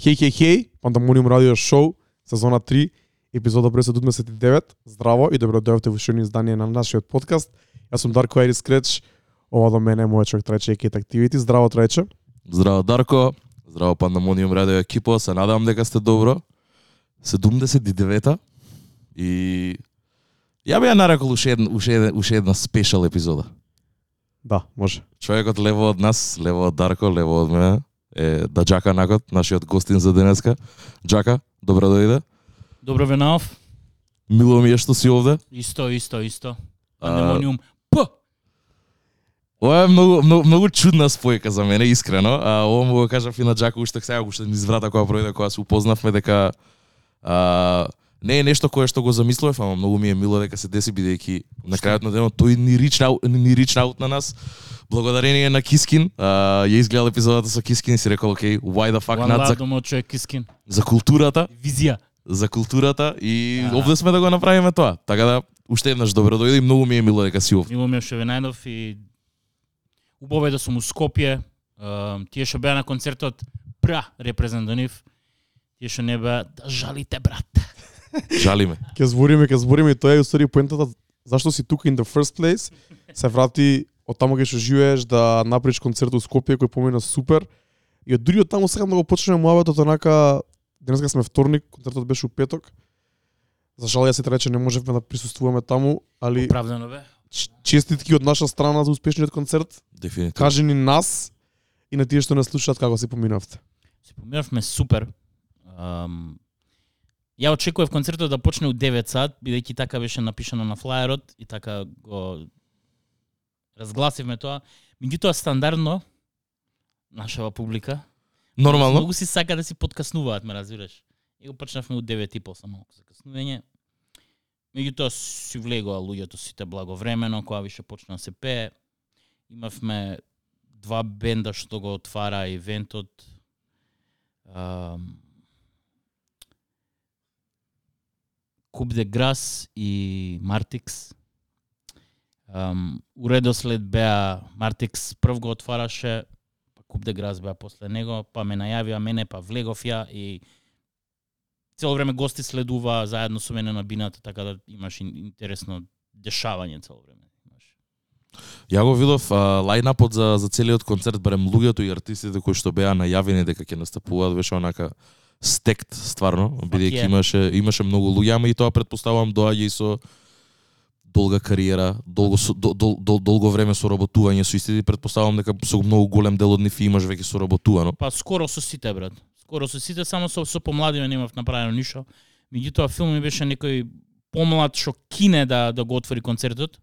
Хеј, хеј, хеј, Пандамониум радио шоу, сезона 3, епизода број 79. Здраво и добро дојавте во уште издание на нашиот подкаст. Јас сум Дарко Айрис Креч, ова до мене е мојот човек Трајче Екет Активити. Здраво Трајче. Здраво Дарко, здраво Пандамониум радио екипо, се надевам дека сте добро. 79-та и ја би ја нарекол уште една, уште една, уште една спешал епизода. Да, може. Човекот лево од нас, лево од Дарко, лево од мене е да Даджака Накот, нашиот гостин за денеска. Џака, добро дојде. Добро Венаов. Мило ми е што си овде. Исто, исто, исто. Пандемониум. П. Ова е многу, многу, многу чудна спојка за мене, искрено. А, ова му го кажав и на Џака уште сега, уште ми изврата кога пројде, кога се упознавме дека а, не е нешто кое што го замислував, ама многу ми е мило дека се деси бидејќи на крајот на денот тој ни рич ни рич аут на нас. Благодарение на Кискин, а, ја изгледал епизодата со Кискин и си рекол, окей, why the fuck One not за, до мојот човек Кискин. за културата, Визија. за културата и Да. овде сме да го направиме тоа. Така да уште еднаш добро дојде и многу ми е мило дека си овде. Мило Милош Венајдов и убаво е да сум у Скопје. Тие што беа на концертот пра репрезентатив. Тие што не беа да жалите брат. Жалиме. Ке збориме, ке збориме и тоа е устари поентата зашто си тука in the first place. Се врати од таму кај што живееш да направиш концерт у Скопје кој помина супер. И од дури од таму сакам да го почнеме муабетот онака денеска сме вторник, концертот беше у петок. За жал ја се рече не можевме да присуствуваме таму, али Оправдано бе. честитки од наша страна за успешниот концерт. Дефинитивно. Кажи ни нас и на тие што не слушаат како се поминавте. Се поминавме супер. Um, ја очекував концертот да почне у 9 сат, бидејќи така беше напишано на флаерот и така го разгласивме тоа. Меѓутоа стандардно нашава публика Нормално. Многу си сака да си подкаснуваат, ме разбираш. И го почнавме у 9 и пол со малку закаснување. Меѓутоа си влегоа луѓето сите благовремено, кога више почна да се пее. Имавме два бенда што го отвара ивентот. Куп де Грас и Мартикс. Um, уредослед беа Мартикс прв го отвараше, па Куп де Грас беа после него, па ме најавиа мене, па влегов ја и цело време гости следува заедно со мене на бината, така да имаш интересно дешавање цело време. Ја го видов а, лајнапот за за целиот концерт, барем луѓето и артистите кои што беа најавени дека ќе настапуваат беше онака стект стварно, бидејќи имаше имаше многу луѓе, ама и тоа претпоставувам доаѓа и со долга кариера, долго со, дол, дол, дол, долго време соработување со истите, и претпоставувам дека со многу голем дел од нив и имаш веќе соработувано. Па скоро со сите, брат. Скоро со сите, само со, со помладиве немав направено ништо. Меѓутоа филм ми беше некој помлад што кине да, да го отвори концертот.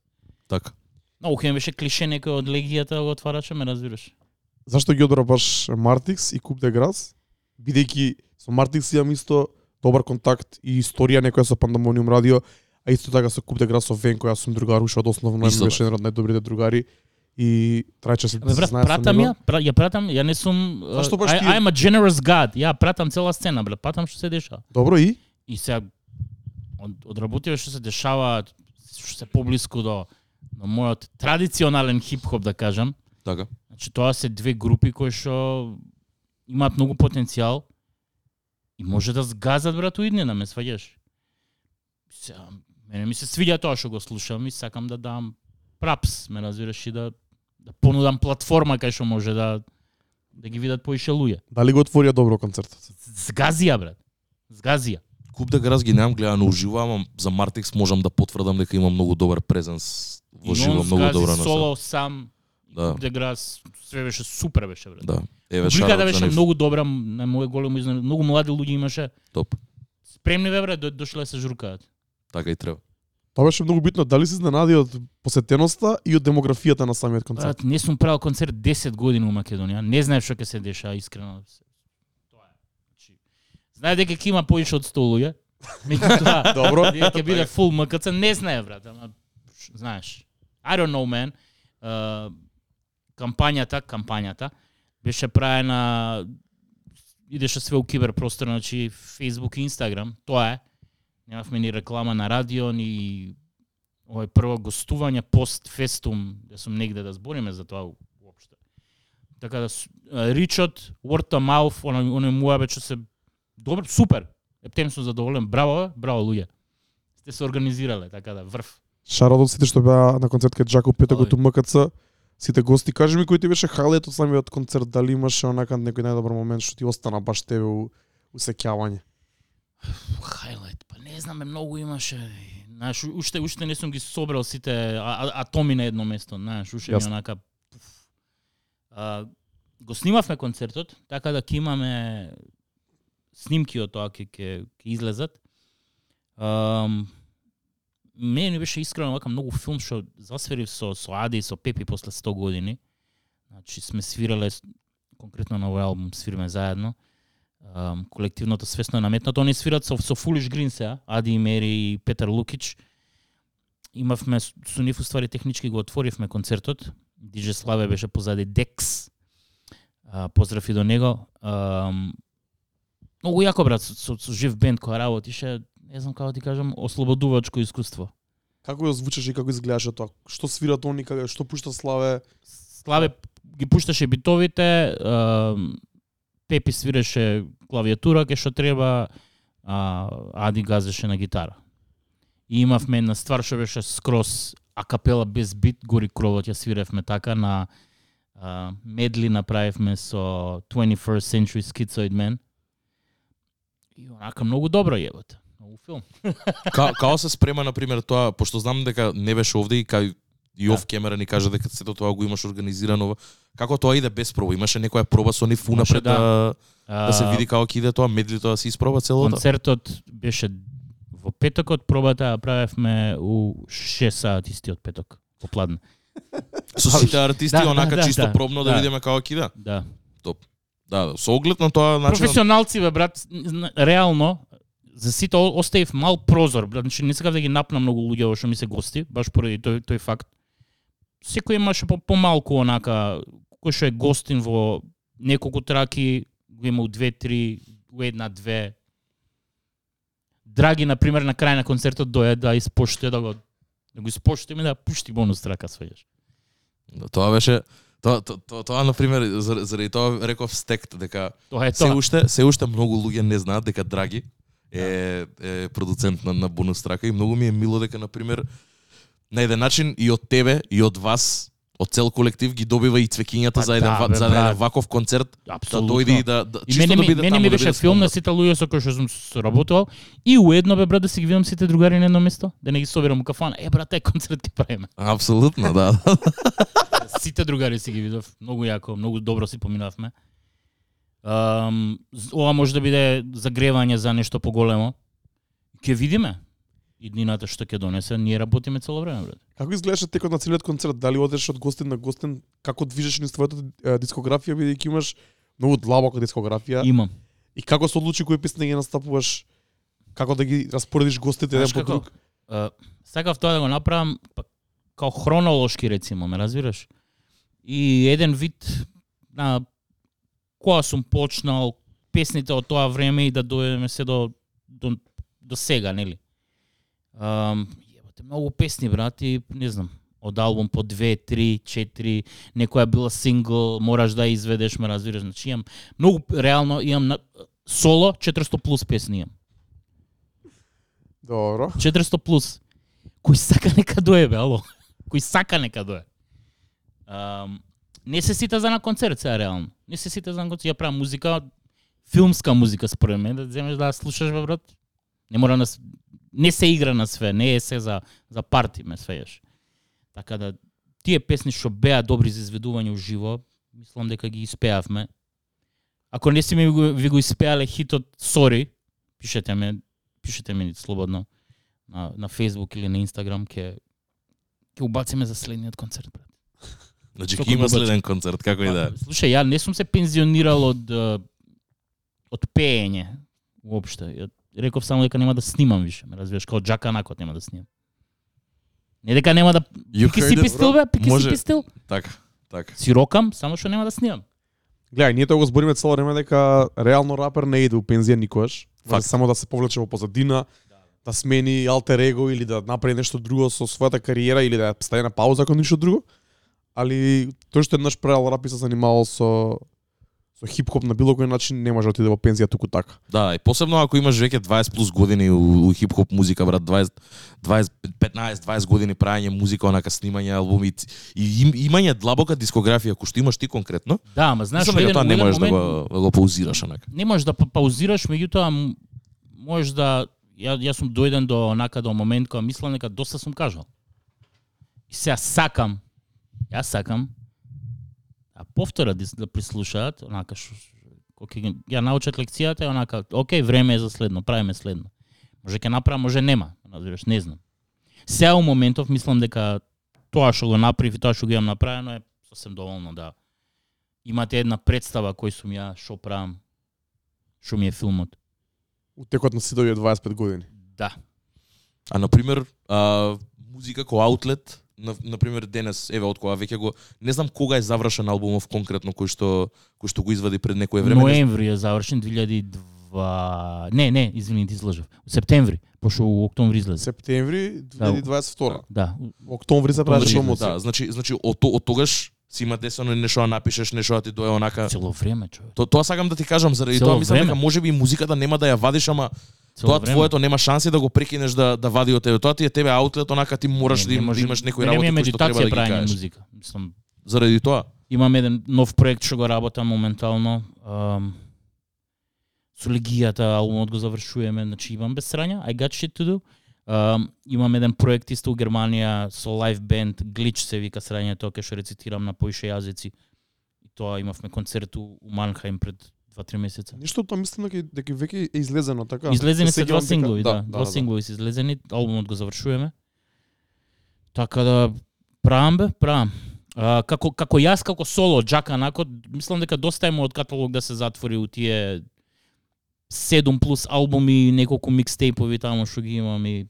Така. Многу хем беше клише некој од легијата да го отвараше, ме разбираш. Зашто ги одбра баш Мартикс и Куп де Грас? Бидејќи со Мартикс имам исто добар контакт и историја некоја со Пандамониум радио, а исто така со Куп де Грас со Венко, јас сум другар уште од основно, Исто беше еден од најдобрите другари и трајче се Бе, брат, знае со пратам ја, пра, ја пратам, ја не сум... uh, Зашто баш I, тие? I'm a generous god. Ја пратам цела сцена, брат, пратам што се деша. Добро и И сега од, од работиве што се дешаваат, што се поблиску до до мојот традиционален хип-хоп да кажам. Така. Значи тоа се две групи кои што имаат многу потенцијал и може да згазат брат у иднина, ме сваѓаш. Сега, мене ми се свиѓа тоа што го слушам и сакам да дам прапс, ме разбираш и да да понудам платформа кај што може да да ги видат поише луѓе. дали го отворија добро концертот? Згазија брат. Згазија. Куп да Грас ги немам гледано уживо, ама за Мартикс можам да потврдам дека има многу добар презенс во И живо, многу добра соло сам. Да. Деграс, све беше супер беше брат. Да. Еве Публиката беше многу добра, на моје големо изненад. Многу млади луѓе имаше. топ. Спремни бе брат, до- дошле се журкаат. Така и треба. Тоа беше многу битно, дали се изненади од посетеноста и од демографијата на самиот концерт? Брат, не сум правил концерт 10 години у Македонија. Не знаев што ќе се деша, искрено. Тоа е. Значи, знае дека ќе има поише од 100 луѓе. Меѓутоа, Добро. ќе биде фул МКЦ, не знае брат, ама знаеш. I don't know man. Uh, кампањата, кампањата беше правена идеше све у киберпростор, значи Facebook и Instagram, тоа е. Немавме ни реклама на радио, ни овој прво гостување пост фестум, да сум негде да збориме за тоа уопште. Така да Ричот, Word of Mouth, оној оној муабе што се добро, супер. Ептем сум задоволен. Браво, браво луѓе. Сте се организирале, така да врв. Шарот од сите што беа на концерт кај Джако Петокот у Ој. МКЦ. Сите гости, кажи ми кој ти беше хайлайт од самиот концерт, дали имаше онака некој најдобар момент што ти остана баш тебе у усеќавање? Хайлайт, па не знам, многу имаше. Знаеш, уште уште не сум ги собрал сите а, а, атоми на едно место, знаеш, уште ми онака. А, го снимавме концертот, така да ќе имаме снимки од тоа ќе ќе ќе излезат. Ам, мене ми беше искрено вака многу филм што засвирив со со Ади и со Пепи после 100 години. Значи сме свирале конкретно на овој албум свириме заедно. Um, колективното свесно е наметнато. Они свират со, со Foolish Green сега, Ади и Мери и Петар Лукич. Имавме со нив уствари технички го отворивме концертот. Диже Славе беше позади Декс. Uh, поздрав и до него. Um, многу јако брат со, со, со жив бенд која работише, не знам како ти кажам, ослободувачко искуство. Како ја звучеше и како изгледаше тоа? Што свират они, како што пушта Славе? Славе ги пушташе битовите, Пепи свиреше клавиатура ке што треба, а Ади газеше на гитара. И имавме една ствар што беше скроз акапела без бит, гори кровот ја свиревме така на а, медли направивме со 21st Century Schizoid Man. И онака многу добро јебате. Филм. Ка, као се спрема на пример тоа, пошто знам дека не беше овде и кај и оф камера ни кажа дека сето тоа го имаш организирано. Како тоа иде без проба? Имаше некоја проба со нив унапред да. да, да се види како ќе иде тоа, медли тоа да се испроба целото? Концертот беше во петокот, пробата ја правевме у 6 сати истиот петок, попладне. Со сите артисти Да, да, онака да, чисто да. пробно да, Да. видиме како ќе иде. Да. Да, со оглед на тоа, Професионалци бе брат, реално за сите оставив мал прозор, значи не сакав да ги напнам многу луѓе во што ми се гости, баш поради тој тој факт. Секој имаше по помалку онака кој што е гостин во неколку траки, го има у две, три, у една, две. Драги, на пример, на крај на концертот дојде да испоштува да го да го испоштуваме да пушти бонус трака свеѓаш. Да, тоа беше тоа тоа, тоа, тоа на пример зар- заради тоа реков стект дека Тоа е се тоа. уште се уште многу луѓе не знаат дека Драги е, е продуцент на, на бонус трака и многу ми е мило дека на пример на еден начин и од тебе и од вас од цел колектив ги добива и цвекињата Па за еден да, бе, за еден ваков концерт да Апсолутно. дојде и да, да И мене, да ми, биде мене ми да беше биде филм на сите луѓе со кои што сум соработувал и уедно бе брат да си ги видам сите другари на едно место, да не ги собирам у кафана. Е брат, тај концерт ќе правиме. Апсолутно, да. сите другари си ги видов, многу јако, многу добро си поминавме. Um, ова може да биде загревање за нешто поголемо. Ќе видиме иднината што ќе донесе, ние работиме цело време, брат. Како изгледаше текот на целиот концерт? Дали одеш од гостин на гостин? Како движеш низ твојата дискографија бидејќи имаш многу длабока дискографија? Имам. И како се одлучи кои песни ги настапуваш? Како да ги распоредиш гостите еден по друг? Uh, сакав тоа да го направам па, као хронолошки рецимо, ме разбираш? И еден вид на кога сум почнал песните од тоа време и да дојдеме се до до, до сега, нели? Um, многу песни, брат, и не знам, од албум по 2, 3, 4, некоја била сингл, мораш да изведеш, ме разбираш, значи имам многу реално имам на, соло 400 плюс песни имам. Добро. 400 плюс. Кој сака нека дое, бе, ало. Кој сака нека дое. Um, не се сите за на концерт сега реално. Не се сите за на концерт. Ја правам музика, филмска музика според мен, да земеш да слушаш бе брат. Не мора на не се игра на све, не е се за за парти ме свееш. Така да тие песни што беа добри за изведување уживо, мислам дека ги испеавме. Ако не си ми го, ви го испеале хитот Sorry, пишете ме, пишете ми слободно на, на Facebook или на Instagram, ке ќе убациме за следниот концерт, брат. Значи ќе има следен концерт, како и да. Па, Слушај, ја не сум се пензионирал од од пеење уопште. Ја реков само дека нема да снимам више, ме разбираш, као Джака Накот нема да снимам. Не дека нема да пики си пистил, бе, пики си Може. пистил. Така, така. Си рокам, само што нема да снимам. Гледај, ние тоа го збориме цело време дека реално рапер не иде у пензија никогаш. Факт. само да се повлече во позадина, да смени алтер его или да направи нешто друго со својата кариера или да стави на пауза ако ништо друго. Али тој што еднаш правил рап и се занимавал со со хип-хоп на било кој начин не може да отиде во пензија туку така. Да, и посебно ако имаш веќе 20 плюс години у, у хип-хоп музика, брат, 20, 20 15, 20 години правење музика, онака снимање албуми и им, имање длабока дискографија кој што имаш ти конкретно. Да, ама знаеш, Мислам еден, тоа не можеш да момент, го, да го паузираш онака. не можеш да па- паузираш, меѓутоа можеш да ја јас сум дојден до онака до момент кога мислам дека доста сум кажал. И сега сакам, јас сакам а повтора да, да прислушаат, онака што кога ќе ја научат лекцијата, е онака, окей, време е за следно, правиме следно. Може ќе направам, може нема, разбираш, не знам. Сега у моментов мислам дека тоа што го направив и тоа што го имам направено е сосем доволно да имате една представа кој сум ја, што правам, што ми е филмот. У текот на сите овие 25 години. Да. А на пример, а, музика кој аутлет, на, на пример денес, еве од кога веќе го не знам кога е завршен албумов конкретно кој што кој што го извади пред некое време. Ноември е завршен 2002... Не, не, извини, ти излажав. Септември, пошто у октомври излезе. Септември 2022. Да. Октомври се правеше промоција. Да, значи значи од, од тогаш си има десено нешто да напишеш, нешто да ти дое онака. Цело време, човек. То, тоа сакам да ти кажам заради Цело тоа мислам дека можеби и музиката нема да ја вадиш, ама тоа време. твоето нема шанси да го прекинеш да да вади од тебе. Тоа ти е тебе аутлет, онака ти мораш да, им, да може- имаш некои Мене ми е работи кои што треба да ги кажеш. музика. Мислам, Заради тоа. имам еден нов проект што го работам моментално. Um, со легијата албумот го завршуваме, значи имам без срања, I got shit to do. Um, имам еден проект исто у Германија со лайв бенд, Glitch се вика срањето, кај што рецитирам на поише јазици. И тоа имавме концерт у Манхаим пред 2-3 месеца. Ништо тоа мислам дека дека веќе е излезено така. Излезени се два сеќавам дека- синглови, да, два синглови се излезени, албумот го завршуваме. Така да правам бе, правам. А, како како јас како соло Джака Нако, мислам дека доста е од каталог да се затвори у тие 7 плюс албуми, неколку микстейпови таму што ги имам и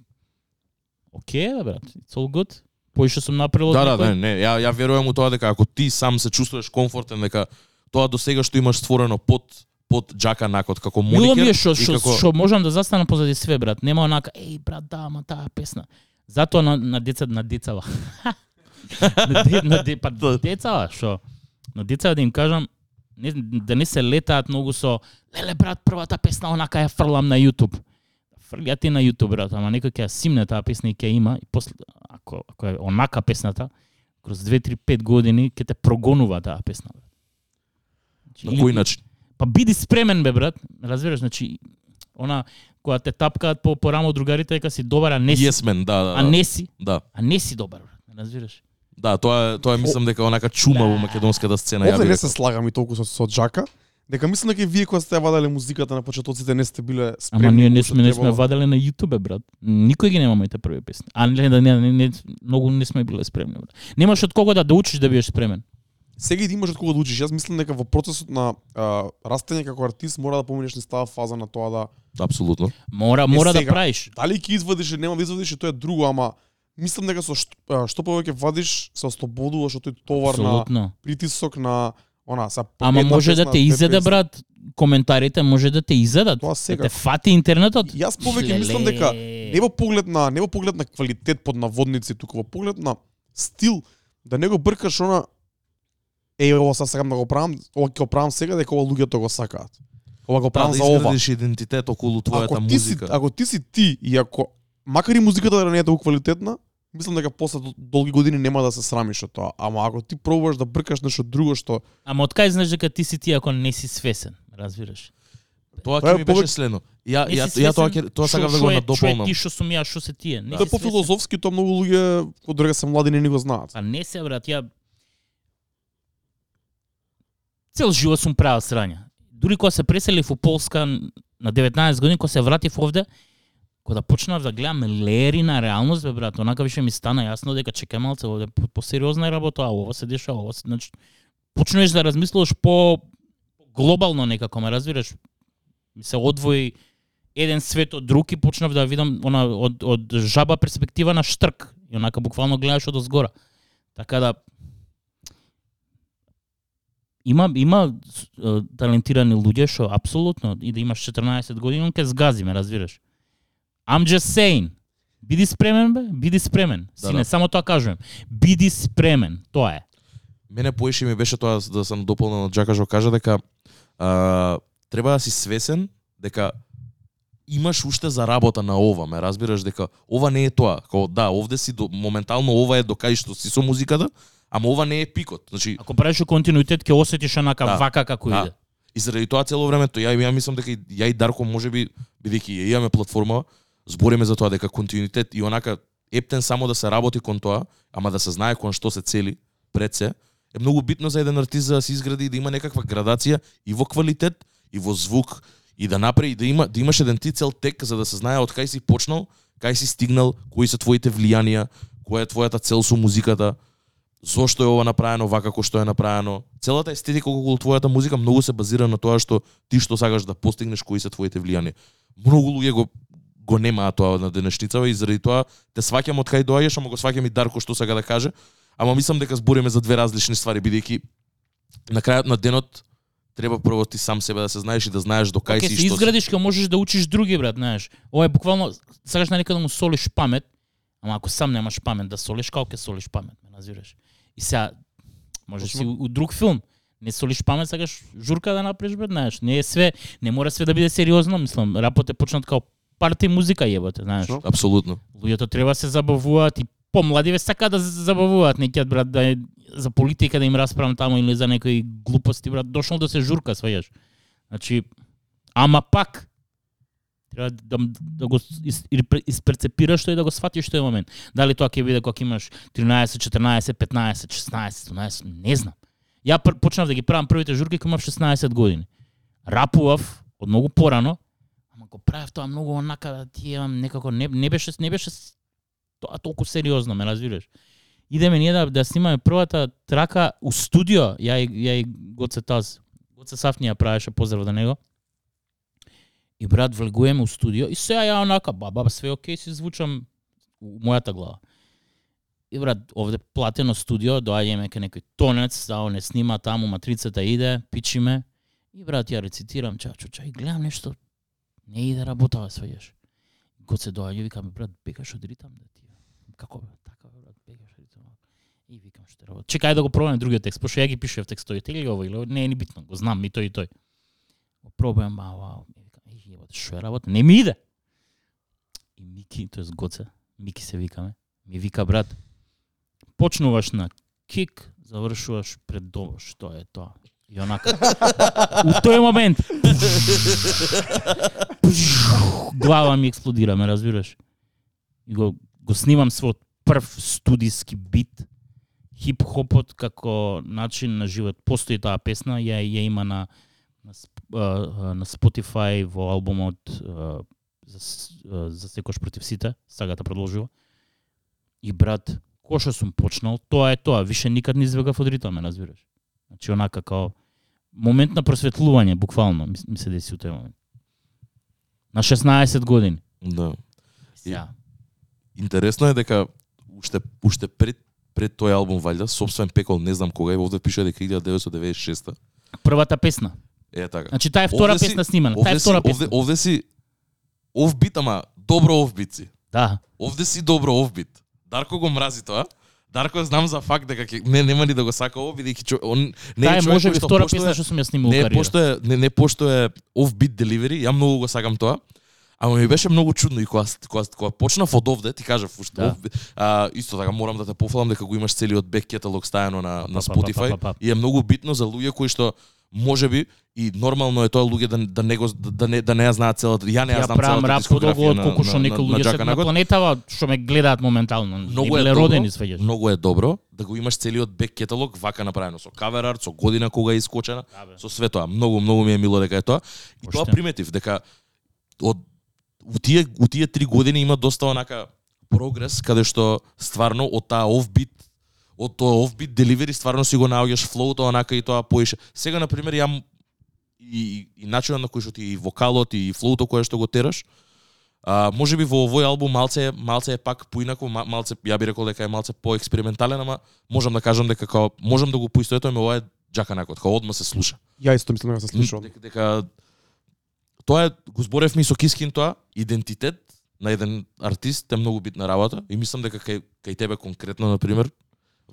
Океј, бе, брат. It's all good. Поише сум направил Да, да, не, не, ја ја верувам у тоа дека ако ти сам се чувствуваш комфортен дека тоа до сега што имаш створено под под Джака Накот како Мило моникер ми е што и што како што можам да застанам позади све брат. Нема онака, еј брат, да, ама таа песна. Затоа на, на деца на децава. на, де, на де, па децава, што? На децава да им кажам не, да не се летаат многу со леле брат, првата песна онака ја фрлам на YouTube. Фрлјате на YouTube брат, ама некој ќе симне таа песна и ќе има и после ако ако е онака песната кроз 2 3 5 години ќе те прогонува таа песна. брат. Значи, на кој начин? Па биди спремен бе брат, разбираш, значи она кога те тапкаат по по рамо другарите дека си добар, а не си, Yes man, да, да. а не си, Да. а не си добар, брат, разбираш. Да, тоа е- тоа е мислам дека онака чума во Да. македонската сцена. ја Овде не се слагам и толку со, со Джака, дека мислам дека и вие кога сте ја вадале музиката на почетоците не сте биле спремни. Ама ние не сме не сме ваделе на YouTube, брат. Никој ги нема моите први песни. А не, да не, не, не, многу не сме биле спремни, брат. Немаш од кого да да учиш да бидеш спремен. Сега и да имаш од кого да учиш. Јас мислам дека во процесот на а, растење како артист мора да поминеш низ таа фаза на тоа да Апсолутно. Мора мора да сега. правиш. дали ќе извадиш или нема да извадиш тоа е друго, ама мислам дека со што, што повеќе вадиш се ослободуваш од тој товар на Апсолутно. притисок на она са Ама може да песна, те две изеде, брат. Коментарите може да те изедат. Тоа Да сега. те фати интернетот. Јас повеќе мислам дека не во поглед на не во поглед на квалитет под наводници, туку во поглед на стил да не го бркаш она е ова сега сакам да го правам, ова ќе го правам сега дека ова луѓето го сакаат. Ова го правам да за ова. изградиш идентитет околу твојата ако ти си, музика. ако ти си ти и ако макар и музиката да не е толку квалитетна, мислам дека после дол- долги години нема да се срамиш од тоа. Ама ако ти пробуваш да бркаш нешто друго што Ама од кај знаеш дека ти си ти ако не си свесен, разбираш? Тоа е ќе ми беше следно. Ја ја ја тоа ќе тоа сакам да го надополнам. ти што сум ја, што се тие? Не тоа си е свесен. по-филозофски, тоа многу луѓе кога друга се млади не ни го знаат. Па не се брат, ја цел живот сум правил срања. Дури кога се преселив во Полска на 19 години, кога се вратив овде, кога да почнав да гледам лери на реалност, бе брат, онака више ми стана јасно дека чека малце овде по, по сериозна работа, а ова се дешава, ова се, значи почнуваш да размислуваш по глобално некако, ме разбираш? Ми се одвои еден свет од друг и почнав да видам она од од жаба перспектива на штрк. И онака буквално гледаш од озгора. Така да има има талентирани луѓе што апсолутно и да имаш 14 години, он ќе згази, ме разбираш. I'm just saying. Биди спремен бе, биди спремен. Да, Сине, да. само тоа кажувам. Биди спремен, тоа е. мене поише ми беше тоа да сам дополнил на Джака што кажа дека а, треба да си свесен дека имаш уште за работа на ова, ме разбираш дека ова не е тоа. Као да, овде си до, моментално ова е до кај што си со музиката, ама ова не е пикот. Значи Ако правиш континуитет, ќе осетиш онака Да. вака како Да. иде. И заради тоа цело време тоа ја ја мислам дека ја и Дарко можеби бидејќи ја имаме платформа, збориме за тоа дека континуитет и онака ептен само да се работи кон тоа, ама да се знае кон што се цели пред се, е многу битно за еден артист за да се изгради и да има некаква градација и во квалитет и во звук и да направи да има да имаш еден ти цел тек за да се знае од кај си почнал, кај си стигнал, кои се твоите влијанија, која е твојата цел со музиката, зошто е ова направено вака како што е направено. Целата естетика околу твојата музика многу се базира на тоа што ти што сакаш да постигнеш, кои се твоите влијанија. Многу луѓе го го немаат тоа на денешницава и заради тоа те сваќам од кај доаѓаш, ама го сваќам и Дарко што сака да каже. Ама мислам дека збориме за две различни ствари бидејќи на крајот на денот треба прво ти сам себе да се знаеш и да знаеш до кај Кај си и се што си. изградиш, ќе можеш да учиш други, брат, знаеш. Ова е буквално, сакаш на некаде да му солиш памет, ама ако сам немаш памет да солиш, како ќе солиш памет, ме назираш. И сега, можеш си у, у друг филм, не солиш памет, сакаш журка да направиш, брат, знаеш. Не е све, не мора све да биде сериозно, мислам. Рапот е почнат као парти музика ебате, знаеш. Апсолутно. Луѓето треба да се забавуваат и помладиве сака да се забавуваат, не ќе брат да е за политика да им расправам таму или за некои глупости, брат, дошол да се журка, сваѓаш. Значи, ама пак треба да, да го исперцепираш тој и да го сфатиш тој момент. Дали тоа ќе биде кога имаш 13, 14, 15, 16, 17, не знам. Ја пр, почнав да ги правам првите журки кога имав 16 години. Рапував од многу порано, ама го правев тоа многу онака да ти имам некако не, не беше не беше тоа толку сериозно, ме разбираш. Идеме ние да да снимаме првата трака у студио, ја и ја и Гоце Таз. Гоце Сафни ја правеше поздрав до него. И брат влегуваме у студио и сега ја онака, баба, све окей, си звучам у мојата глава. И брат, овде платено студио, доаѓаме кај некој тонец, да не снима таму, матрицата иде, пичиме. И брат, ја рецитирам чачо, ча, и гледам нешто, не иде работава, сваѓаш. Кога се доаѓа, викам, брат, бегаш од ритам да ти. Како бе, така бе, брат, бегаш од ритам. И викам што работа. Чекај да го пробам другиот текст, пошто ја ги пишев текстовите, или ово или ово, не е ни битно, го знам и тој и тој. Го пробувам, а, вау, и што е работа? Не ми иде. И Мики, тоест Гоце, Мики се викаме, ми вика брат, почнуваш на кик, завршуваш пред дома, што е тоа? И онака. У тој момент глава ми експлодира, ме разбираш. И го, го снимам својот прв студиски бит, хип-хопот како начин на живот. Постои таа песна, ја ја има на на, а, на Spotify во албумот а, за, а, за секош против сите, сагата продолжува. И брат, кој што сум почнал, тоа е тоа, више никад не избегав од ритам, ме разбираш. Значи онака као момент на просветлување, буквално, ми, се деси у тој момент. На 16 години. Да. Сега, Интересно е дека уште уште пред пред тој албум валјда, собствен пекол, не знам кога, и овде пише дека 1996 првата песна. Е така. Значи таа е втора Овде си- песна снимана. Таа е Овде си, втора овде, песна. овде си ов бит, ама добро ов бит си. Да. Овде си добро ов бит. Дарко го мрази тоа. Дарко знам за факт дека ќе- не нема ни да го сака ово бидејќи чо- он не Таа е човек може би втора песна што сум ја снимал не кариера. пошто е не, не пошто е оф бит деливери, ја многу го сакам тоа. Ама ми беше многу чудно и кога кога, кога почнав од овде, ти кажав уште Да. да. а, исто така морам да те пофалам дека го имаш целиот бек каталог стајано на на Па, па, па, Spotify па, па, па. и е многу битно за луѓе кои што можеби и нормално е тоа луѓе да да не го да не да не ја знаат целата ја не ја Ја знам целата рап подолго од колку што некои луѓе се на планетава што ме гледаат моментално. Многу е родени сваѓаш. Многу е добро да го имаш целиот бек каталог вака направено со кавер арт, со година кога е искочена, Да, со све тоа. Многу многу ми е мило дека е тоа. И тоа приметив дека од у тие у тие три години има доста онака прогрес каде што стварно од таа офбит од тоа офбит деливери стварно си го наоѓаш флоуто онака и тоа поише. Сега на пример ја и, и начинот на кој што ти и вокалот и флоуто кое што го тераш А, може би во овој албум малце малце е пак поинако, ма- малце ја би рекол дека е малце поекспериментален, ама можам да кажам дека као можам да го поистоветувам ова е Джака Накот, као одма се слуша. Ја исто мислам дека се слушам. Дека, дека тоа е го зборевме и со Кискин тоа, идентитет на еден артист е многу битна работа и мислам дека кај кај тебе конкретно на пример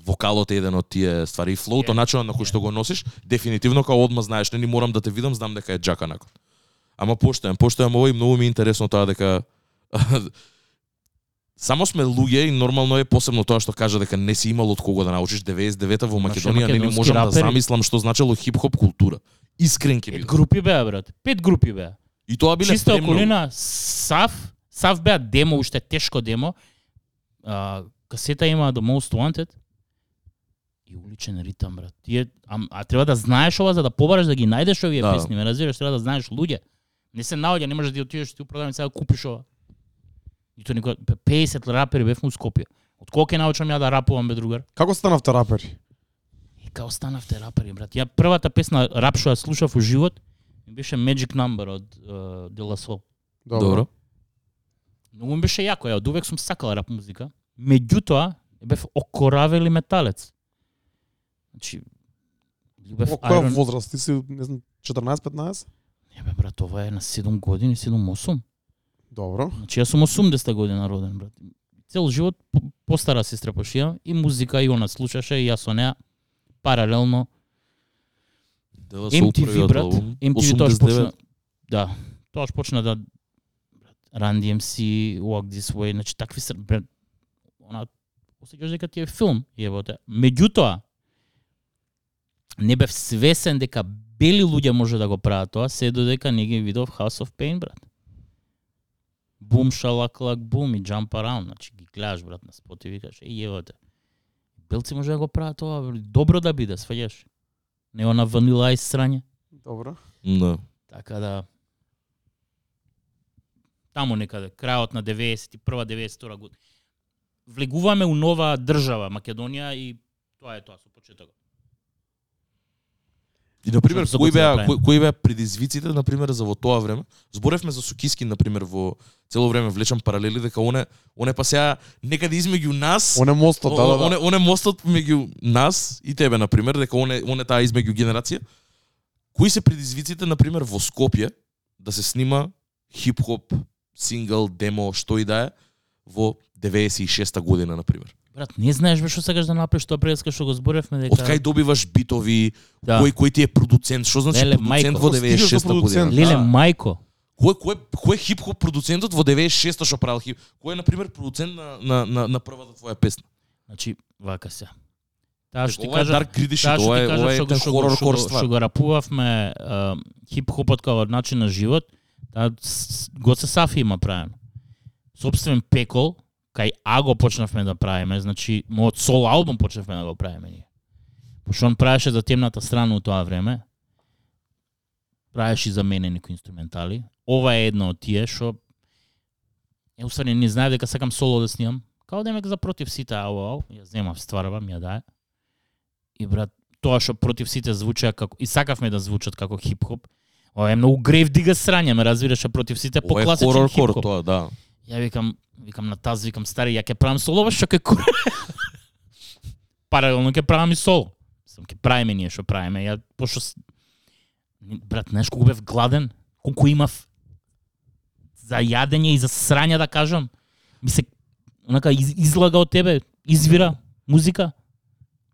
вокалот е еден од тие ствари и флоуто, Е, начинот на кој што го носиш, дефинитивно као одма знаеш, не ни морам да те видам, знам дека е џака након. Ама поштојам, поштојам ово и многу ми е интересно тоа дека Само сме луѓе и нормално е посебно тоа што кажа дека не си имал од кого да научиш 99-та во Имаше Македонија, не ни можам да рапери. замислам што значело хип-хоп култура. Искрен ке Пет бидам. групи беа, брат. Пет групи беа. И тоа биле Чиста премногу. околина, Сав, Сав беа демо, уште тешко демо. А, касета има The Most Wanted. И уличен ритам, брат. Тие, а, а треба да знаеш ова за да побараш да ги најдеш овие Да. песни, ме разбираш, треба да знаеш луѓе. Не се наоѓа, не можеш да ти отидеш ти у продавница да купиш ова. И тоа никога 50 рапери бев у Скопје. Од кога ќе научам ја да рапувам бе другар? Како станавте рапери? И као станавте рапери, брат. Ја првата песна рап што ја слушав у живот ми беше Magic Number од uh, La Soul. Добро. Многу ми беше јако, ја од увек сум сакал рап музика. Меѓутоа, бев окоравели металец. Значи, бев Во која Iron... возраст? Ти си, не знам, 14-15? Не бе, брат, ова е на 7 години, 7-8. Добро. Значи, јас сум 80 година роден, брат. Цел живот по- постара сестра пошија и музика и она слушаше и јас со неа паралелно Дела MTV, брат. албум, MTV тоаш 89. почна... Да, тоаш почна да... Run DMC, Walk This Way, значи такви се... Брат, она... Осеќаш дека ти е филм, јebote. Меѓутоа, не бев свесен дека бели луѓе може да го прават тоа, се додека не ги видов House of Pain, брат. Бум шалак лак бум и Jump Around, значи ги гледаш брат на спот и викаш, е јebote. Белци може да го прават тоа, добро да биде, сваѓаш. Не она ванила и срање. Добро. Да. Така да таму некаде крајот на 91 92 година. Влегуваме у нова држава Македонија и тоа е тоа со почетокот. И на пример, кои се беа кои, кои беа предизвиците на пример за во тоа време? Зборевме за Сукиски на пример во цело време влечам паралели дека оне оне па сега некаде измеѓу нас Он е мостот, да, да, да. Оне, оне мостот меѓу нас и тебе, на пример, дека оне, оне таа измеѓу генерација. Кои се предизвиците, на пример, во Скопје, да се снима хип-хоп, сингл, демо, што и да е, во 96-та година, на пример. Брат, не знаеш бе што сакаш да направиш тоа преска што го зборевме дека Од кај добиваш битови, да. кој кој ти е продуцент, што значи Леле, продуцент мајко. во Како стигаш до 96-та година? Леле Да. мајко. Кој кој кој хип-хоп продуцентот во 96-та што правил хип? Кој е на пример продуцент на на на, на првата твоја песна? Значи, вака се. Таа што ти кажа, dark таа што ова ти е кажа ова е што го- што го- хорор што го- ствар. Што го рапувавме хип-хопот како начин на живот, таа с- Гоце Сафи има правено. Собствен пекол, кај Аго почнавме да правиме, значи мојот сол албум почнавме да го правиме ние. Пошто он правеше за темната страна у тоа време, правеше и за мене некои инструментали. Ова е едно од тие што Е, уствари не знаев дека сакам соло да снимам. Као да за против сите, ау, ау, ја земав, стварвам, ја дае. И брат, тоа што против сите звучеа како и сакавме да звучат како хип-хоп. Ова е многу грев дига срање, ме разбираш, против сите по Ова е класичен хип-хоп. тоа, да. Ја викам, викам на таз, викам стари, ја ќе правам соло, што ќе кор. Паралелно ќе правам и соло. Сам ќе правиме ние што правиме. Ја пошто брат, знаеш колку бев гладен, колку имав за јадење и за срање да кажам. Ми се онака из, излага од тебе, извира музика.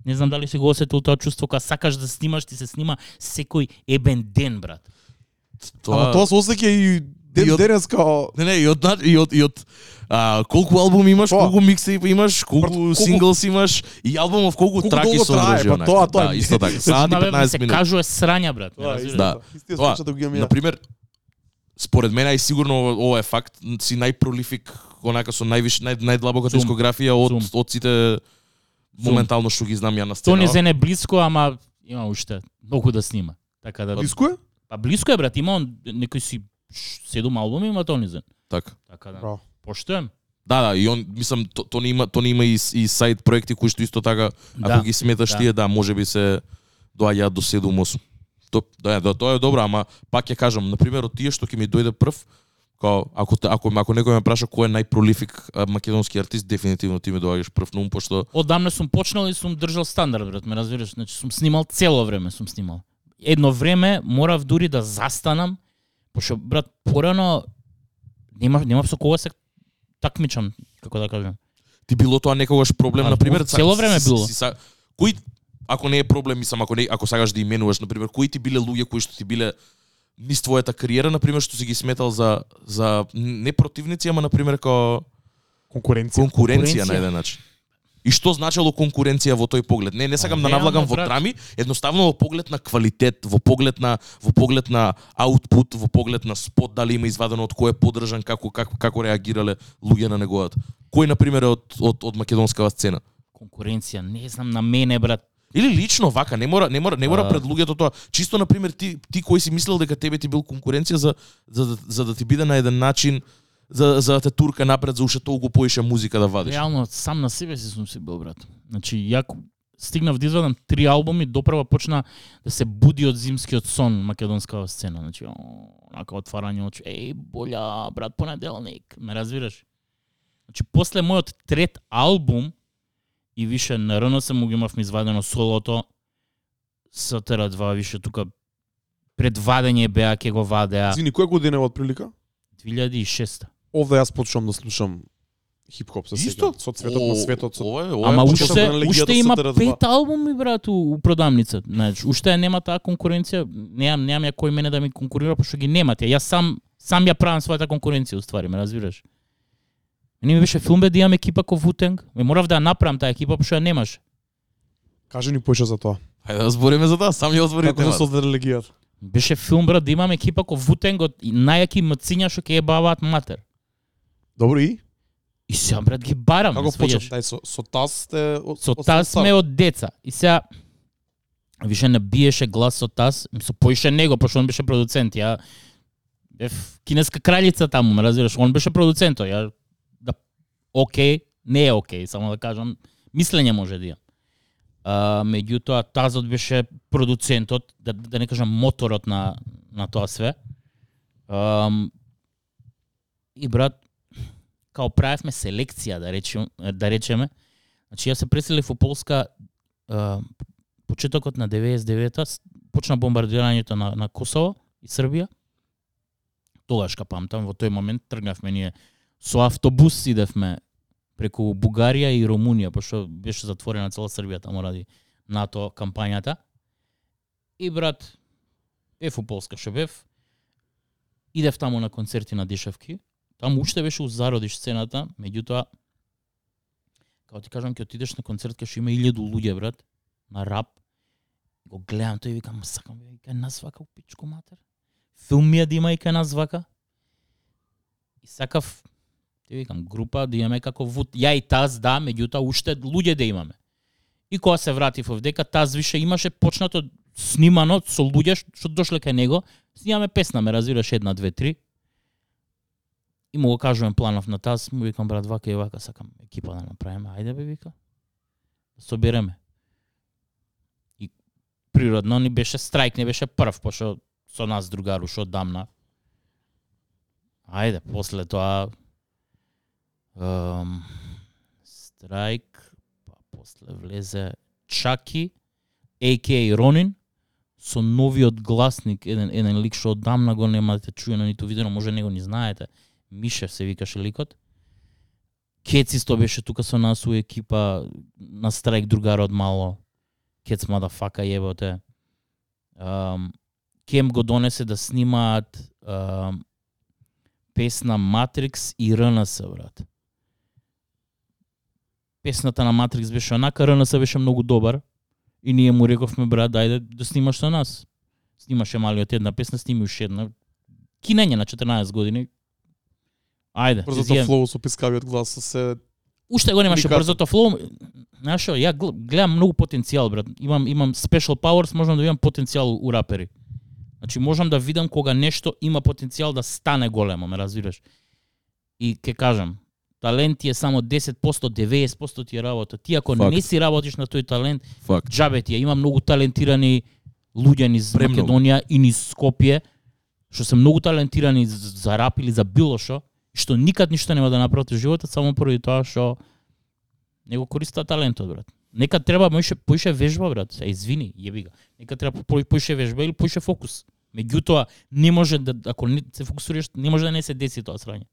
Не знам дали си го осетил тоа чувство кога сакаш да снимаш, ти се снима секој ебен ден, брат. Ама тоа се осеќа и ден И од- денес као Не, не, и од и од и од а, колку албум имаш, Тоа. колку миксейп имаш, колку колку- синглс имаш и албумов колку, Колку траки содржи трае, па тоа- тоа да, е- исто така. Саат и Ма, бе, ми 15 се минути. кажува срања, брат. Тоа е. Да. Тоа, да. На пример, според мене и сигурно ова- е факт, си најпролифик, онака со највиш нај, најдлабока Зум. дискографија од Зум. од сите моментално што ги знам ја на Тоа не сцена. зене блиско, ама има уште многу да снима. Така да Блиско е? Па блиско е брат, има он некој си седум албуми има тој низен. Така. Така да. Браво. Поштоем. Да, да, и он мислам то, то не има то не има и, и сайт проекти кои што исто така ако Да, ги сметаш да. тие да можеби се доаѓаат до 7-8. То да, да, тоа е добро, ама пак ќе кажам, на пример од тие што ќе ми дојде прв, као ако ако ако некој ме праша кој е најпролифик македонски артист, дефинитивно ти ми доаѓаш прв на ум пошто Одамна сум почнал и сум држал стандард, брат, ме разбираш? Значи сум снимал цело време, сум снимал. Едно време морав дури да застанам, пошто брат порано нема нема со кого се такмичам, како да кажам. Ти било тоа некогаш проблем, на пример, цело време било. Кои ако не е проблем, мислам, ако не ако сакаш да именуваш, на пример, кои ти биле луѓе кои што ти биле низ твојата кариера, на пример, што си ги сметал за за не противници, ама на пример како Конкуренција. конкуренција, Конкуренција. на еден начин. И што значело конкуренција во тој поглед? Не, не сакам да навлагам во драми, едноставно во поглед на квалитет, во поглед на во поглед на аутпут, во поглед на спот дали има извадено од кој е поддржан, како како како реагирале луѓе на неговата. Кој на пример од од од македонскава сцена? Конкуренција, не знам, на мене, брат. Или лично вака, не мора не мора не мора А. пред луѓето тоа. Чисто на пример ти ти кој си мислел дека тебе ти бил конкуренција за за да- за да ти биде на еден начин за за да те турка напред за уште толку поише музика да вадиш. Реално сам на себе си сум си бил брат. Значи ја ку- стигнав да извадам три албуми, допрва почна да се буди од зимскиот сон македонскава сцена. Значи, онака отварање очи. Еј, боља, брат, понеделник. Ме разбираш? Значи, после мојот трет албум и више на РНС му ги имавме извадено солото, СТР2 више тука пред вадење беа ќе го вадеа Извини, која година е од прилика? 2006 Овде јас почнувам да слушам хип-хоп Исто? сега. Со цветот на светот. Со... Ова е, ова Ама уште, легијата уште има СТР2. пет албуми, брат, у, у продавница. Значи, уште ја нема таа конкуренција. Немам, немам ја кој мене да ми конкурира, пошто ги немате. Јас сам сам ја правам својата конкуренција, уствари, ме разбираш? Мене ми беше филм бе да имам екипа ко Вутенг. Ме морав да ја направам таа екипа, пошто ја немаш. Кажи ни поише за тоа. Хајде да збориме за тоа, сам ја отвори Како се темата. создаде легијата? Беше филм, брат, да имам екипа ко Вутенг од најаки мциња што ќе ебаваат матер. Добро и? И сега, брат, ги барам. Како сваѓаш? почнав? Тај со со таз сте од- Со таз сме од деца. И сега више не биеше глас со таз, со поише него, пошто он беше продуцент. Ја бев кинеска кралица таму, ме разбираш, он беше продуцентот. Ја да окей, не е окей, само да кажам, мислење може да имам. А, меѓутоа тазот беше продуцентот, да, да не кажам моторот на на тоа све. Um, и брат, као правевме селекција, да речем, да речеме. Значи јас се преселив во Полска а, почетокот на 99-та, почна бомбардирањето на, на Косово и Србија. Тогаш ка памтам, во тој момент тргнавме ние со автобус идевме преку Бугарија и Румунија, пошто беше затворена цела Србија таму ради НАТО кампањата. И брат, бев у Полска што бев, идев таму на концерти на Дишевки, таму уште беше у зародиш сцената, меѓутоа како ти кажам, ќе отидеш на концерт кај што има илјаду луѓе, брат, на рап, го гледам тој и викам, сакам бе, кај нас вака пичко матер. Филм ми е да има и кај нас вака. И сакав, ти викам, група да имаме како вут Ја и таз, да, меѓутоа уште луѓе да имаме. И кога се вратив овдека, таз више имаше почнато снимано со луѓе што дошле кај него, снимаме песна, ме разбираш, една, две, три. И му го кажувам планов на таз, му викам брат вака и вака, сакам екипа да направиме. Ајде бе вика. Да собереме. И природно ни беше страйк, не беше прв, пошто со нас другару што дамна. Ајде, после тоа um, страйк, па после влезе Чаки, А.К. Ронин, со новиот гласник, еден, еден лик што одамна го немате да чуено ниту видено, може него ни знаете. Мишев се викаше ликот. Кец исто беше тука со нас у екипа на страйк другар од мало. Кец мадафака јеботе. Um, Кем го донесе да снимаат um, песна Матрикс и РНС, брат. Песната на Матрикс беше онака, РНС беше многу добар. И ние му рековме, брат, дајде да снимаш со нас. Снимаше малиот една песна, сними уште една. Кинење на 14 години. Ајде, Брзото зијам- флоу со пискавиот глас се Уште го немаше брзото флоу. Знаеш што, ја гл- гледам многу потенцијал, брат. Имам имам special powers, можам да видам потенцијал у рапери. Значи можам да видам кога нешто има потенцијал да стане големо, ме разбираш. И ќе кажам, талент ти е само 10%, 90% ти е работа. Ти ако Факт. не си работиш на тој талент, Факт. џабе ти е. Има многу талентирани луѓе низ Премногу. Македонија и низ Скопје, што се многу талентирани за рап или за било што, што никад ништо нема да направат во животот само поради тоа што не го користат талентот, брат. Нека треба поише поише вежба, брат. Се извини, јеби га. Нека треба поише вежба или поише фокус. Меѓутоа, не може да ако не се фокусираш, не може да не се деси тоа срање.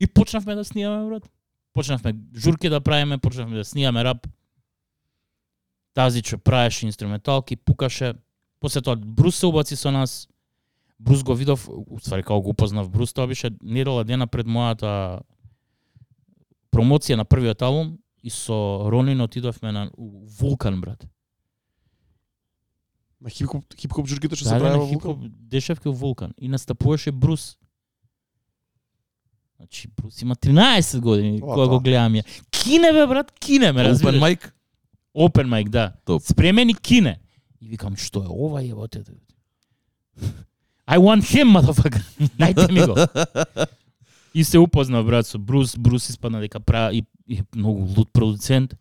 И почнавме да снимаме, брат. почнавме журки да правиме, почнавме да снимаме рап. Тази че правеше инструменталки, пукаше. После тоа Брус се убаци со нас. Брус го видов, уствари како го упознав Брус, тоа беше недела дена пред мојата промоција на првиот албум и со Ронин отидовме на Вулкан, брат. На хип-хоп, хип-хоп журките што Да, се да, правеа во Вулкан. хип-хоп дешевки у Вулкан. И настапуваше Брус. Значи, Брус има 13 години, Ова, кога го тоа. гледам ја. Кине, бе, брат, кине, ме, Open разбираш? mic? Open mic, да. Топ. Спремен и кине. И викам, што е ова, еботе? I want him, motherfucker. Дајте ми го. И се упознав, брат, со Брус. Брус испадна дека прави и, и многу луд продуцент.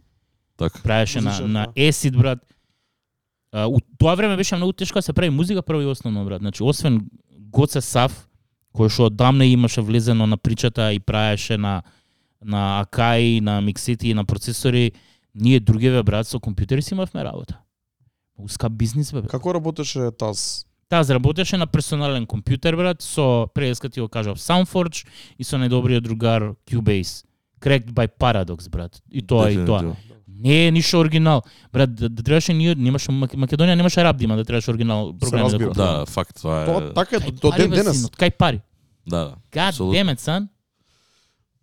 Така. Правеше на, на да. Acid, брат. А, у тоа време беше многу тешко да се прави музика прво и основно, брат. Значи, освен Гоце Сав, кој што одамна имаше влезено на причата и правеше на на Акаи, на миксити и на процесори, ние другиве брат со компјутери си имавме работа. Уска бизнис бе. брат. Како работеше таз? Таа заработеше на персонален компјутер брат со преска ти го кажав Soundforge и со најдобриот другар Cubase. Cracked by Paradox брат. И тоа и тоа. Не е ништо оригинал. Брат, да, да требаше ние немаше Мак- Македонија немаше рап да да требаше оригинал програми да купуваме. Да, факт, тоа е. Тоа така до, ден денес. Кај пари. Да, да. God damn it, son.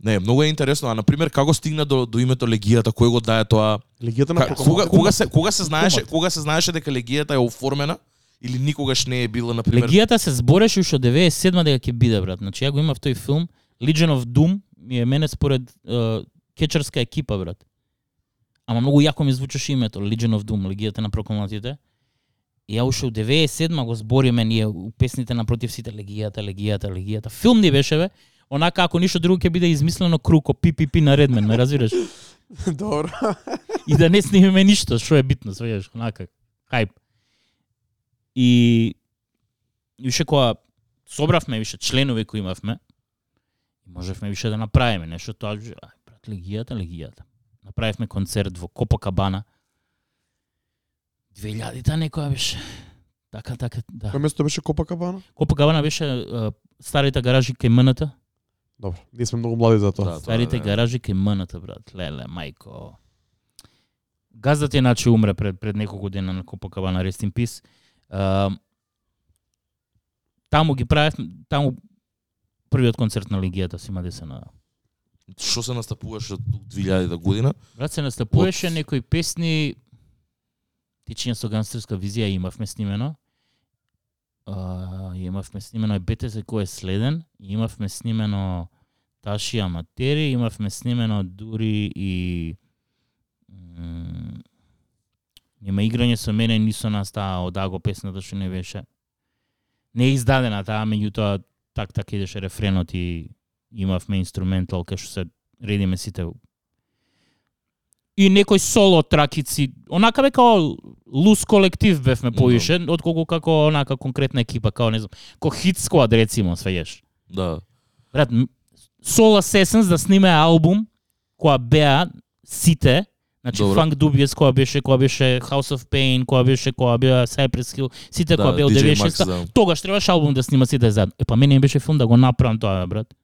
Не, многу е интересно, а на пример како стигна до до името легијата, кој го дае тоа? Легијата на кога кога се кога се знаеше, кога се знаеше дека легијата е оформена или никогаш не е била на пример? Легијата се збореше уште од 97 дека ќе биде брат. Значи ја го имав тој филм Legion of Doom ми е мене според е, кечерска екипа брат. Ама многу јако ми звучеше името Legion of Doom, легијата на прокламатите. И ја уште од 97 го збориме ние у песните напротив сите легијата, легијата, легијата. Филм ни беше бе. Онака ако ништо друго ќе биде измислено круко пи-пи-пи на Редмен, ме разбираш? Добро. и да не снимиме ништо, што е битно, сваѓаш, онака, хајп. И и више кога собравме више членови кои имавме, и можевме више да направиме нешто, тоа ај, брат, легијата, легијата. Направивме концерт во Копакабана. 2000-та некоја беше. Така, така, да. Кој место беше Копакабана? Копакабана беше е, старите гаражи кај МНТ. Добро, ние сме многу млади за тоа. Да, тоа Старите е. гаражи кај МНТ, брат. Леле, мајко. Газдата иначе умре пред, пред неколку година на Копакабана, Rest in Peace. А, таму ги правев, таму првиот концерт на Легијата си има десена. Што се настапуваше од 2000 година? Брат се настапуваше Од- некои песни Тичиња со гангстерска визија имавме снимено. А, имавме снимено и БТС кој е следен, имавме снимено Таши Аматери, имавме снимено дури и нема играње со мене ни со нас таа од Аго песната што не беше. Не е издадена таа, меѓутоа так така идеше рефренот и имавме инструментал кај што се редиме сите и некој соло тракици, онака бе као лус колектив бевме поише, отколку како онака конкретна екипа, као не знам, ко хит squad рецимо, сваѓаш. Да. Брат, Soul Assassins да сниме албум која беа сите, значи Добро. Funk Dubious која беше, која беше House of Pain, која беше, која беа Cypress Hill, сите која беа од DJ 96 Max, да. тогаш требаше албум да снима сите заедно. Е па мене ми беше филм да го направам тоа, брат.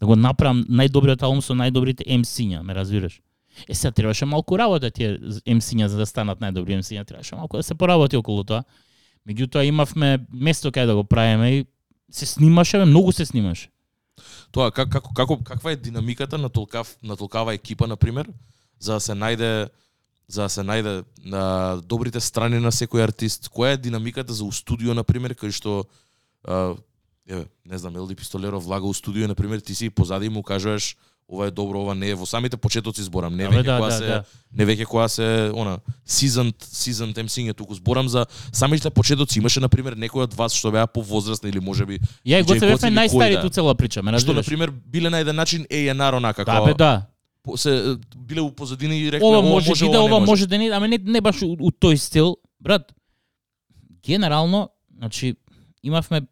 Да го направам најдобриот албум со најдобрите MC-ња, ме разбираш? Е сега требаше малку работа тие MC-ња за да станат најдобри MC-ња, требаше малку да се поработи околу тоа. Меѓутоа имавме место кај да го правиме и се снимаше, многу се снимаше. Тоа как, како како каква е динамиката на толкав на толкава екипа на пример за да се најде за да се најде на добрите страни на секој артист. Која е динамиката за у студио на пример кај што еве, не знам, Елди Пистолеров влага у студио на пример ти си позади и му кажуваш ова е добро, ова не е. Во самите почетоци зборам, не веќе да, кога да, се да. не веќе кога се она seasoned seasoned MC-ње туку зборам за самите почетоци имаше на пример некој од вас што беа повозрастни или можеби Ја го се бевме кој најстари да. ту цела прича, ме што на пример биле на еден начин A&R онака Да, како бе, да. по- се биле у позадини и рекле Ова може, може, биде, ова ова може. може да не, ама не, не баш у, у тој стил. Брат, генерално, значи, имавме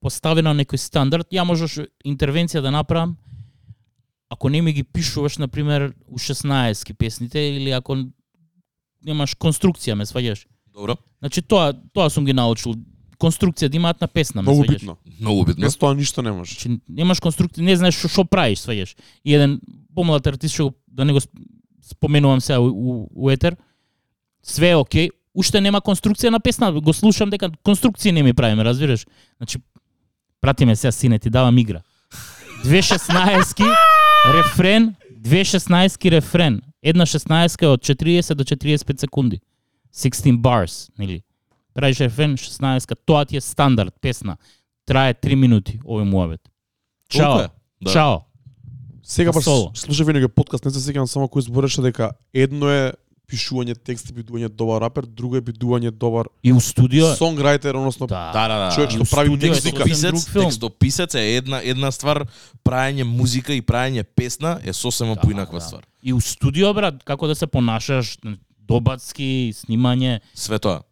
поставено некој стандард, ја можеш интервенција да направам, ако не ми ги пишуваш, на пример, у 16 песните, или ако немаш конструкција, ме сваѓаш. Добро. Значи, тоа, тоа сум ги научил. конструкција да имаат на песна, ме Многу сваѓаш? битно. Многу битно. Без тоа ништо не може. Значи, немаш конструкција, не знаеш што, што правиш, сваѓаш. И еден помлад артист што го- да не го сп- споменувам сега у, у, у етер, све е окей, уште нема конструкција на песна, го слушам дека конструкција не ми правиме, разбираш? Значи прати ме сега сине ти давам игра. 2.16 рефрен, 2.16 рефрен. Една 16 е од 40 до 45 секунди. 16 bars, нели? Правиш рефрен 16, тоа ти е стандард песна. Трае 3 минути овој муабет. Чао. Толку е. Да. Чао. Сега баш слушав винаги подкаст, не се сеќавам само кој збореше дека едно е пишување текст и бидување добар рапер, друго е бидување добар И у студио е- сонграйтер, односно да. Да, да, да. човек што прави Текстописец, друг филм. текстописец е една една ствар, праење музика и праење песна е сосема Да, поинаква да. ствар. И у студио брат, како да се понашаш, добацки, снимање. Све тоа.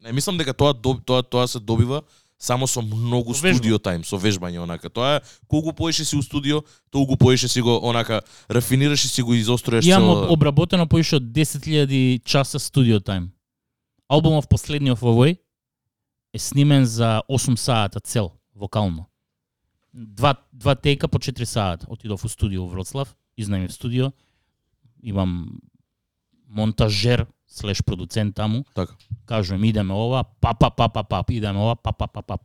Не мислам дека тоа тоа тоа се добива само со многу Со вежба. студио тајм, со вежбање онака. Тоа е колку поише си у студио, толку поише си го онака рафинираш и си го изостроеш Имам цело. об- обработено поише од 10.000 часа студио тајм. Албумов последниот овој е снимен за 8 сата цел, вокално. Два, два тейка по 4 сата. Отидов у студио во Вроцлав, изнајмив студио, имам монтажер слеш продуцент таму, Така. кажувам идеме ова, па па па па па, идеме ова, па па па па.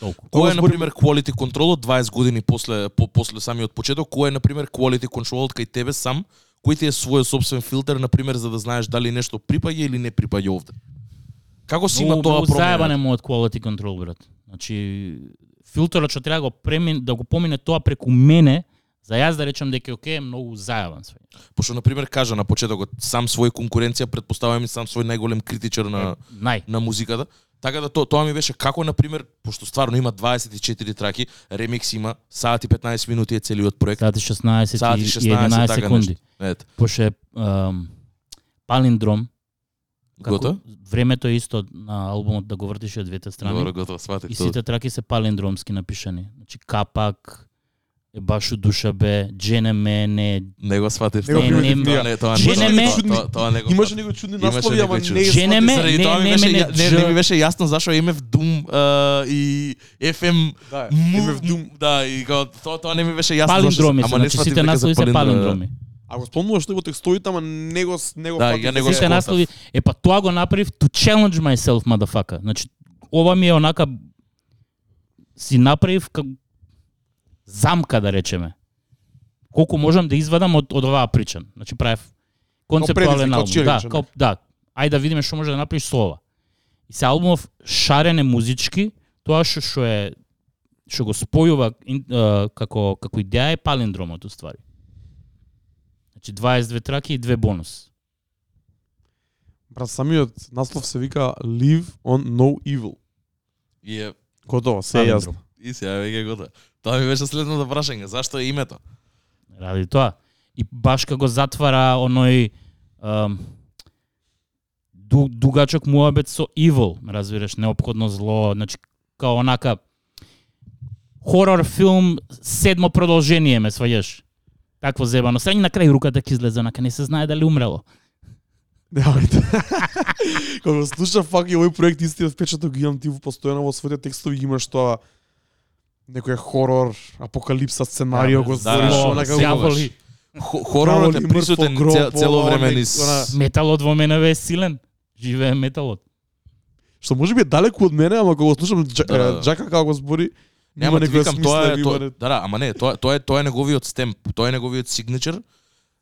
Толку. Кој е на пример quality control од 20 години после по, после самиот почеток, кој е на пример quality control кај тебе сам, кој ти е својот собствен филтер на пример за да знаеш дали нешто припаѓа или не припаѓа овде? Како си има тоа многу заебан е мојот quality control, брат. Значи, филтерот што треба да го премин, да го помине тоа преку мене, за јас да речам дека е окей, е многу заебан све. Пошто на пример кажа на почетокот сам свој конкуренција, предпоставувам и сам свој најголем критичар на Нај. на музиката. Така да то, тоа ми беше како на пример, пошто стварно има 24 траки, ремикс има, саат и 15 минути е целиот проект. Сати 16 Саат и и 11 16 така секунди. Ето, Пошто е палиндром, како времето е исто на албумот да го вртиш и од двете страни. Добро, готово, сватив. И сите траки се палиндромски напишани. Значи Капак, е баш у душа бе, Дженеме, не, Не го сватив. Не го Тоа ние. не, тоа не. Ме- тоа- не го Имаше некои чудни наслови, ама не чудни. Жене ме, не, не, не, не, не ми беше јасно зашо MF Doom а, и FM Да, MF Doom. Да, и тоа тоа не ми беше јасно. Палиндроми се, ама не значи сите наслови се палиндроми. А го спомнуваш што во текстовите, ама не го не го Да, фатив ја не го Сите е- наслови, е па тоа го направив to challenge myself, motherfucker. Значи, ова ми е онака си направив как замка да речеме. Колку можам да извадам од, од оваа прича. Значи правев концептуален албум. Да, као, да. Ајде да видиме што може да направиш со ова. И се албумов шарене музички, тоа што што е што го спојува како како идеја е палиндромот уствари. Значи 22 траки и две бонус. Брат, самиот наслов се вика Live on No Evil. И е Готово, се е јасно. И сега веќе готово. Тоа ми беше следното прашање, зашто е името? Ради тоа. И баш како затвара оној ам, ду, дугачок муабет со evil, разбираш, неопходно зло, значи као онака хорор филм седмо продолжение ме сваѓаш. Такво зебано. Сега на крај руката ќе излезе, онака не се знае дали умрело. Немајте. Кога слушав фак и овој проект истиот впечаток ги имам ти постојано во своите текстови ги имаш тоа некој хорор, апокалипса сценарио го да, збориш да, онака. Дјаволи. Хо- Хоророт е присутен цело време низ Металот во мене бе силен. Живее металот. што може би е далеку од мене, ама кога го слушам Да, да, да. Джака како го збори, Нема викам, тоа е, смисла, тоа, има- да, да, ама не, тоа, тоа е тоа е неговиот стемп, тоа е неговиот signature.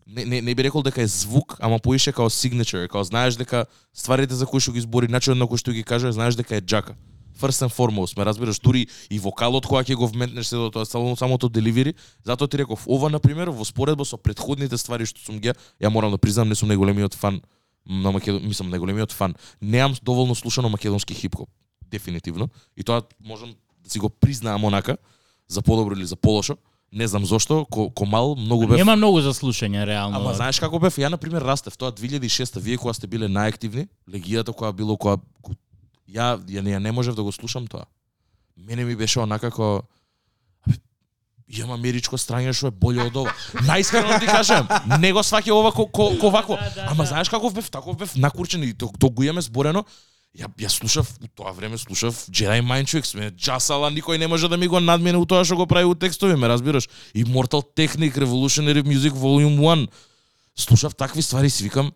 Не, не, не би рекол дека е звук, ама поише као signature, као знаеш дека стварите за кои што ги збори, начинот на кој што ги каже, знаеш дека е Джака. First and foremost, ме разбираш, дури и вокалот кога ќе го вметнеш се до тоа, само самото деливери, затоа ти реков, ова на пример во споредба со претходните ствари што сум ги, ја морам да признам, не сум најголемиот фан на Македон, мислам најголемиот фан. Неам доволно слушано македонски хип-хоп, дефинитивно, и тоа можам да си го признаам онака, за подобро или за полошо, не знам зошто, ко, ко мал многу бев Нема многу за слушање реално. Ама знаеш како бев? Ја на пример растев тоа 2006 вие кога сте биле најактивни, легијата која било која ко- ја ја не, ја не можев да го слушам тоа. Мене ми беше онака како абе, Јам америчко страње што е боле од ова. Најискрено ти кажам, не го сваќа ова ко, ко, ко вакво. Да, да, Ама да. знаеш како бев, таков бев накурчен и то, то го имаме зборено. Ја, ја слушав, у тоа време слушав Jedi Mind Tricks, ме джасала, никој не може да ми го надмене у тоа што го прави у текстови, ме разбираш? И Mortal Technic, Revolutionary Music Volume 1. Слушав такви ствари и си викам,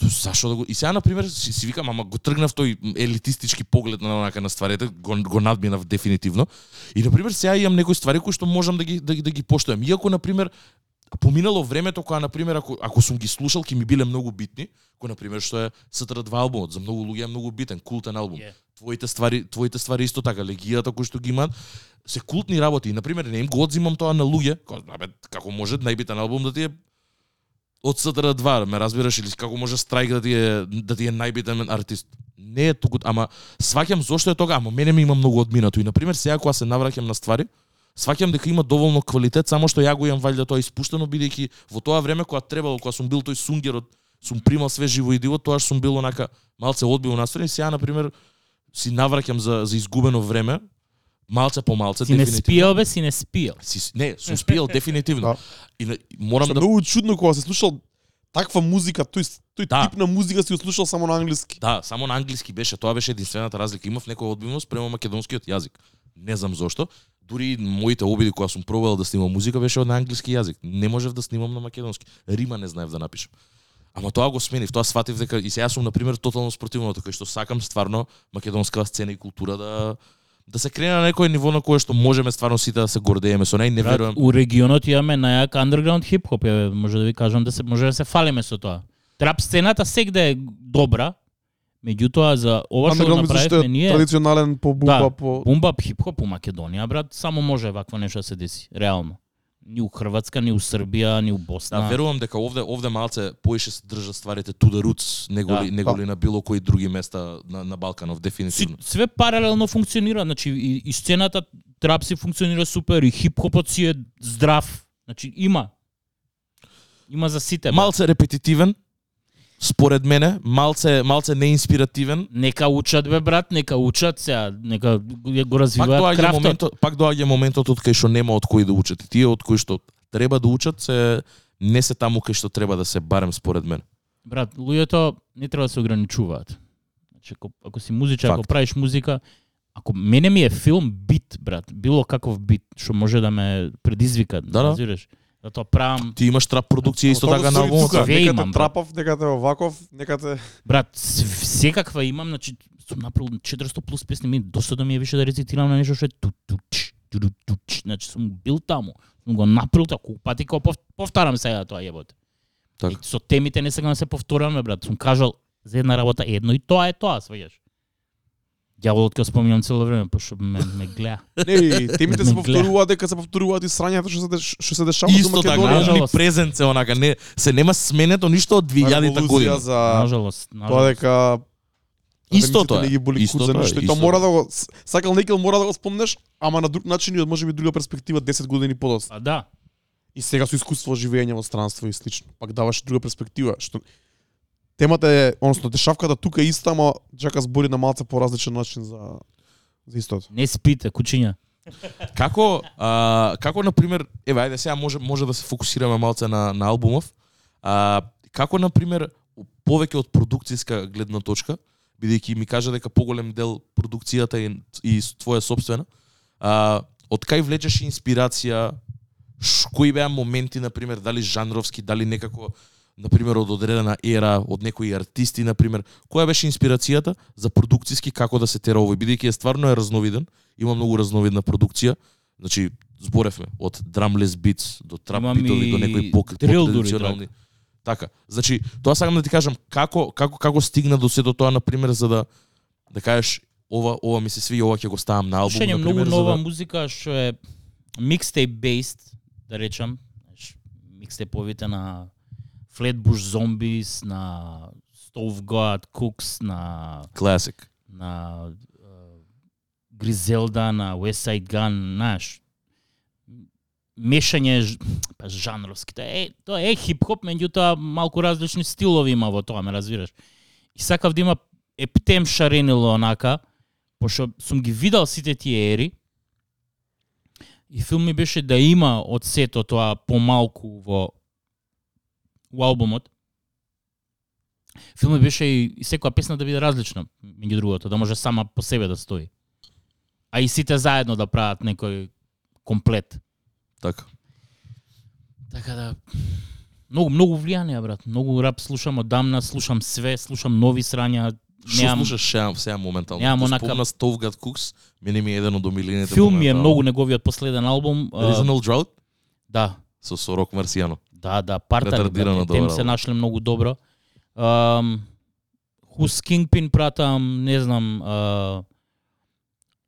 зашо да го... И сега, например, си, си викам, ама го тргнав тој елитистички поглед на онака на стварите, го, го надминав дефинитивно. И, например, сега имам некои ствари кои што можам да ги, да, ги- да ги поштојам. Иако, например, поминало времето кога, например, ако, ако сум ги слушал, ќе ми биле многу битни, кој, например, што е СТР2 албумот, за многу луѓе е многу битен, култен албум. Е. Твоите ствари, твоите ствари исто така, легијата кои што ги имаат, се култни работи. И, например, не им го одзимам тоа на луѓе, кој, абе, како може најбитен албум да ти е од СДР2, ме разбираш или како може Страйк да ти е да ти е најбитен артист. Не е туку, ама сваќам зошто е тога, ама мене ми има многу одминато и на пример сега кога се навраќам на ствари, сваќам дека има доволно квалитет, само што ја го имам валјда тоа испуштено бидејќи во тоа време кога требало, кога сум бил тој сунгерот, сум примал све живо и диво, тоа сум бил онака малце одбил настроен, сега на пример си навраќам за за изгубено време, малце по малце Си не спиел, бе, си не спиел. Си, не, сум спиел дефинитивно. Да. И морам Што да многу чудно кога се слушал таква музика, тој тој Да. тип на музика си го слушал само на англиски. Да, само на англиски беше, тоа беше единствената разлика. Имав некоја одбивност према македонскиот јазик. Не знам зошто. Дури и моите обиди кога сум пробал да снимам музика беше на англиски јазик. Не можев да снимам на македонски. Рима не знаев да напишам. Ама тоа го сменив, тоа сватив дека и сега сум на пример тотално спротивното, кај што сакам стварно македонска сцена и култура да да се крене на некој ниво на кое што можеме стварно сите да се гордееме со неј, не верувам. у регионот имаме најак underground хип-хоп, е, може да ви кажам да се може да се фалиме со тоа. Трап сцената сегде е добра, меѓутоа за ова што направивме е ние, традиционален по бумба Да. по бумбап хип-хоп у Македонија, брат, само може вакво нешто да се деси, реално. Ни у Хрватска, ни у Србија, ни у Босна. Да, верувам дека овде овде малце поише се држат стварите to the roots, неголи Да. неголи на било кои други места на, на Балканов Си, дефинитивно. све паралелно функционира, значи и, и сцената трап си функционира супер и хип-хопот си е здрав. Значи има. Има за сите. Малце репетитивен, според мене, малце малце неинспиративен. Нека учат бе брат, нека учат сега, нека го Пак развиваат доаѓа крафтот. моментот, пак доаѓа моментот од кај што нема од кои да учат. И тие од кои што треба да учат се не се таму кај што треба да се барем според мене. Брат, луѓето не треба да се ограничуваат. Значи ако, ако си музичар, ако правиш музика, ако мене ми е филм бит, брат, било каков бит што може да ме предизвика, Да, да. разбираш? Да тоа правам, Ти имаш трап продукција исто така на тука, Све имам, трапав, нека те оваков, нека те брат, секаква имам, значи сум направил 400 плюс песни, ми досадно ми е више да рецитирам на нешто што е ту ту ч, ту ту значи сум бил таму. Сум го направил тоа колку пати кога пов- повтарам сега тоа јebote. Така. И со темите не сакам да се повторам, брат. Сум кажал за една работа едно и тоа е тоа, сваѓаш. Дјаволот ќе спомнам цело време, пошто ме, ме гледа. Не, темите се повторуваат дека се повторуваат и срањата што се што се дешава Исто во така, Македонија. Наžalost. ни презент се онака, не се нема сменето ништо од 2000-та Револуција година. за Нажалост, тоа нажалост. дека Исто тоа е. не ги боли Исто тоа е, исто тоа мора тоа да го сакал некил мора да го спомнеш, ама на друг начин и од можеби друга перспектива 10 години подоцна. А да, И сега со искуство живење во странство и слично. Пак даваш друга перспектива, што темата е, односно дешавката тука е иста, ама Джака збори на малце поразличен начин за за истото. не спите, кучиња. Како а, како на пример, еве ајде сега може може да се фокусираме малце на на албумов. А, како на пример повеќе од продукцијска гледна точка, бидејќи ми кажа дека поголем дел продукцијата е и твоја собствена. А, од кај влечеш инспирација? Ш, кои беа моменти на пример, дали жанровски, дали некако на пример од одредена ера, од некои артисти на пример, која беше инспирацијата за продукцијски како да се тера овој бидејќи е стварно е разновиден, има многу разновидна продукција. Значи зборевме од drumless beats до Имам битови до некои по drill дури, традиционални. Така. Значи, тоа сакам да ти кажам како како како стигна до сето тоа на пример за да да кажеш ова ова ми се свија, ова ќе го ставам на албум Слушање на многу пример за нова да музика што е mixtape based, да речам, знаеш, микстейповите на Flatbush Zombies, на Stove God Cooks, на classic. на Гризелда, на West Side Gun, знаеш, мешање па жанровски. Тоа е, тоа е хип-хоп, меѓутоа малку различни стилови има во тоа, ме разбираш. И сакав да има ептем шаренило онака, пошто сум ги видел сите тие ери, и филм ми беше да има од сето тоа помалку во во албумот. Филмот беше и, и секоја песна да биде различна, меѓу другото, да може сама по себе да стои. А и сите заедно да прават некој комплет. Така. Така да многу многу влијание брат. Многу рап слушам одамна, слушам све, слушам нови срања. Што Немам слушаш сега, сега моментално? Немам Го онака- Спомна Stove Got Cooks, мене ми е еден од омилените филм ми е многу неговиот последен албум. Reasonable Drought да, со со Рок Марсијано. Да, да. Ретардирано брат. Тем се нашле многу добро. Um, Who's Kingpin пратам, не знам, а,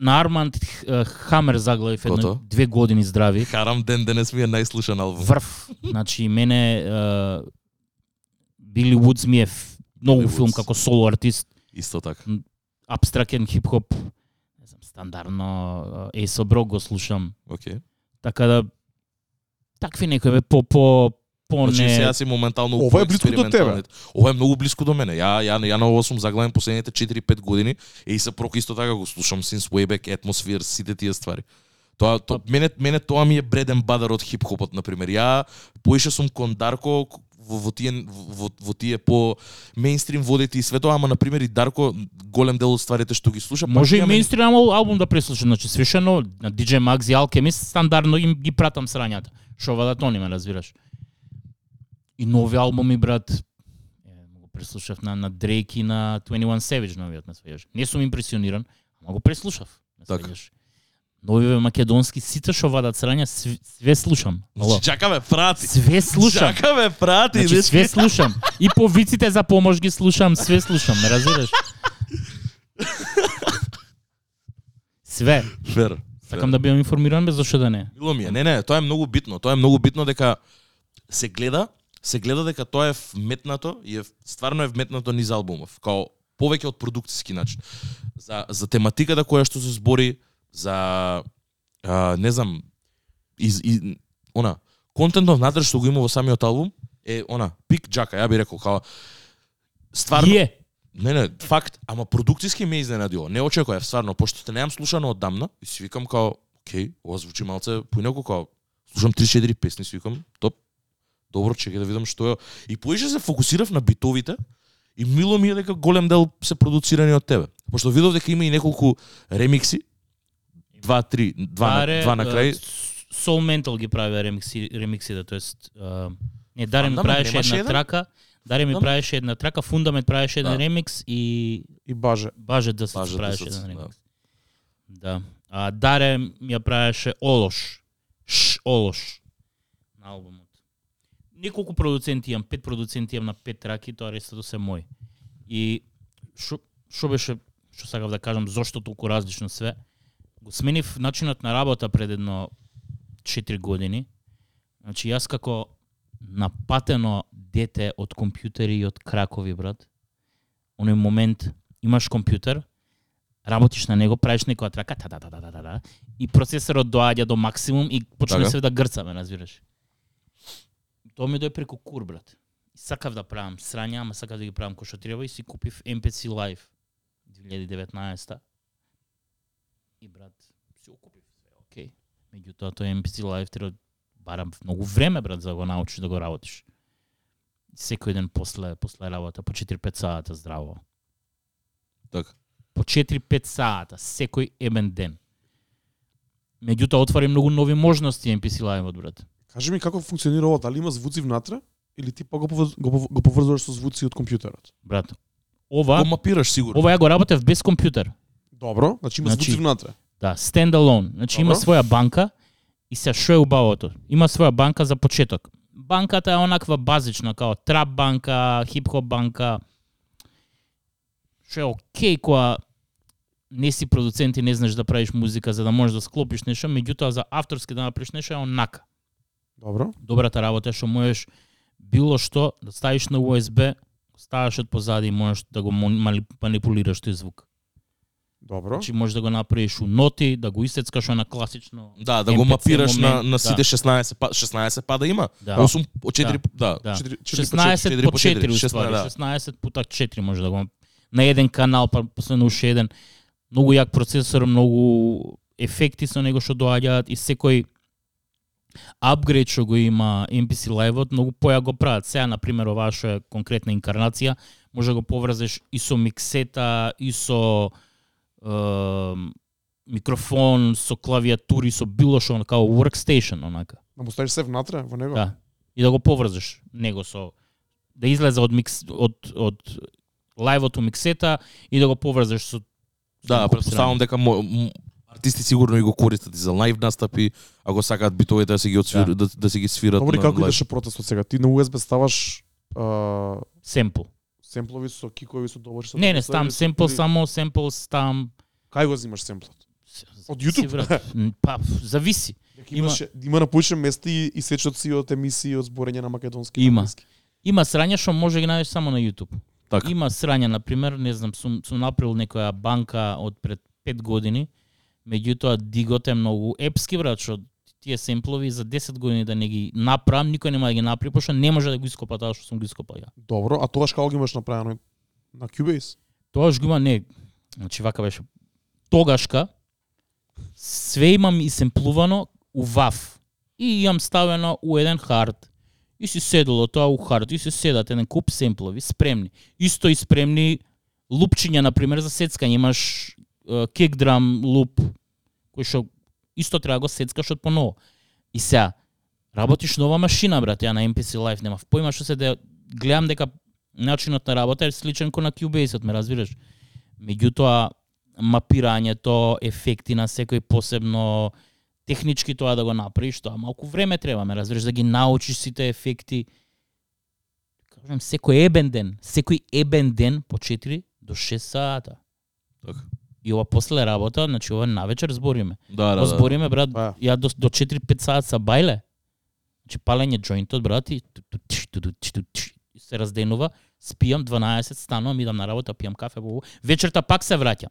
на Арманд Х- Хамер заглавив едно две години здрави. Харам ден денес ми е најслушан албум. Врв. Значи мене Били Вудс ми е многу филм како соло артист, Исто така. абстракен хип-хоп, не знам, стандардно Ace го слушам. Океј. Така да такви некои бе по по по Значи сега си моментално Ова е блиску до поексперименталниот. Ова е многу блиску до мене. Ја ја ја на ова сум заглавен последните 4-5 години и се прок исто така го слушам since way back atmosphere сите тие ствари. Тоа то, Па- мене мене тоа ми е бреден бадер од хип-хопот на пример. Ја поише сум кон Дарко во, во тие во, во тие по мејнстрим водите и свето, ама на пример и Дарко голем дел од стварите што ги слуша, Може и ал- албум да преслушам, значи свишено на DJ Max и Alchemist стандардно им ги пратам срањата. Шо вадат они ме разбираш. И нови албуми брат го преслушав на на Drake и на 21 Savage новиот ме свеѓаш. Не сум импресиониран, ама го преслушав. ме Така. свеѓаш. Новиве македонски сите што вадат срања све, све слушам. Ало. Чакаме прати. Све слушам. Чакаме прати. Значи дечки. све слушам. И по виците за помош ги слушам, све слушам, ме разбираш? Све. Фер. Сакам да бидам информиран без зашто да не. Било ми е. Не, не, тоа е многу битно. Тоа е многу битно дека се гледа, се гледа дека тоа е вметнато и е стварно е вметнато низ албумов, као повеќе од продукциски начин. За за тематиката која што се збори, за а, не знам из, из она контентот внатре што го има во самиот албум е она пик џака, ја би рекол као стварно Е, Не, не, факт, ама продукциски ме изненадило. Не очекував стварно, пошто те немам слушано одамна и си викам као, окей, ова звучи малце поинаку као слушам 3-4 песни, си викам, топ. Добро, чекај да видам што е. И поише се фокусирав на битовите и мило ми е дека голем дел се продуцирани од тебе. Пошто видов дека има и неколку ремикси, два, три, два, на, два на крај. Soul Mental ги прави ремикси, ремиксите, тоест а, не Даре ми правеше една еден? трака, Даре ми правеше една трака, Фундамент правеше еден Да. ремикс и И баже. Баже да се Баже правеше еден да. ремикс. Да. А Даре ми ја правеше Олош. Ш Олош на албумот. Неколку продуценти имам, пет продуценти имам на пет траки, тоа рестото се мој. И шо, шо беше, што сакав да кажам, зошто толку различно све, го сменив начинот на работа пред едно 4 години. Значи јас како напатено дете од компјутери и од кракови, брат, оној момент имаш компјутер, работиш на него, правиш некоја трака, та да да да да да, да и процесорот доаѓа до максимум и почне Така. се да грцаме, разбираш. Тоа ми дојде преку кур, брат. Сакав да правам срања, ама сакав да ги правам кој што треба и си купив MPC Live 2019 И брат, си го купив све, окей. Меѓутоа тој MPC Live треба барам многу време брат за да го научиш да го работиш. Секој ден после после работа по 4-5 сата здраво. Така. По 4-5 сата секој ебен ден. Меѓутоа отвори многу нови можности MPC Live брат. Кажи ми како функционира ова, дали има звуци внатре или ти па го, поврз- го, го поврзуваш со звуци од компјутерот? Брат. Ова Го мапираш сигурно. ова ја го работев без компјутер. Добро, значи има Значи, звуци внатре. Да, standalone. Значи има Добро. своја банка и се што е убавото. Има своја банка за почеток. Банката е онаква базична, као трап банка, хип-хоп банка. Што е окей која не си продуцент и не знаеш да правиш музика за да можеш да склопиш нешто, меѓутоа за авторски да направиш нешто е онака. Добро. Добрата работа е што можеш било што да ставиш на USB, ставаш од позади и можеш да го манипулираш тој звук. Добро. Значи можеш да го направиш у ноти, да го исецкаш на класично. Да, да го мапираш на, момент, на да. сите 16 па, 16 пада има. Да. 8 по 4 да. Да. Четири- четири по 16 четири по по 4 четири, уствари. 16, да. 16 пута 4 може да го на еден канал, па последно уште еден. Многу јак процесор, многу ефекти со него што доаѓаат и секој апгрейд што го има MPC Live-от, многу поја го прават. Сега, на пример, оваа што е конкретна инкарнација, може да го поврзеш и со миксета, и со е, микрофон, со клавиатури, со било што, као workstation, онака. Да му ставиш се внатре во него? Да. И да го поврзеш него со да излезе од микс од од лајвот у миксета и да го поврзеш со Да, претпоставам дека мо, артисти сигурно и го користат и за лайв настапи, ако сакаат битовите да се ги отсвир, да. да, се ги свират Добри, на како идеше протестот сега? Ти на USB ставаш а, семпл. семплови со кикови со добар со Не, не, ставам семпл, или- само семпл ставам Кај го взимаш семплот? Од YouTube? Па, зависи. Дека Има- имаше има на повеќе места и, и сечоци од емисии од зборење на македонски. Има. Има срања што може да ги најдеш само на YouTube. Така. Има срања, на пример, не знам, сум, сум направил некоја банка од пред 5 години, меѓутоа дигот е многу епски, брат, што тие семплови за 10 години да не ги направам, никој нема да ги направи, пошто не може да го ископа тоа што сум го ископал ја. Добро, а тогаш како ги имаш направено на Cubase? Тогаш го има не, значи вака беше тогашка све имам и семплувано у WAV и имам ставено у еден хард и си седело тоа у хард и се седат еден куп семплови спремни. Исто и спремни лупчиња на пример за сецкање имаш Э, kick drum луп кој што исто треба да го сецкаш од поново. И сега работиш нова машина брат, ја на MPC Live немав поима што се да гледам дека начинот на работа е сличен кон на Cubase-от, ме разбираш. Меѓутоа, мапирањето, ефекти на секој посебно, технички тоа да го направиш, тоа малку време треба, ме разбираш, да ги научиш сите ефекти. Кажам секој ебен ден, секој ебен ден по 4 до 6 сата. Така. И ова после работа, значи ова навечер збориме. Да, да, да. збориме, брат, Да. ја до, до 4-5 саат са бајле. Значи палење џоинтот, брат, и се разденува, спијам 12, станувам, идам на работа, пијам кафе, бу, вечерта пак се враќам.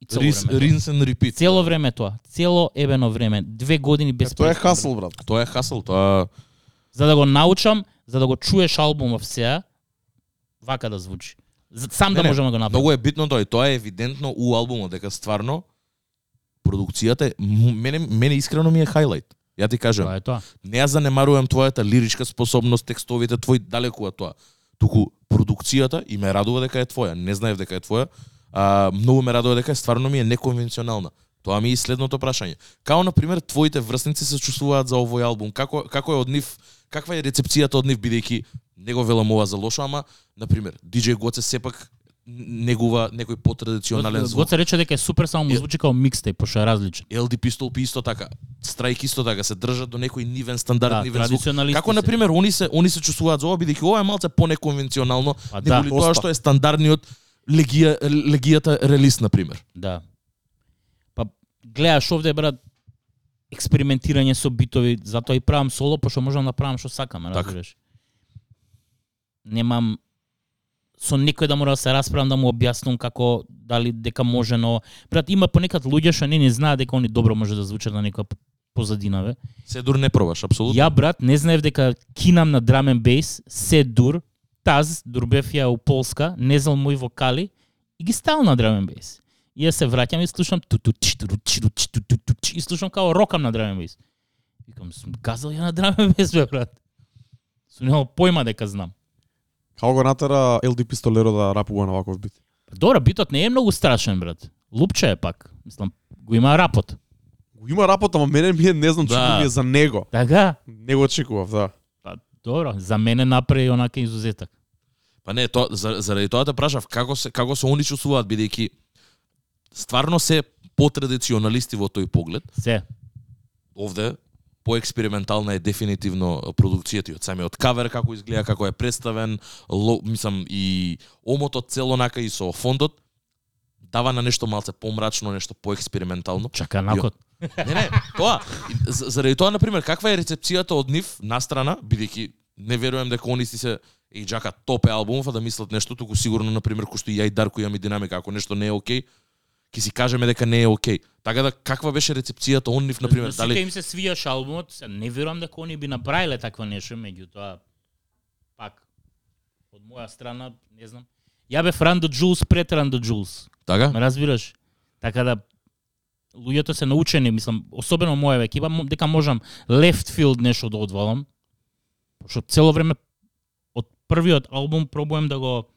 И цело Рис, време. rinse and repeat. Цело време тоа, цело ебено време, две години без Е, тоа е хасл, брат. Тоа е хасл, тоа За да го научам, за да го чуеш албумов сега, вака да звучи. Сам да Не, не, можам да го направам. многу е битно тоа и тоа е евидентно у албумот дека стварно продукцијата мене мене искрено ми е хайлайт. Ја ти кажам, Тоа е тоа. не ја занемарувам твојата лиричка способност, текстовите твои далеку од тоа. Туку продукцијата и ме радува дека е твоја. Не знаев дека е твоја. А, многу ме радува дека е стварно ми е неконвенционална. Тоа ми е следното прашање. Као на пример твоите врсници се чувствуваат за овој албум? Како како е од нив? Каква е рецепцијата од нив бидејќи не го велам ова за лошо, ама на пример DJ Гоце сепак негува некој потрадиционален звук. Гоце рече дека е супер, само му звучи као микстейп, пошто е различен. LD Pistol исто така. Страйк исто така се држат до некој нивен стандард, Да, нивен звук. Како на пример они се они се чувствуваат за ова бидејќи ова е малце понеконвенционално, Па него да, тоа што е стандардниот легија легијата релиз на пример. Да. Па гледаш овде брат експериментирање со битови, затоа и правам соло, пошто можам да правам што сакам, Така. Немам со некој да мора да се расправам да му објаснам како дали дека може но брат има понекад луѓе што не не знаат дека они добро може да звучат на некоја позадина бе. Се дур не пробаш, апсолутно. Ја брат не знаев дека кинам на драм and bass, се дур, таз, дурбев ја у Полска, не знал мои вокали и ги стал на драм and bass. И ја се враќам и слушам ту ту чи ту чи ту чи ту ту ту чи и слушам као рокам на драм and bass. Викам сум газал ја на драм and bass бе брат. Сум немал појма дека знам. Како го натера LD Пистолеро да рапува на ваков бит? Добро, битот не е многу страшен брат. Лупче е пак. Мислам, го има рапот. Го има рапот, ама мене ми е не знам Да. чуто ми е за него. Така? Не го очекував, да. Па добро, за мене направи онака изузетак. Па не, тоа за- заради тоа те прашав како се како се они чувствуваат бидејќи стварно се потрадиционалисти во тој поглед. Се. Овде поекспериментална е дефинитивно продукцијата и од самиот кавер како изгледа, како е представен, ло, мислам и омотот целонака и со фондот дава на нешто малце помрачно, нешто поекспериментално. Чака накот. Не, не, тоа. И за- Заради тоа, на пример, каква е рецепцијата од нив настрана, бидејќи не верувам дека они си се и джака топе албумов, а да мислат нешто, туку сигурно, на пример, кој што и ја и Дарко имаме динамика, ако нешто не е окей, ќе си кажеме дека не е окей. Така да, каква беше рецепцијата он нив, на пример, дали им се свијаш албумот, се не верувам дека они би направиле такво нешто, меѓутоа пак од моја страна, не знам. Ја бев Run the Jules пред Run the Jules. така? Ме разбираш? Така да луѓето се научени, мислам, особено моја екипа, дека можам left field нешто да одвалам. Пошто цело време од првиот албум пробувам да го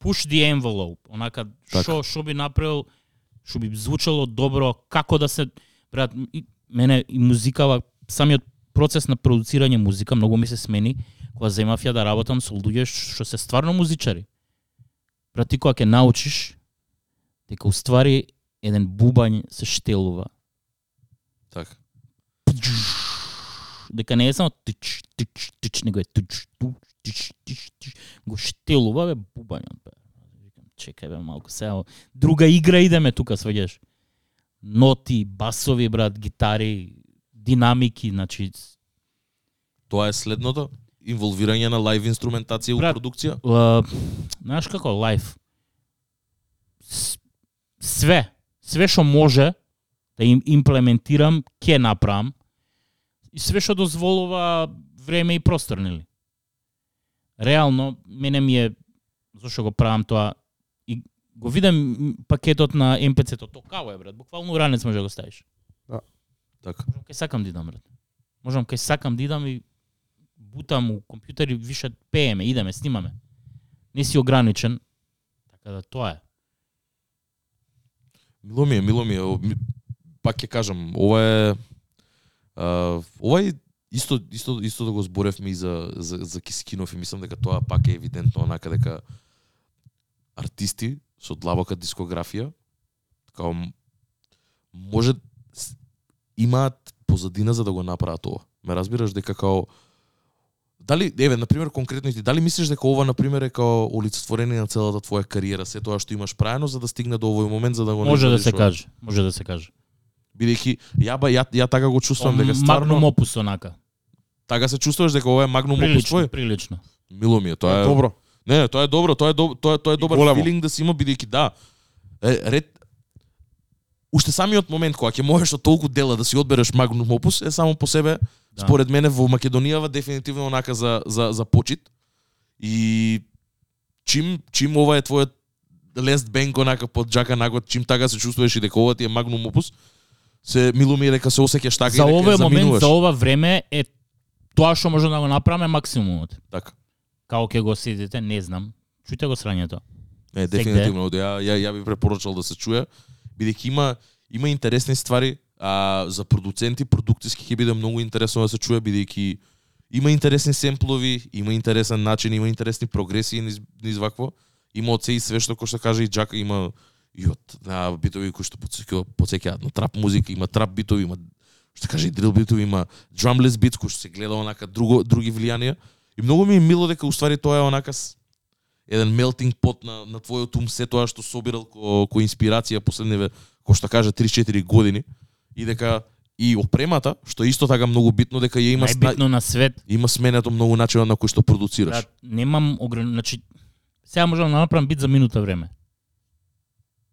push the envelope, онака Така. што што би направил, што би звучало добро, како да се брат, и, мене и музикава, самиот процес на продуцирање музика многу ми се смени кога земав ја да работам со луѓе што се стварно музичари. Брат, ти кога ќе научиш дека уствари еден бубањ се штелува, Така. дека не е само тич, тич, тич, него е тич, туч, тич, тич, тич, го штелува бе бубањот бе. Викам, чекај бе малку сега, друга игра идеме тука, сваѓаш. Ноти, басови брат, гитари, динамики, значи Тоа е следното инволвирање на лайв инструментација у Брат, продукција. Uh, знаеш како лайф С- све све што може да им имплементирам ќе направам и све што дозволува време и простор нели реално мене ми е зошто го правам тоа и го видам пакетот на МПЦ-то то као е брат буквално ранец може да го ставиш Така. Можам кај сакам да идам, брат. Можам кај сакам да идам и бутам у компјутер и више пееме, идеме, снимаме. Не си ограничен. Така да тоа е. Мило ми е, мило ми е. Пак ќе кажам, ова е а, ова е исто исто исто да го зборевме и за за за Кискинов и мислам дека тоа пак е евидентно онака дека артисти со длабока дискографија као м- може имаат позадина за да го направат ова. Ме разбираш дека као Дали, еве, на пример, конкретно ти, дали мислиш дека ова, на пример, е као олицетворение на целата твоја кариера, се тоа што имаш правено, за да стигне до овој момент, за да го Може да се ова? каже, може да се каже. Бидејќи ја ба ја, ја така го чувствувам дека стварно Магнум опус онака. Така се чувствуваш дека ова е магнум опус Прилично, твој. прилично. Мило ми е, тоа е Добро. Не, не, тоа е добро, тоа е доб, тоа е тоа е добар филинг да си има бидејќи да. Е, ред Уште самиот момент кога ќе можеш од толку дела да си одбереш магнум опус е само по себе Да. според мене во Македонијава дефинитивно онака за за за почит. И чим чим ова е твојот лест бенк онака под джака нагот, чим така се чувствуваш и дека ова ти е магнум опус, се мило ми е дека се осеќаш така За и дека овој момент, за ова време е тоа што може да го направиме максимумот. Така. Како ќе го седите, не знам. Чујте го срањето. Не, Секде. дефинитивно. Ја, ја, ја би препорачал да се чуе, бидејќи има има интересни ствари, а за продуценти продукциски ќе биде многу интересно да се чуе бидејќи има интересни семплови, има интересен начин, има интересни прогресии низ, низ вакво. Има од се и све што кој што каже и Джака има и од на битови кои што подсеќаат на трап музика, има трап битови, има што каже и дрил битови, има drumless бит кој што се гледа онака друго други влијанија. И многу ми е мило дека уствари тоа е онака еден melting pot на, на твојот ум, се тоа што собирал ко, ко инспирација последниве, кој што каже 3-4 години и дека и опремата, што е исто така многу битно дека ја има Најбитно на свет има сменето многу начина на кој што продуцираш. Брат, немам ограни... Значи, сега можам да направам бит за минута време.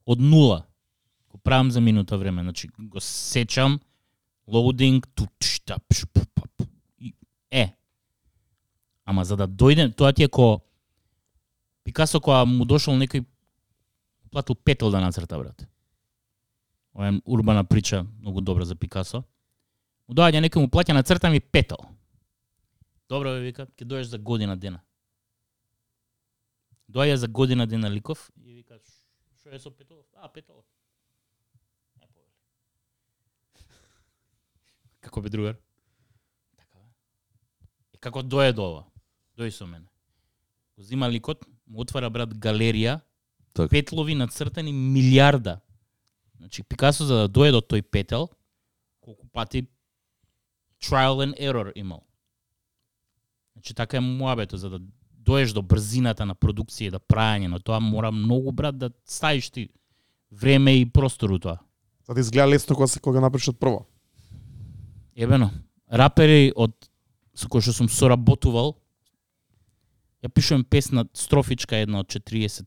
Од нула. Го правам за минута време. Значи, го сечам, лоудинг, туч, тап, е. Ама за да дојдем, тоа ти е ко Пикасо кога му дошол некој платил петел да нацрта, брат. Ова е урбана прича, многу добра за Пикасо. Му доаѓа некој му плаќа на црта ми петел. Добро ве вика, ќе дојдеш за година дена. Доаѓа за година дена ликов и вика што е со петол? А, петол. Е, повели. Како бе другар? Така бе. И како дое до ова? Дој со мене. Го зима ликот, му отвара брат галерија, Така. петлови нацртани милиарда. Значи Пикасо за да дое до тој петел, колку пати trial and error имал. Значи така е муабето за да доеш до брзината на продукција и да прајање на тоа мора многу брат да ставиш ти време и простор у тоа. За да изгледа лесно кога се кога направиш од прво. Ебено, рапери од со кои што сум соработувал, ја пишувам песна строфичка една од 40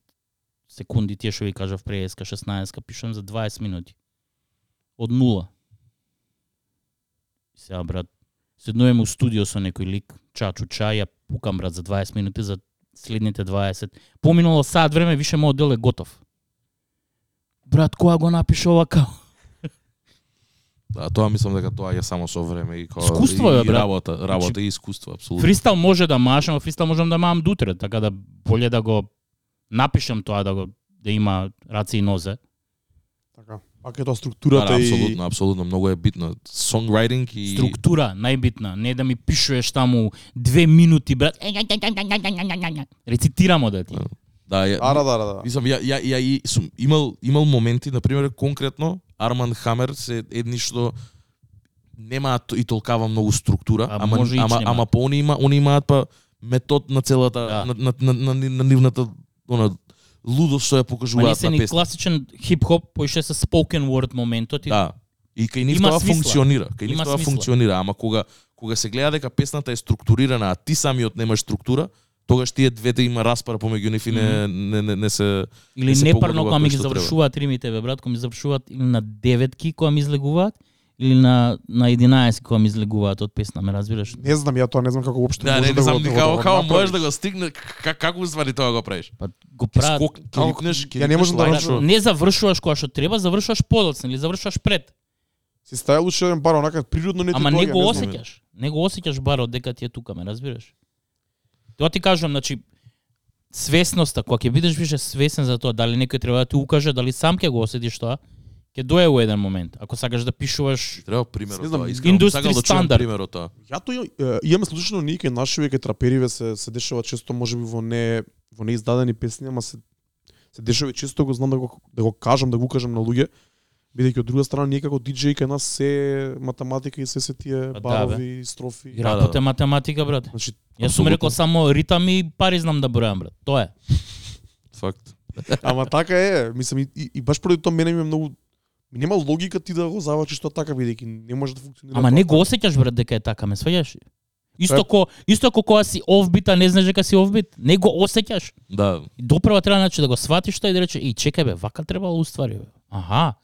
секунди, тие што ви кажав преска 16-ка, пишувам за 20 минути. Од нула. Сега брат, седнуваме у студио со некој лик, чачу чај, ја пукам брат за 20 минути за следните 20. Поминало сад време, више мојот дел е готов. Брат, која го напиша ова Да, тоа мислам дека тоа е само со време и као Искуство и, е, и работа, работа Значи, и искуство, апсолутно. Фристайл може да машам, а фристайл можам да мам дутре, така да боле да го напишам тоа да го да има раце и нозе. Така. Пак е тоа структурата да, и апсолутно, апсолутно, многу е битно. Songwriting и Структура најбитна, не да ми пишуваш таму две минути брат. Рецитирамо да ти. да, ја, Да, да, да, да. Мислам, ја, ја, ја и сум имал, имал моменти, на пример, конкретно, Арман Хамер се едни што немаат и толкава многу структура, А ама, може ама, ама па они, има, они имаат па метод на целата, Да. на, на, на, на, на, на нивната она, лудост што ја покажуваат се на ни песна. класичен хип-хоп, поише со spoken word моментот и Да. И кај нив тоа функционира. Кај нив тоа функционира, ама кога кога се гледа дека песната е структурирана, а ти самиот немаш структура, тогаш тие двете има распар помеѓу нив и не, не, не, не се Или не се непарно кога ми ги завршуваат римите, бе, брат, кога ми завршуваат или на деветки кога ми излегуваат, или на на 11 кога ми излегуваат од песна, ме разбираш? Не знам, ја тоа не знам како уопште Да, може не, да не знам го ни да како како можеш да го стигне как како уствари тоа го правиш? Па го прават. скок, ќе ја не можам да лајншо. Не завршуваш кога што треба, завршуваш подоцна или завршуваш пред. Си ставил уште еден бар, онака природно не ти Ама не го осеќаш. Не го осеќаш барот дека ти е тука, ме разбираш? Тоа ти кажувам, значи свесноста, кога ќе бидеш више свесен за тоа, дали некој треба да ти укаже, дали сам ќе го осетиш тоа, ќе дое во еден момент. Ако сакаш да пишуваш Треба пример од тоа. Искрено индустри сакам да чуем стандард. пример од тоа. Ја тоа е, имаме случајно ние кај нашиве кај трапериве се се дешава често можеби во не во неиздадени песни, ама се се дешава често го знам да го да го кажам, да го кажам на луѓе. Бидејќи од друга страна ние како диџеи кај нас се математика и се се тие да, барови, строфи. и да, да. е математика, брат. Значи Јас сум рекол само ритам и пари знам да бројам, брат. Тоа е. Факт. Ама така е, мислам и, и, и баш поради тоа мене ми е многу ми нема логика ти да го завачиш тоа така бидејќи не може да функционира. Ама не го така. осеќаш брат дека е така, ме сваѓаш? Исто ко исто ко кога си офбит, а не знаеш дека си офбит, не го осеќаш. Да, И допрва треба значи да го сватиш тоа и да рече, "И чекај бе, вака требало уствари бе." Аха.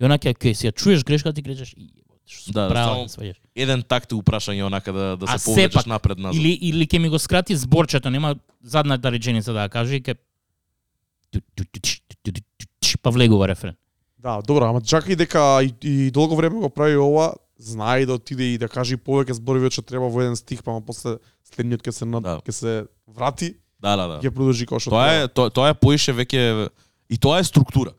И онака ќе си ја чуеш грешка ти кречеш и што Да, правил, само- да еден такт упрашање онака да да А се повлечеш напред назад. Или или ќе ми го скрати зборчето, нема задната реченица да ја каже и ќе па влегува рефрен. Да, добро, ама чакај дека и, и долго време го прави ова, знае да отиде и да каже повеќе зборови што треба во еден стих, па ама после следниот ќе се над... Да. ќе се врати, Да, да, да. ќе продолжи како што Тоа е тоа, тоа е поише веќе и тоа е структура.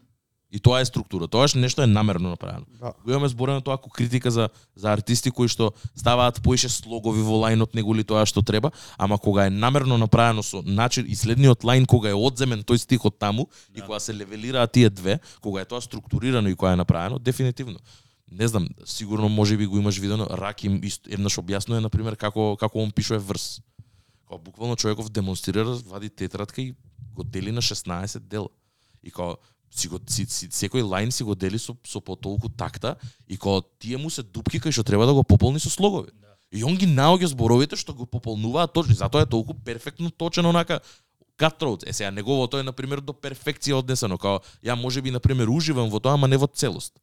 И тоа е структура. Тоа е нешто е намерно направено. Да. Го имаме зборено тоа како критика за за артисти кои што ставаат поише слогови во лајнот него ли тоа што треба, ама кога е намерно направено со начин и следниот лајн кога е одземен тој стих од таму и кога се левелираат тие две, кога е тоа структурирано и кога е направено, дефинитивно. Не знам, сигурно може би го имаш видено, Раким еднаш објаснува на пример како како он пишува верс. Као буквално човеков демонстрира, вади тетрадка и го дели на 16 дела. И као си го си, си, секој лајн си го дели со со по толку такта и као тие му се дупки кај што треба да го пополни со слогови. И он ги наоѓа зборовите што го пополнуваат точно, затоа е толку перфектно точен онака cutthroat. Е сега неговото е на пример до перфекција однесено, као ја можеби на пример уживам во тоа, ама не во целост.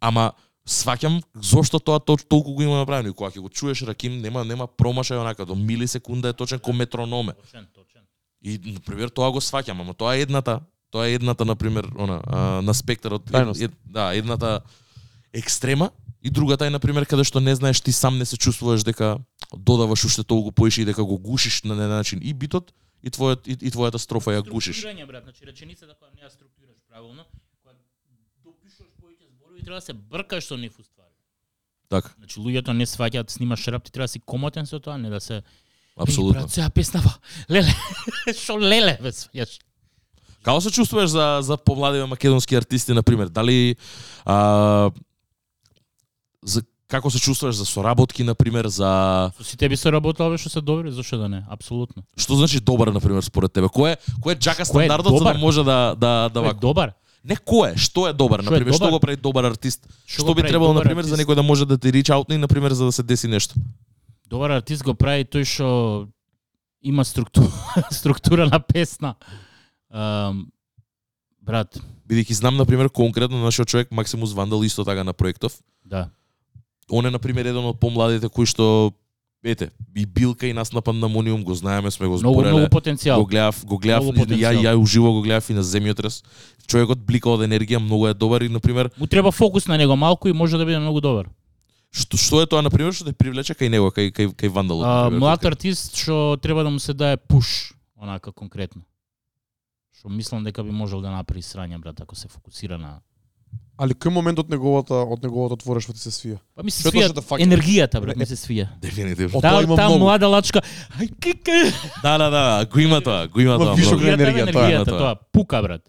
Ама сваќам зошто тоа точ, толку го има направено и кога ќе го чуеш Раким нема нема промашај онака до милисекунда е точен ко метрономе. Точен, точен. И на пример тоа го сваќам, ама тоа е едната, тоа е едната на пример она а, на спектарот Крајност. ед, да, едната екстрема и другата е на пример каде што не знаеш ти сам не се чувствуваш дека додаваш уште толку поише и дека го гушиш на еден начин и битот и твојот и, и твојата строфа ја гушиш. Структурирање, брат, значи реченицата која не ја структурираш правилно, кога допишуваш повеќе зборови, треба да се бркаш со нив уствари. Така, Значи луѓето не сваќаат, снимаш рап, ти треба да си комотен со тоа, не да се апсолутно. Брат, сега песнава. Леле. Шо леле, бе, сваќаш. Како се чувствуваш за за помладиве македонски артисти на пример? Дали а, за како се чувствуваш за соработки на пример за Со сите би бе што се добри, зошто да не? Апсолутно. што значи добар на пример според тебе? Кој е кој е е стандардот за да може да да да вака? добар. Не кој е, што е добар на Што пример? Што го прави добар артист? Што, го би требало на пример за некој да може да ти рич аутне на пример за да се деси нешто? Добар артист го прави тој што има структура, структура на песна. Um, брат, Бидејќи знам на пример конкретно нашиот човек Максимус Вандал исто така на проектов. да. Он е на пример еден од помладите кои што ете, и Билка и нас на Пандамониум го знаеме, сме го збореле. многу потенцијал. Го гледав, го гледав, ја, ја уживо го гледав и на земјотрес. Човекот блика од енергија, многу е добар и, например, Му треба фокус на него малку и може да биде многу добар. што, што е тоа, например, што те привлече кај него, кај, кај, кај Вандалот? А, млад артист што треба да му се дае пуш, онака конкретно. Што мислам дека би можел да направи срања брат ако се фокусира на Али кој момент од неговата од неговото творештво ти се свија? Па ми се свија енергијата брат, ми се свија. Дефинитивно. Тоа Таа има многу. млада лачка, ај кика. Да, да, да, го има тоа, го има тоа. вишок многу. на енергија, тоа тоа. тоа пука брат.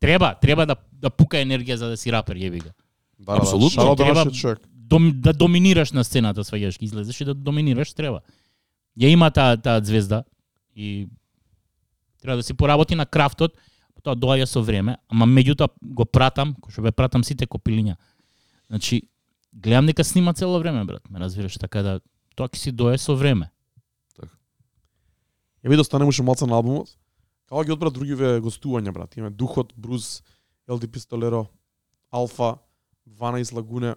Треба, треба да да пука енергија за да си рапер, јеби ga. Да, Апсолутно. Да, Шарот Треба- нашиот човек. Дом, да доминираш на сцената, сваѓаш, излезеш и да доминираш треба. Ја има таа таа звезда и треба да си поработи на крафтот, тоа доаѓа со време, ама меѓутоа го пратам, кој што бе пратам сите копилиња. Значи, гледам дека снима цело време, брат, ме разбираш, така да тоа ќе си дое со време. Ја видов станемуше малце на албумот. Како ги одбра другиве гостувања, брат. Имаме Духот, Бруз, Елди Пистолеро, Алфа, 12 Лагуне,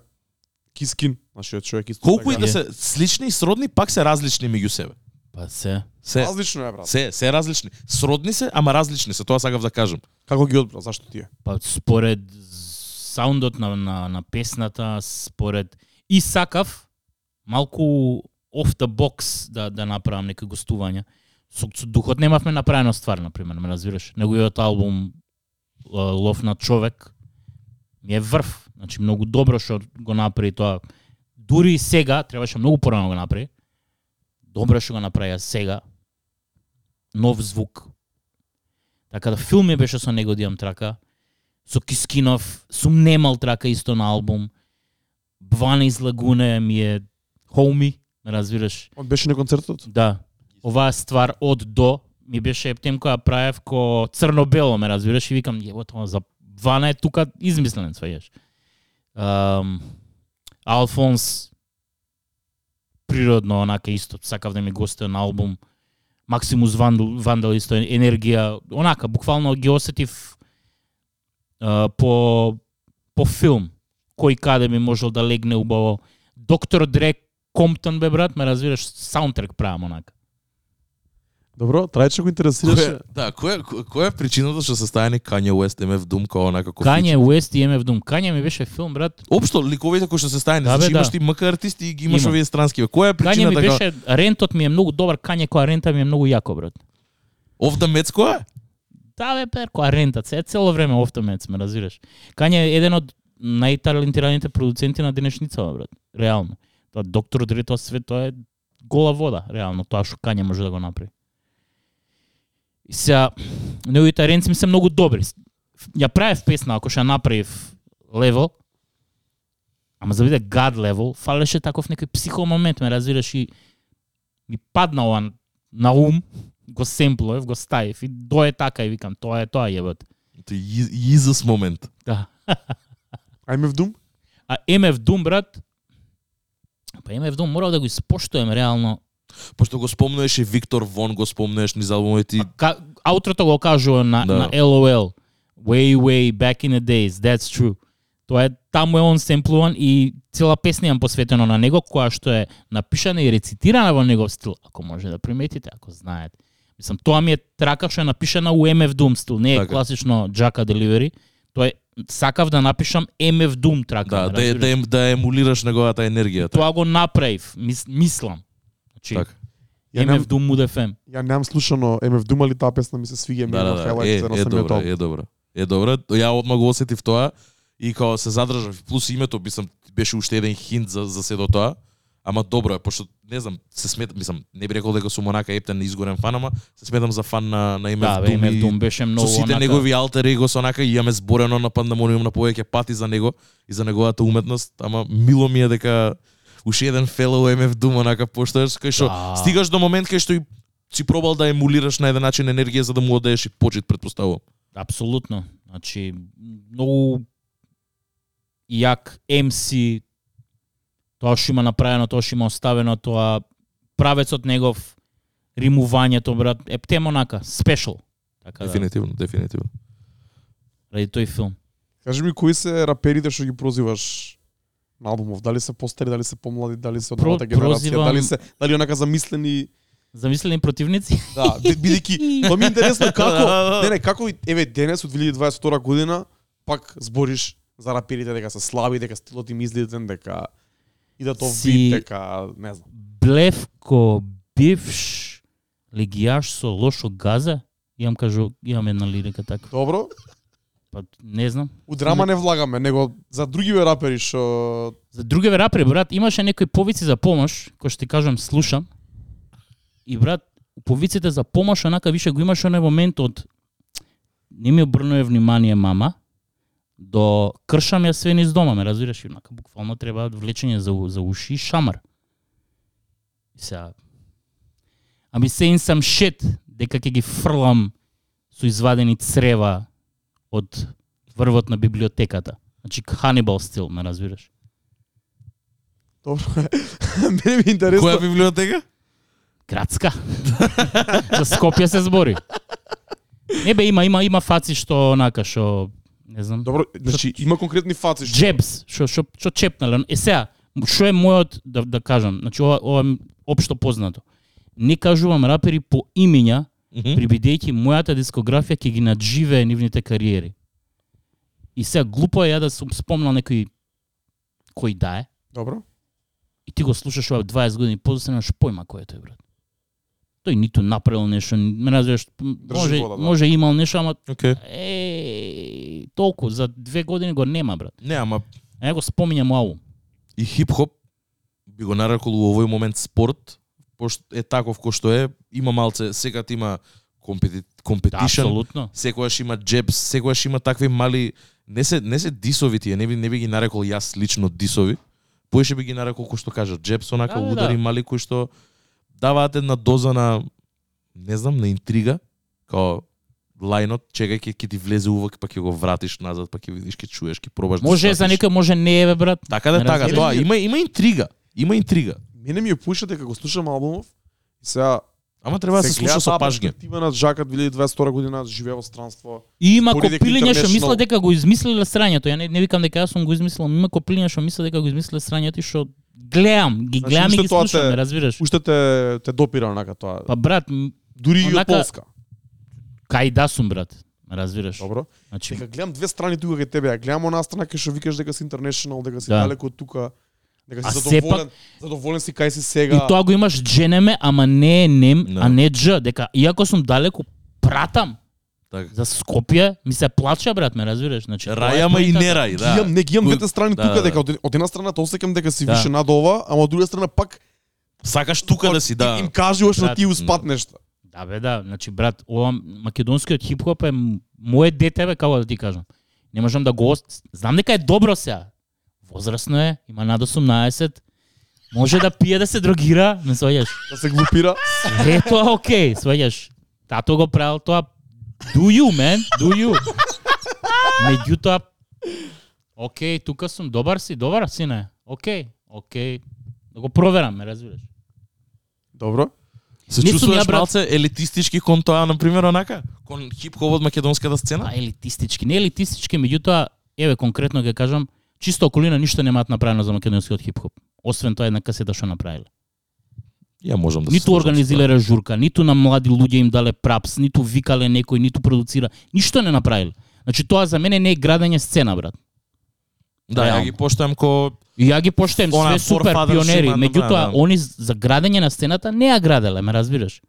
Кискин, нашиот човек исто. Колку и така. да се слични и сродни, пак се различни меѓу себе. Па се. Се, Различно е, брат. се, се различни. Сродни се, ама различни се, тоа сакав да кажам. Како ги одбра? Зашто тие? Па според саундот на, на, на песната, според... И сакав малку off the box да, да направам некои гостувања. Со, со духот немавме направено ствар, например, ме разбираш. Неговиот албум Лов на човек ми е врв. Значи многу добро што го направи тоа. Дури и сега, требаше многу порано да го направи. Добро што го направија сега. Нов звук. Така да филм ми беше со него да трака. Со Кискинов сум немал трака исто на албум. Бвана из Лагуне ми е хоуми, разбираш. Он беше на концертот? Да. Оваа ствар од до ми беше ептем која правев ко црно-бело, ме разбираш, и викам, тоа за Вана е тука измислен, сваѓаш. Um, Алфонс природно онака исто сакав да ми гостува на албум. Максимус Вандал, Вандал исто енергија, онака буквално ги осетив а, по по филм кој каде би можел да легне убаво. Доктор Дре Комптон бе брат, ме разбираш, саундтрек правам онака. Добро, трајче го интересираше. Која, да, која, која, е причината што се стајани Kanye West, MF Doom, као онака како Кање Уест и МФ Дум. Кање ми беше филм, брат. Општо ликовите кои што се стајани, Да, значи да. имаш ти МК артисти и ги имаш Има. овие странски. Која е причината ми дека беше, рентот ми е многу добар, Кање која рента ми е многу јако, брат. Off the Mets која е? Да, бе, пер, која рента, се цело време офтомец, ме разбираш. Кање е еден од најталентираните продуценти на денешницава, брат. Реално. Тоа доктор Дре, тоа све, тоа е гола вода, реално, тоа што Кање може да го направи. И сега, неговите ренци ми се многу добри. Ја правев песна, ако ќе ја направив левел, ама за биде God level, фалеше таков некој психо момент, ме разбираш и ми падна ова на ум, го семплоев, го ставив и дое така и викам, тоа е тоа јебот. Тој Jesus момент. Да. Ајме в Дум? А MF Doom, брат, па MF Doom морал да го испоштуем реално. Пошто го спомнуваше Виктор Вон, го спомнуваш низ албумот ти. Ка, аутрото го кажува на, Да. на LOL. Way, way, back in the days, that's true. Тоа е, таму е он семплуван и цела песна имам посветено на него, која што е напишана и рецитирана во негов стил, ако може да приметите, ако знаете. Мислам, тоа ми е трака што е напишана у MF Doom стил, не е Така. класично Jacka Delivery. Тоа е, сакав да напишам MF Doom трака. Да, да, е- да, ем- да емулираш неговата енергија. Тоа го направив, мис, мислам. Значи, Така. Ја MF Doom Mood FM. ја немам слушано МФ Дум, али таа песна ми се свиѓа ми Да, да, на да. хайлайт Е, е добра, албум. е добра. Е добра. Ја одма го осетив тоа и као се задржав плюс името мислам беше уште еден хинт за за се до тоа. Ама добро е, пошто не знам, се сметам, мислам, не би рекол дека сум онака ептен изгорен фан, ама се сметам за фан на на MF Да, Doom MF и Doom беше многу со сите онака... негови алтер его со онака и имаме зборено на Пандамониум на повеќе пати за него и за неговата уметност, ама мило ми е дека уште еден фелоу MF Doom онака пошташ кај што Да. стигаш до момент кај што и си пробал да емулираш на еден начин енергија за да му одееш и почит предпоставувам. Апсолутно. Значи, многу јак MC, тоа што има направено, тоа што има оставено, тоа правецот негов, римувањето, брат, е птем онака, спешл. Така да, Дефинитивно, 'Ради тој филм. Кажи ми кои се раперите што ги прозиваш на албумов? Дали се постари, дали се помлади, дали се од Про- новата генерација, прозивам- дали се дали онака замислени Замислени противници? Да, би- бидејќи, тоа ми е интересно како, не не, како и- еве денес од 2022 година пак збориш за раперите дека се слаби, дека стилот им излиден, дека идат ов Си- бит, дека не знам. Блевко бивш легијаш со лошо газа? Имам кажу, имам една лирика така. Добро, Па не знам. у драма не влагаме, него за другиве рапери што За другиве рапери, брат, имаше некои повици за помош, кои што ти кажам, слушам. И брат, повиците за помош онака више го имаш оној момент од не ми обрнува внимание мама, до кршам ја све низ дома, ме разбираш, и онака буквално треба влечење за, за уши и шамар. И сега, ами saying some shit, дека ќе ги фрлам со извадени црева од врвот на библиотеката. Значи Hannibal стил, ме разбираш. Добро. Мене ми е интересно. Која библиотека? Градска. За Скопје се збори. Не бе, има, има, има фаци што онака, што, не знам, Добро, значи има конкретни фаци што джебс, што, што, што чепнале. Е сега, што е мојот, да, да кажам, значи ова, ова е општо познато. Не кажувам рапери по имиња, Мгм. при бидејќи мојата дискографија ќе ги надживее нивните кариери. И сега глупо е ја да сум спомнал некој кој да е, Добро. и ти го слушаш ова 20 години после немаш појма кој е тој брат. Тој ниту направил нешто, ме разбираш, може вода, да. може имал нешто, ама Океј. е толку за две години го нема брат. Не, ама Не го спомињам у албум. и хип-хоп би го нарекол у овој момент спорт, пошто е таков кој што е, има малце, секад има компети, Да, секогаш има джебс, секогаш има такви мали не се не се дисови тие, не би не би ги нарекол јас лично дисови. Поише би ги нарекол кој што кажа джебс, онака Да, да, удари да. мали кои што даваат една доза на не знам, на интрига, као лајнот, чекај ќе ќе ти влезе увак, па ќе го вратиш назад, па ќе видиш, ќе чуеш, ќе пробаш да Може за сватиш. некој, може не е бе брат. Така да така, тоа има има интрига. Има интрига. Мене ми е пуша дека го слушам албумов и сега Ама треба да се слуша со пажње. перспектива на Жакат 2022 година живее во странство. И има копилиња што мислат дека го измислиле срањето. Ја не, не викам дека јас сум го измислил, има копилиња што мислат дека го измислиле срањето и што гледам, ги Значи, гледам и уште ги слушам, те- разбираш. Уште те те допира онака тоа. Па брат, Дури и од Полска. кај да сум брат, разбираш. Добро. Значи, Дека гледам две страни тука кај тебе. Ја гледам онаа страна кај што викаш дека си international, дека си Да. далеко од тука. Дека А си сепак- задоволен, задоволен си кај си сега. И тоа го имаш дженеме, ама не е нем, Да. а не дж, дека иако сум далеко, пратам Така. за Скопје, ми се плача брат, ме разбираш. Значи, тоа Рај, ама и не рај, да. имам, не ги имам Кој- двете страни да, тука, да. дека од, од една страна те осеќам дека си Да. више над ова, ама од друга страна пак Сакаш тука да си, да. им кажуваш на ти успат нешто. Да бе, да. Значи, брат, ова македонскиот хип-хоп е м- моје дете, бе, како да ти кажам. Не можам да го... Знам дека е добро сега. Возрасно е, има над 18. Може да пие да се дрогира, ме сваѓаш. Да се глупира. Е, тоа окей, сваѓаш. Тато го правил тоа. Do you, man, do you. Меѓутоа, окей, тука сум, добар си, добар сине. Окей, окей. Да го проверам, ме разбираш. Добро. Се Не сум чувствуваш ја, брат. малце елитистички кон тоа, на пример, онака? Кон хип-хоп од македонската сцена? Па елитистички, не елитистички, меѓутоа, еве конкретно ќе кажам, чисто околина ништо немаат направено за македонскиот хип-хоп. Освен тоа една касета што направиле. Ја можам да Ниту организиле журка, ниту на млади луѓе им дале прапс, ниту викале некој, ниту продуцира. Ништо не направиле. Значи тоа за мене не е градење сцена, брат. Да, ја ги поштојам ко И ја ги поштем Она све супер пионери, има, да, меѓутоа да. они за градење на сцената не ја граделе, ме разбираш.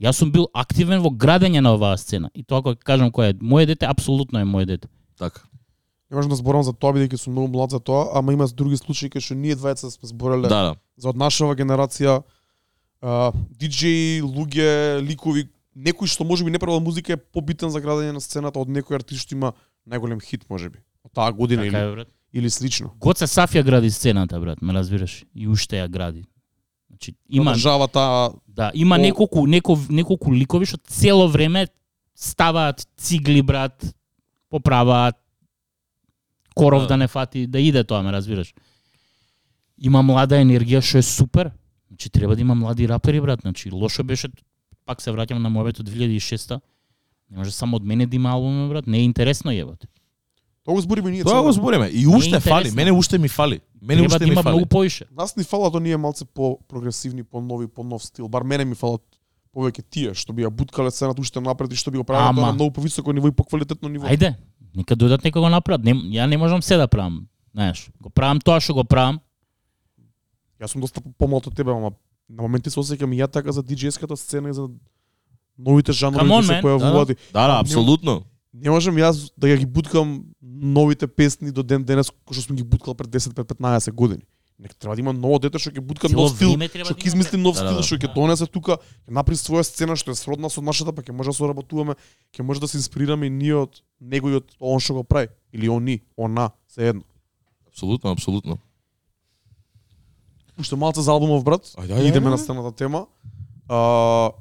Јас сум бил активен во градење на оваа сцена. И тоа кога кажам кој е моје дете, апсолутно е моје дете. така. Не можам да зборам за тоа бидејќи сум многу млад за тоа, ама има други случаи кај што ние двајца сме збореле Да, да. за од нашава генерација а, диџеи, луѓе, ликови, некој што можеби не правил музика е побитен за градење на сцената од некој артист што има најголем хит можеби. Од таа година Така или е, брат. или слично. Гоце Сафија гради сцената, брат, ме разбираш? И уште ја гради. Значи, има, Одржава таа да, има О- неколку, неколку, неколку ликови што цело време ставаат цигли, брат, поправаат коров Да. да. не фати, да иде тоа, ме разбираш. Има млада енергија што е супер. Значи треба да има млади рапери, брат. Значи лошо беше пак се враќам на моето 2006 Не може само од мене да има албуми, брат. Не е интересно јебате. Тоа го збориме ние. Тоа го збориме. И уште фали, мене уште ми фали. Мене Треба уште да ми има фали. многу поише. Нас ни фала тоа ние малце по прогресивни, по нови, по нов стил. Бар мене ми фалат повеќе тие што би ја буткале сцената уште напред и што би го правеле Ама. тоа на многу повисоко ниво и по квалитетно ниво. Ајде, нека дојдат нека го направат. Не, ја не можам се да правам. Знаеш, го правам тоа што го правам. Јас сум доста помалку од тебе, ама на моменти се осеќам и ја така за диџејската сцена и за новите жанрови on, кои се појавуваат. и Да, да, апсолутно. Не можам јас да ја ги буткам новите песни до ден денес кои што сум ги буткал пред 10 пред 15 години. Нека треба да има ново дете што ќе бутка Цело нов стил, треба што да ќе има, измисли нов Да, да, стил, да. што ќе донесе тука, ќе направи своја сцена што е сродна со нашата, па ќе може да соработуваме, ќе може да се инспирираме и ние од него и од он што го прави или они, она, се едно. Апсолутно, апсолутно. Уште малце за албумов брат. Ајде, ајде, идеме ајде. на следната тема. А,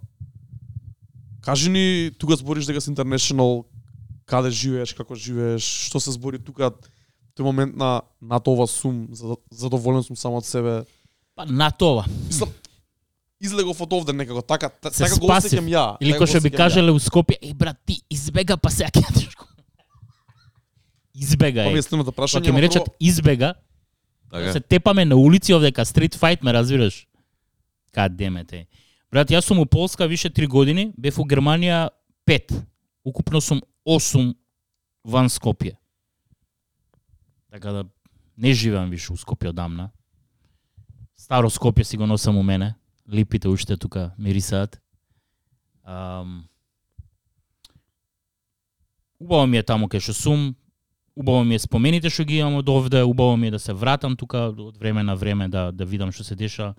кажи ни, тука збориш дека си international, каде живееш, како живееш, што се збори тука, тој момент на на ова сум, за- задоволен сум само од себе. Па на тоа. Мислам, излегов од овде некако, така, та- Се така го осеќам ја. Или така кој што би кажале у Скопје, еј брат, ти избега па сега ќе јадеш го. Избега е. Кога прашање. ќе ми речат прво, избега, Така. се тепаме на улици овде ка стрит файт, ме разбираш? Кад демете. Брат, јас сум у Полска више 3 години, бев у Германија 5. Укупно сум 8 ван Скопје. Така да не живеам више у Скопје одамна. Старо Скопје си го носам у мене. Липите уште тука мирисаат. Ам... Убаво ми е таму кај што сум, убаво ми е спомените што ги имам од овде, убаво ми е да се вратам тука од време на време да да видам што се деша.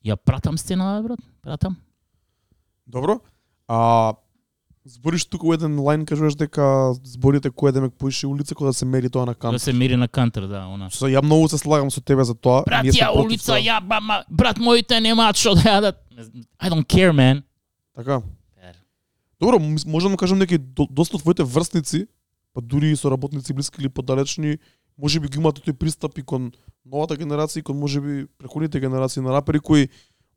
Ја пратам сцена, брат, пратам. Добро. А збориш тука у еден лайн кажуваш дека зборите кој демек поише улица кога да се мери тоа на Да камп. се мири на кантер, да, она. Со ја многу се слагам со тебе за тоа. Брат, ја улица, тоа. ја бама, брат моите немаат што да јадат. I don't care, man. Така. Добро, можам да кажам дека доста твоите врсници, па дури и со работници блиски или подалечни, може би ги имаат тој пристап и кон новата генерација, и кон може би преходните генерации на рапери кои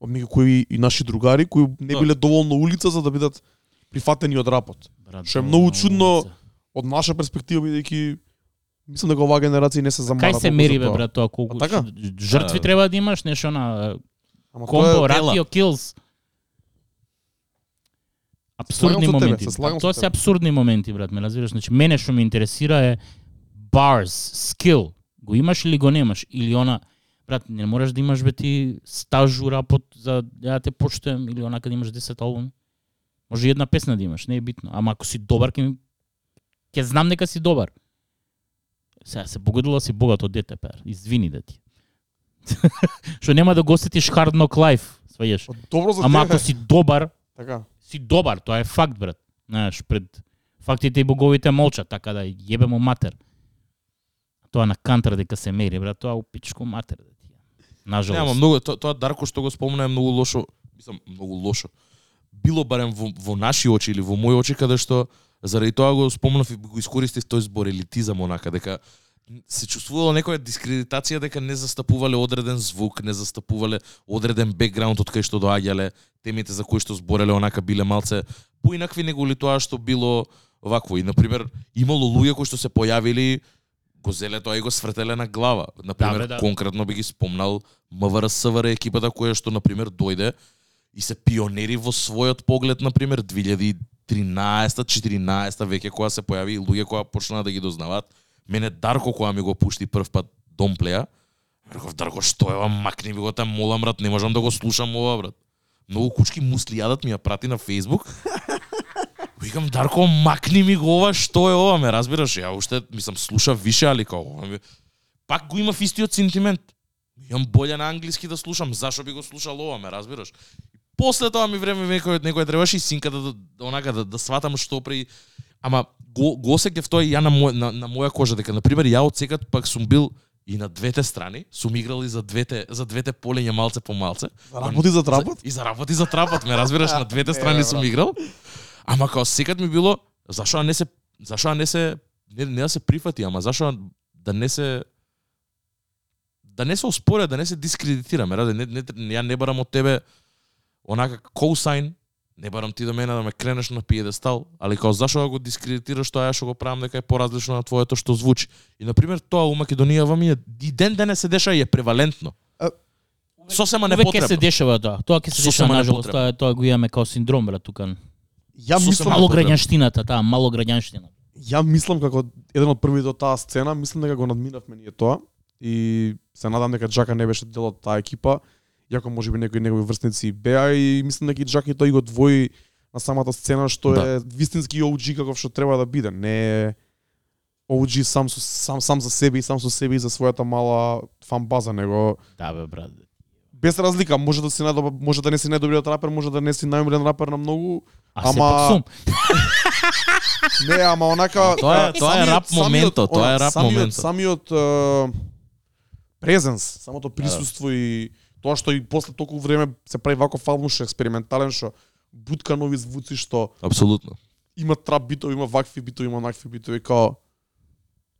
меѓу кои и наши другари кои не Да. биле доволно улица за да бидат прифатени од рапот. Брат, Што е многу чудно. Од наша перспектива бидејќи мислам дека оваа генерација не се замара. Кај се мери бе брат тоа колку А така? жртви Да. треба да имаш нешто на Ама тоа комбо, е- ратио, килс. Абсурдни Слагам со тебе, моменти. се А Тоа се абсурдни моменти, брат, ме разбираш? Значи, мене што ме интересира е bars, skill. Го имаш или го немаш? Или она, брат, не можеш да имаш бе ти стаж у рапот за да те почитувам или онака да имаш 10 албуми. Може една песна да имаш, не е битно. Ама ако си добар, ќе ми ќе знам дека си добар. Сега се погодила си богато дете, пер. Извини да ти. Што нема да го осетиш Hard Knock Life, сваѓаш. Па Добро за Ама ако си добар, Така. си добар, тоа е факт, брат. Знаеш, пред фактите и боговите молчат, така да јебе му матер. Тоа на кантар дека се мери, брат, тоа у пичко матер да ти. Нажалост. Нема многу тоа, тоа Дарко што го спомна е многу лошо, мислам многу лошо. Било барем во, во наши очи или во мои очи каде што заради тоа го спомнав и го искористив тој збор елитизам онака дека се чувствувало некоја дискредитација дека не застапувале одреден звук, не застапувале одреден бекграунд од кај што доаѓале, темите за кои што збореле онака биле малце поинакви него ли тоа што било вакво. И на пример имало луѓе кои што се појавили го зеле тоа и го свртеле на глава. На пример, бе, да. конкретно би ги спомнал МВР СВР екипата која што на пример дојде и се пионери во својот поглед на пример 2013-14 веќе кога се појави и луѓе кои почнаа да ги дознаваат. Мене Дарко кога ми го пушти прв пат Домплеја, реков Дарко што е ова макни ми го те молам брат, не можам да го слушам ова брат. Многу кучки мусли јадат ми ја прати на Facebook. Викам Дарко макни ми го ова, што е ова, ме разбираш? Ја уште мислам слуша више, али ми... пак го имав истиот сентимент. Имам боле на англиски да слушам, зашо би го слушал ова, ме разбираш? После тоа ми време некој некој требаше и синка да, да, онака да, да сватам што при ама го го осеќав тоа и ја на, мој, на, на моја кожа дека на пример ја од секад пак сум бил и на двете страни, сум играл и за двете за двете полења малце по малце. Работи за трапот? За, и за работи за трапот, ме разбираш, на двете страни сум играл. Ама као секад ми било зашо не се зашо не се не, не да се прифати, ама зашо да не се да не се оспоря, да не се дискредитираме, раде, не, не, ја не барам од тебе онака коусайн не барам ти до мене да ме кренеш на пиедестал, али као зашо да го дискредитираш тоа ја што го правам дека е поразлично на твоето што звучи. И на пример тоа у Македонијава ми е и ден денес се деша и е превалентно. Сосема Увек непотребно. се дешава тоа. Тоа ќе се Сосема дешава нажалост, тоа тоа го имаме као синдром брат тука. Ја мислам, Мало граѓанштината, таа мало граѓанштина. ја мислам како еден од првите од таа сцена, мислам дека го надминавме ние тоа и се надам дека Джака не беше дел од таа екипа, иако можеби некои негови врсници беа и мислам дека и Джака и тој го двои на самата сцена што Да. е вистински OG каков што треба да биде, не е OG сам со сам сам за себе и сам со себе и за својата мала фан база, него Да бе брат. без разлика, може да си најдобар, може да не си најдобриот рапер, може да не си најумрен рапер на многу, А Ама-. Не, ама онака Тоа е- тоа е самиот- рап самиот- моментот, тоа е рап самиот, моментот. Самиот е, презенс, самото присуство и тоа што и после толку време се прави ваков албум што експериментален што бутка нови звуци што Апсолутно. има трап битови, има вакви битови, има онакви битови, као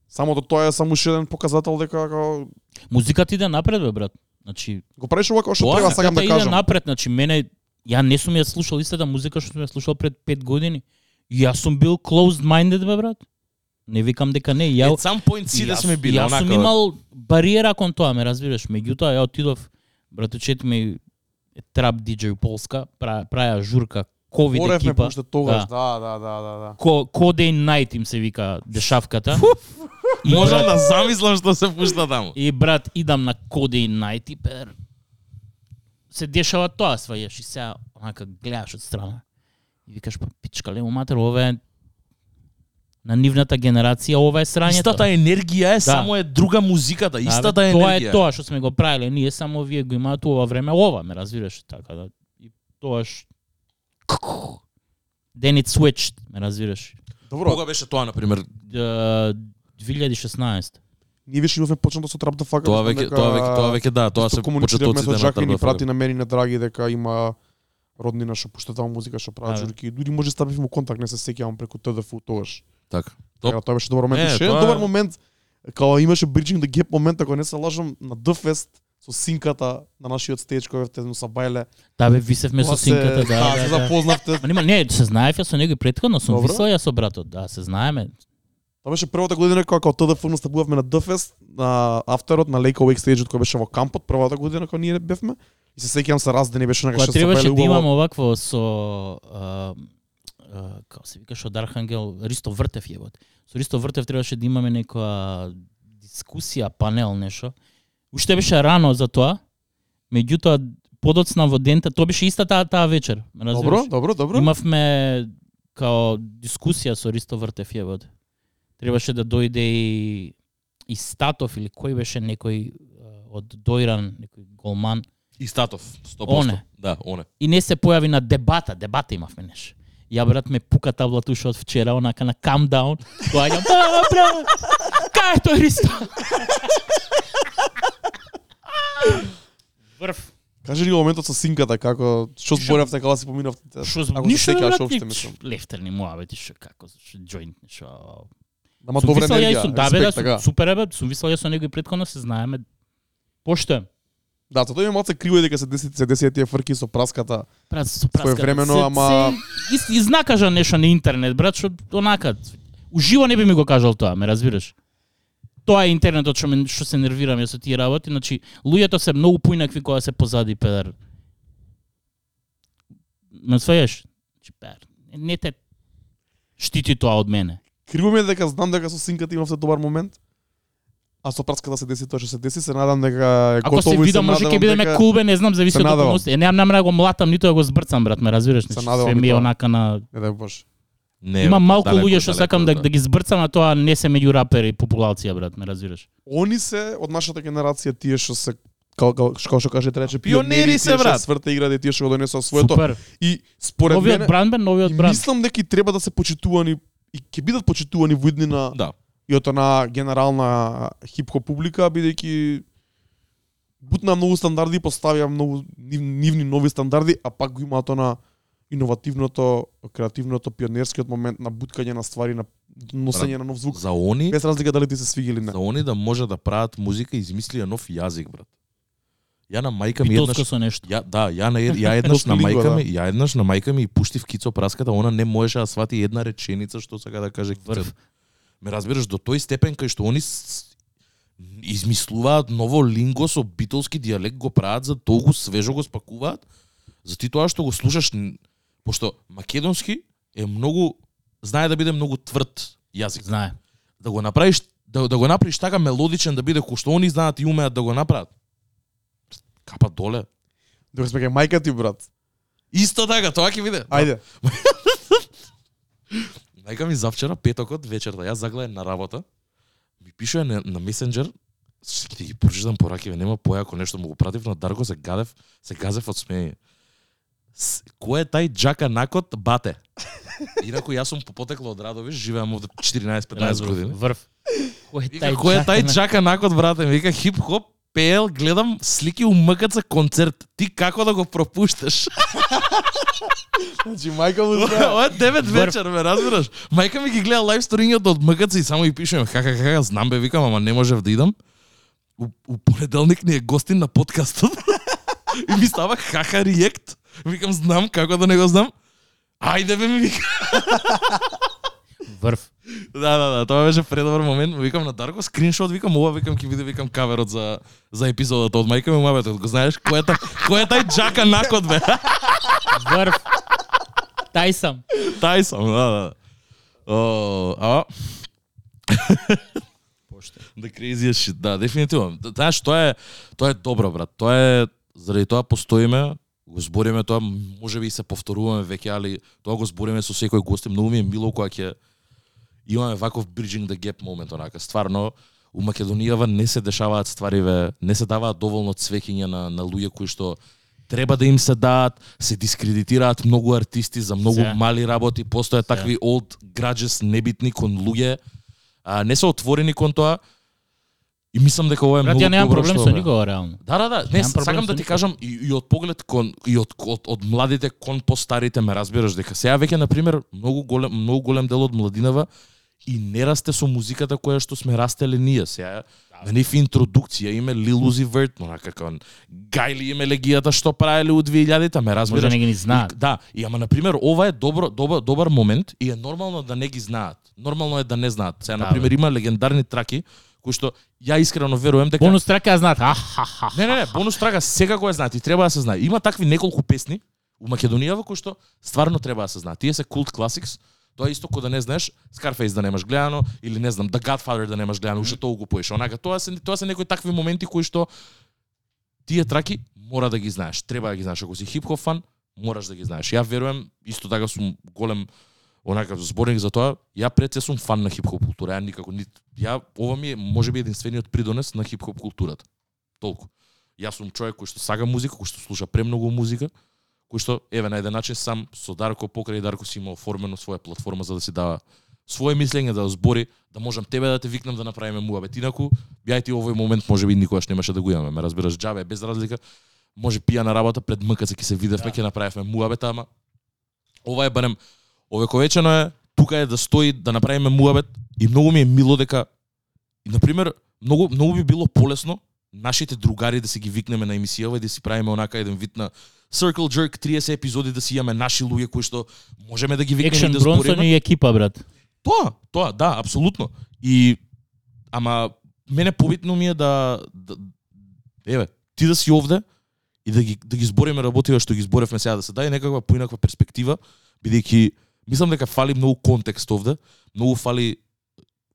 самото тоа е само уште еден показател дека као Музиката иде напред бе брат. Значи, го правиш ова како што треба, сакам да иде кажам. напред, значи мене ја не сум ја слушал истата музика што сум ја слушал пред 5 години. Јас сум бил closed minded бе брат. Не викам дека не, ја At some point си да Јас- сме били Јас сум имал бариера кон тоа, ме разбираш. Меѓутоа ја отидов братучет ми е трап диџеј Полска, пра, праја журка ковид Оревме екипа. уште тогаш, Да. да, да, да, да, да. Ко, Кодей Найт им се вика дешавката. И Можам брат, да замислам што се пушта таму. И брат, идам на Кодей Найт и пер се дешава тоа, свајаш и сега онака гледаш од страна. И викаш па пичка лемо матер, ова е на нивната генерација, ова е срањето. Истата енергија е, само е друга музиката, Да, истата бе, енергија. Тоа е тоа што сме го правиле, ние само вие го имаат ова време, ова ме разбираш така да и тоаш Then it switched, ме разбираш. Добро, Кога беше тоа на пример? Uh, 2016. ние веќе имавме почнато со трап да фака. Тоа веќе тоа веќе тоа веќе да, тоа се почетоците со на и ни Трбафа. прати на мене на Драги дека има роднина што пушта таму музика што прават Да, журки. Дури може ставивме контакт, не се сеќавам преку ТДФ тогаш. Така. Така, Топ. тоа беше добар момент. Не, Ше, тоа е- добар момент као имаше bridging the gap момент, ако не се лажам, на Дфест со синката на нашиот стеж кој те со Бајле. Да бе, висевме со Тоа се- синката, да, да, да, се да. запознавте. Ма нема, не, се знаев ја со него и претходно, сум Добро. висел ја со братот, да, се знаеме. Тоа беше првата година кога како ТДФ настапувавме на Дфест, на афтерот на Lake Awake стејџот кој беше во кампот, првата година кога ние бевме. И се сеќавам се раздени беше на Кога што требаше да имам овакво со како се викаш од Архангел Ристо Вртев јебот. Со Ристо Вртев требаше да имаме некоја дискусија, панел, нешто. Уште беше рано за тоа. Меѓутоа подоцна во дента, тоа беше иста таа таа вечер. Добро, добро, добро. Имавме као дискусија со Ристо Вртев јебот. Требаше да дојде и и Статов или кој беше некој од Дојран, некој голман. И Статов, 100%. Оне. Да, оне. И не се појави на дебата, дебата имавме неш. Ја брат ме пука таблата уште од вчера, онака на calm down. Доаѓам, ба, брат, кај е тој Ристо? Врв. Кажи го моментот со синката, како што зборавте кога си поминавте. Шо Ако се ништо сеќаваш брат, мислам. лефтерни муабети, шо како, шо джоинт, шо Ама Сум добра висел ја и енергија. Да, бе, да, респект, така. супер е, бе, сум висел ја со него и претходно се знаеме. Поштоем. Да, тоа е малце криво дека се деси се деси тие фрки со праската. Брат, со праската. Своевремено, Се- ама- Се, изнакажа нешто на интернет, брат, што онака. Уживо не би ми го кажал тоа, ме разбираш? Тоа е интернетот што, ме, што се нервирам ја со тие работи, значи луѓето се многу поинакви кога се позади педер. Ме свајаш? Значи, педер, не те штити тоа од мене. Криво ми е дека знам дека со синката имавте добар момент. А со праската се деси тоа што се деси, се надам дека е Ако се готово и видам, може ќе бидеме дека- кулбе, не знам, зависи Се од околности. Е, немам намера да го млатам, ниту да го збрцам, брат, ме разбираш? Се Значи, надевам Се и ми е онака на Не дај Боже. Не, Има малку далеко, луѓе што сакам да, да ги збрцам, а тоа не се меѓу рапери и популација, брат, ме разбираш? Они се од нашата генерација тие што се као, што што каже рече Пионери се, брат. Сврте играде тие што го донесоа своето Супер. и според Новиот мене бранд бе, новиот бранд. мислам дека и треба да се почитувани и ќе бидат почитувани во иднина Да. И од на генерална хип-хоп публика, бидејќи бутна многу стандарди, поставија многу нив- нивни нови стандарди, а пак го имаат она иновативното, креативното, пионерскиот момент на буткање на ствари, на носење на нов звук, За они, без разлика дали ти се свиги или не. за они да може да прават музика, измислија нов јазик, брат. Ја на мајка ми еднаш со нешто. Ја, да, ја, на, ја еднаш на мајка да. ми, ја еднаш на мајка ми и пуштив кицо праската, она не можеше да свати една реченица што сака да каже Врв. кицо. Ме разбираш до тој степен кај што они измислуваат ново линго со битолски дијалект го прават за толку свежо го спакуваат. За ти тоа што го слушаш пошто македонски е многу знае да биде многу тврд јазик. Знае. Да го направиш да, да го направиш така мелодичен да биде кој што они знаат и умеат да го направат. Капа доле. Док сме мајка ти брат. Исто така, тоа ќе биде. Ајде. Мајка ми завчера петокот вечерта, јас загледам на работа, ми пишува на, на месенџер, ќе ти ги прочитам поракиве, нема појако нешто му го пратив на Дарко, се гадев, се газев од смење. Кој е тај джака накот бате? Инаку јас сум по потекло од Радовиш, живеам овде 14-15 години. Врв. Кој е тај кој е тај на- джака накот, брате? Ми Вика, хип-хоп, пеел, гледам слики у МКЦ концерт. Ти како да го пропушташ? Значи мајка му знае. Ова е 9 Врв. вечер, ме разбираш? Мајка ми ги гледа лайв сторињата од МКЦ и само ги пишувам хаха хаха, знам бе, викам, ама не можев да идам. У, у понеделник ни е гостин на подкастот. и ми става хаха реект. Викам, знам како да не го знам. Ајде бе ми вика. Врв. Да, да, да, тоа беше предобар момент. Му Викам на Дарко скриншот, викам ова, викам ќе биде викам каверот за за епизодата од мајка ми мабето. Го знаеш кој е тај кој е тај джака накот бе? Врв. Тај сам. Тај сам, да, да. О, а Поште. The craziest shit, да, дефинитивно. Знаеш, тоа е тоа е добро, брат. Тоа е заради тоа постоиме, го збориме тоа, можеби и се повторуваме веќе, али тоа го збориме со секој гост. Многу ми е мило кога ќе имаме ваков bridging the gap момент, онака. Стварно, у Македонијава не се дешаваат ствариве, не се даваат доволно цвеќиња на, на луѓе кои што треба да им се дадат, се дискредитираат многу артисти за многу Се. мали работи, постојат такви old grudges небитни кон луѓе, а, не се отворени кон тоа. И мислам дека ова е Брат, многу ја немам добро проблем што со бе. никого реално. Да, да, да. Не, Немам проблем сакам со да ти кажам и, и од поглед кон и од, од, од младите кон постарите ме разбираш дека сега веќе на пример многу голем многу голем дел од младинава и не расте со музиката која што сме растеле ние. Сега на нив интродукција име Lil Uzi Vert, онака како гајли име легијата што правеле у 2000-та, ме Може разбираш? не ги ни знаат. И, да, и ама на пример ова е добро добар добар момент и е нормално да не ги знаат. Нормално е да не знаат. Сега Да, на пример има легендарни траки кои што ја искрено верувам дека Бонус трака ја знаат. Не, не, не, бонус трага сега го е знаат и треба да се знае. Има такви неколку песни у Македонијава кои што стварно треба да се знаат. Тие се култ класикс. Тоа е исто кој да не знаеш Scarface да немаш гледано или не знам The Godfather да немаш гледано, уште толку поеш. Онака тоа се тоа се некои такви моменти кои што тие траки мора да ги знаеш. Треба да ги знаеш. Ако си хип-хоп фан, мораш да ги знаеш. Ја верувам, исто така сум голем онака зборник за тоа, ја пред се сум фан на хип-хоп култура. Ја никако ни ја ова ми е можеби единствениот придонес на хип-хоп културата. Толку. Јас сум човек кој што сага музика, кој што слуша премногу музика, кој што еве на еден начин сам со Дарко покрај Дарко си имал оформено своја платформа за да си дава свое мислење да збори, да можам тебе да те викнам да направиме муабет. Инаку, беа ти овој момент можеби никогаш немаше да го имаме. Ме разбираш, џабе, без разлика. Може пија на работа пред МКЦ ќе се видевме, ќе направивме муабет, ама ова е барем овековечено е, тука е да стои да направиме муабет и многу ми е мило дека и на пример многу многу би било полесно нашите другари да се ги викнеме на емисијава и да си правиме онака еден вид на Circle Jerk 30 епизоди да си имаме наши луѓе кои што можеме да ги викнеме Екшен и да Бронсон збориме. и екипа, брат. Тоа, тоа, да, апсолутно. И ама мене побитно ми е да, да еве, ти да си овде и да ги да ги збориме работите што ги зборевме сега да се даде некаква поинаква перспектива, бидејќи мислам дека фали многу контекст овде, многу фали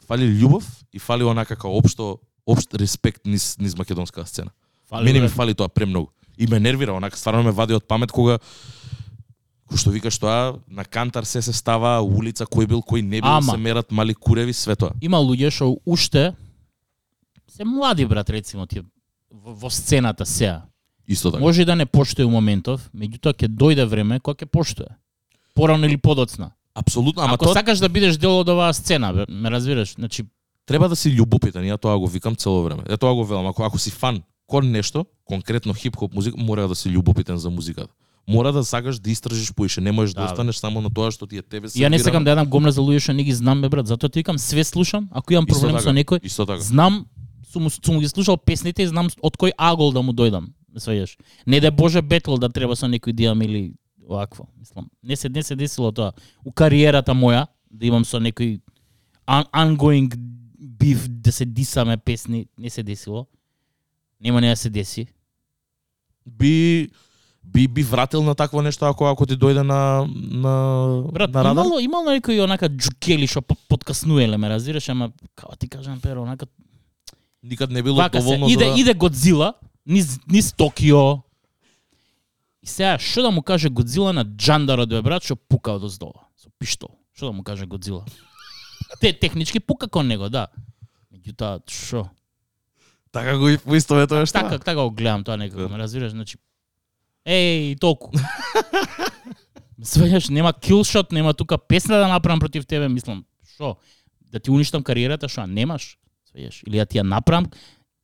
фали љубов и фали онака како општо општ респект низ низ македонска сцена. Фали, Мене ми фали тоа премногу. И ме нервира, онака стварно ме вади од памет кога што викаш тоа, на кантар се се става улица кој бил, кој не бил, Ама. се мерат мали куреви, све тоа. Има луѓе што уште се млади, брат, рецимо, тие во, во сцената сега. Исто така. Може да не поштои у моментов, меѓутоа ќе дојде време кога ќе поштои. Порано или подоцна. Апсолутно, ама Ако сакаш да бидеш дел од оваа сцена, бе, ме разбираш? Значи, треба да си љубопитен, ја тоа го викам цело време. Е тоа го велам, ако ако си фан кон нешто, конкретно хип-хоп музика, мора да си љубопитен за музиката. Мора да сакаш да истражиш поише, не можеш да, Да, останеш само на тоа што ти е тебе ја не сервирано. сакам да јадам гомна за луѓе што не ги знам, бе, брат. Затоа ти викам све слушам, ако имам проблем така, со некој, така. знам, сум, сум ги слушал песните и знам од кој агол да му дојдам. сваѓаш. Не да Боже бетл да треба со некој имам или овакво, мислам. Не се не се десило тоа у кариерата моја да имам со некој ongoing биф да се дисаме песни, не се десило. Нема не да се деси. Би би би вратил на такво нешто ако ако ти дојде на на Брат, на радар? имало имало некои онака джукели што по- подкаснуеле, ме разбираш, ама како ти кажам перо, онака Никад не било Вака се, доволно иде, да... иде Годзила, низ, низ Токио. И сега, што да му каже Годзила на Джандаро да брат, што пука од оздола, со пиштол. Што да му каже Годзила? Те технички пука кон него, да. Меѓутоа, што? така го и поистоветуваш Така, тоа. така го гледам тоа некако, ме разбираш, значи Еј, толку. Сваѓаш, нема килшот, нема тука песна да направам против тебе, мислам, што? Да ти уништам кариерата, што немаш? Сваѓаш, или да ти ја направам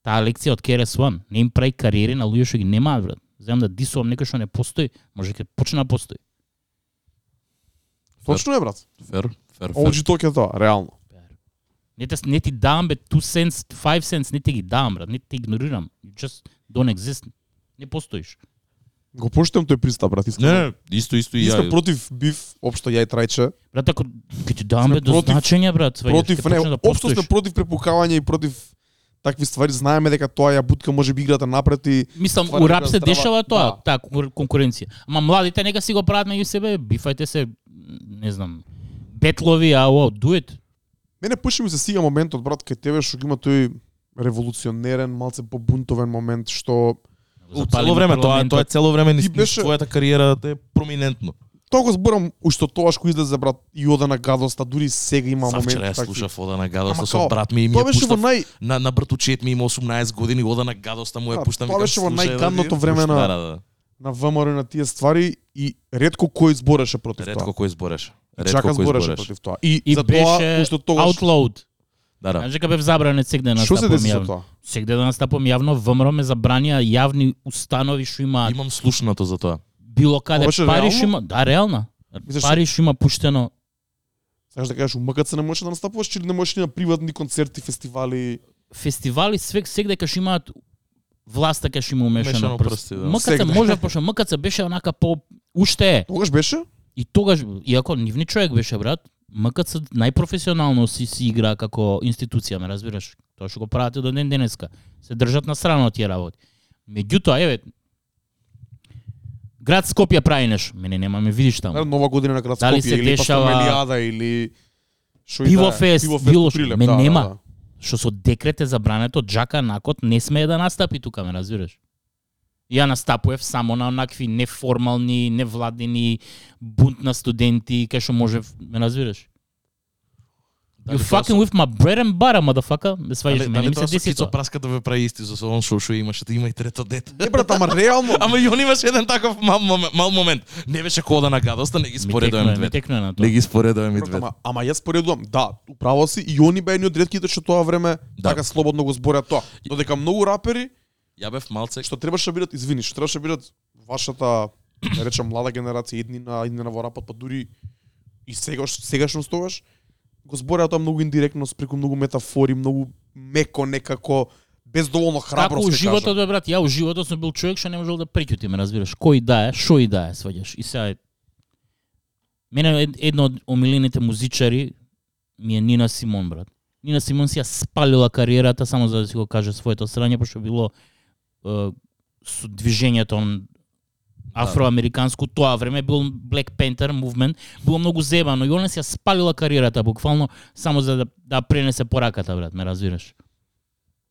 таа лекција од KRS-One, не им прави кариери на луѓе што ги немаат, брат. Земам да дисувам некој што не постои, може ќе почне да постои. Точно е, брат. Фер, фер, фер. Оджи ток е тоа, реално. Не, те, не ти давам бе 2 cents, 5 cents, не ти ги давам, брат, не те игнорирам. You just don't exist. Не постоиш. Го поштам тој пристап, брат, искрено. Не, не, исто исто и ја. против биф, општо ја и трајче. Брат, ако ќе ти давам Сме бе до против- значење, брат, сваѓаш, Против, не, да општо сме против препукавање и против такви ствари. Знаеме дека тоа ја бутка може би играта напред и Мислам, у рап се здрава- дешава тоа, Да. таа конкур- конкуренција. Ама младите нека си го прават меѓу себе, бифајте се, не знам, бетлови, а о, do it. Мене пуши ми се сега моментот, брат, кај тебе што има тој револуционерен, малце побунтовен момент што Цело време тоа тоа е цело време низ, беше- твојата кариера е проминентно. Тоа го зборам ушто тоа што излезе брат и ода на гадоста, дури сега има Савчера момент ја слушав ода на гадоста со брат ми и ми ја пуштав нај на на братучет ми има 18 години, ода на гадоста му ја Да, пуштам тоа беше во слушај, најгадното да, време на- Да, да, да. на ВМРО на тие ствари и ретко кој збореше против Ретко тоа. кој збореше. Ретко Чака кој збореше против тоа. И, И за тоа беше уште тогаш Outlawed. Да, да. Знаеш дека бев забранет сегде да со јавно. тоа? Сегде да настапувам јавно, ВМРО ме забранија јавни установи што имаат Имам слушнато за тоа. Било каде Тоа беше пари што реално? има, да, реално. Мислиш, Пари што има пуштено. Знаеш да кажеш, у МКЦ не можеш да настапуваш, или не можеш ни на приватни концерти, фестивали. фестивали све сегде кај што имаат власта кај што има умешано Мешано прст. прсти, да. МКЦ може пошто МКЦ беше онака по уште е. Тогаш беше? И тогаш иако нивни човек беше брат, МКЦ најпрофесионално си си игра како институција, ме разбираш? Тоа што го прават и до ден денеска. Се држат на страна од тие работи. Меѓутоа, еве, град Скопје прави нешто. Мене нема ме видиш таму. Нова година на град Дали Скопје се или дешава- Пастормелијада или шо и да е. Пивофест, Пивофест било. Прилеп, Ме да, нема. да, да. Што со декрет е забрането, Джака Накот не смее да настапи тука, ме разбираш? Ја настапував само на онакви неформални, невладини, бунт на студенти, кај што може, ме разбираш? You fucking with my bread and butter, motherfucker. Ме сваѓаш, мене ми тоа се деси тоа. праска да ве прави исти со он шоу што имаше, да има и трето дете. Не брат, ама реално. Ама и он имаше еден таков мал, момент, мал момент. Не беше кода на гадоста, не ги текнува, ми двете. Не ги споредуваме Брат, двете. ама, ама јас споредувам, да, управо си и они беа едни од ретките што тоа време Да. така слободно го зборат тоа. Додека многу рапери Ја бев малце што требаше да бидат, извини, што требаше да бидат вашата, да речем, млада генерација, едни на едни на во рапот, па дури и сега сегашно тогаш го збореа тоа многу индиректно, преку многу метафори, многу меко некако без доволно Како храброст. у ќе животот, бе, брат, ја у животот сум бил човек што не можел да преќути, ме разбираш. Кој да е, шо и да е, сваѓаш. И сега Мене ед- едно од омилените музичари ми е Нина Симон, брат. Нина Симон си ја спалила кариерата само за да си го каже своето страње, пошто било е, со движењето он афроамериканско тоа време бил Black Panther movement, било многу зебано и она ја спалила кариерата буквално само за да да пренесе пораката, брат, ме разбираш.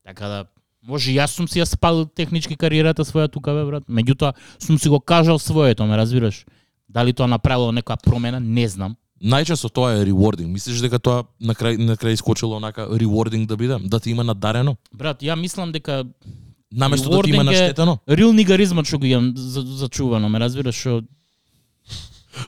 Така да може јас сум си ја спалил технички кариерата своја тука бе брат, меѓутоа сум си го кажал своето, ме разбираш. Дали тоа направило некоја промена, не знам. Најчесто тоа е rewarding. Мислиш дека тоа на крај на крај искочило онака rewarding да биде, да ти има надарено, Брат, ја мислам дека наместо да ти има наштетено. рил нигаризмот што го имам за- зачувано, ме разбираш, што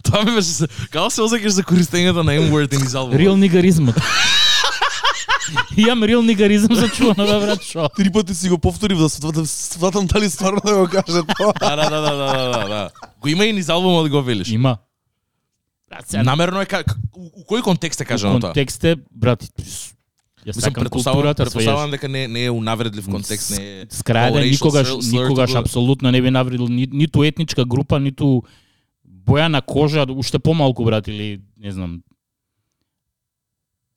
Тоа ми беше се, како се осеќаш за користењето на N-word in албум? рил нигаризмот. Имам рил нигаризам зачувано, бе брат, што? Три пати си го повторив да сватам, да сватам дали стварно да го каже тоа. Да, да, да, да, да, да, да, да. Го има и низ албумот го велиш. Има. Намерно е у кој контекст е кажано тоа? контекст е, брат, Ја Мислам, предпоставам свејаш. дека не, не е унавредлив контекст, не е... С крај Kao да никогаш никогаш апсолутно не би навредил ни, ниту етничка група, ниту боја на кожа, уште помалку брат или не знам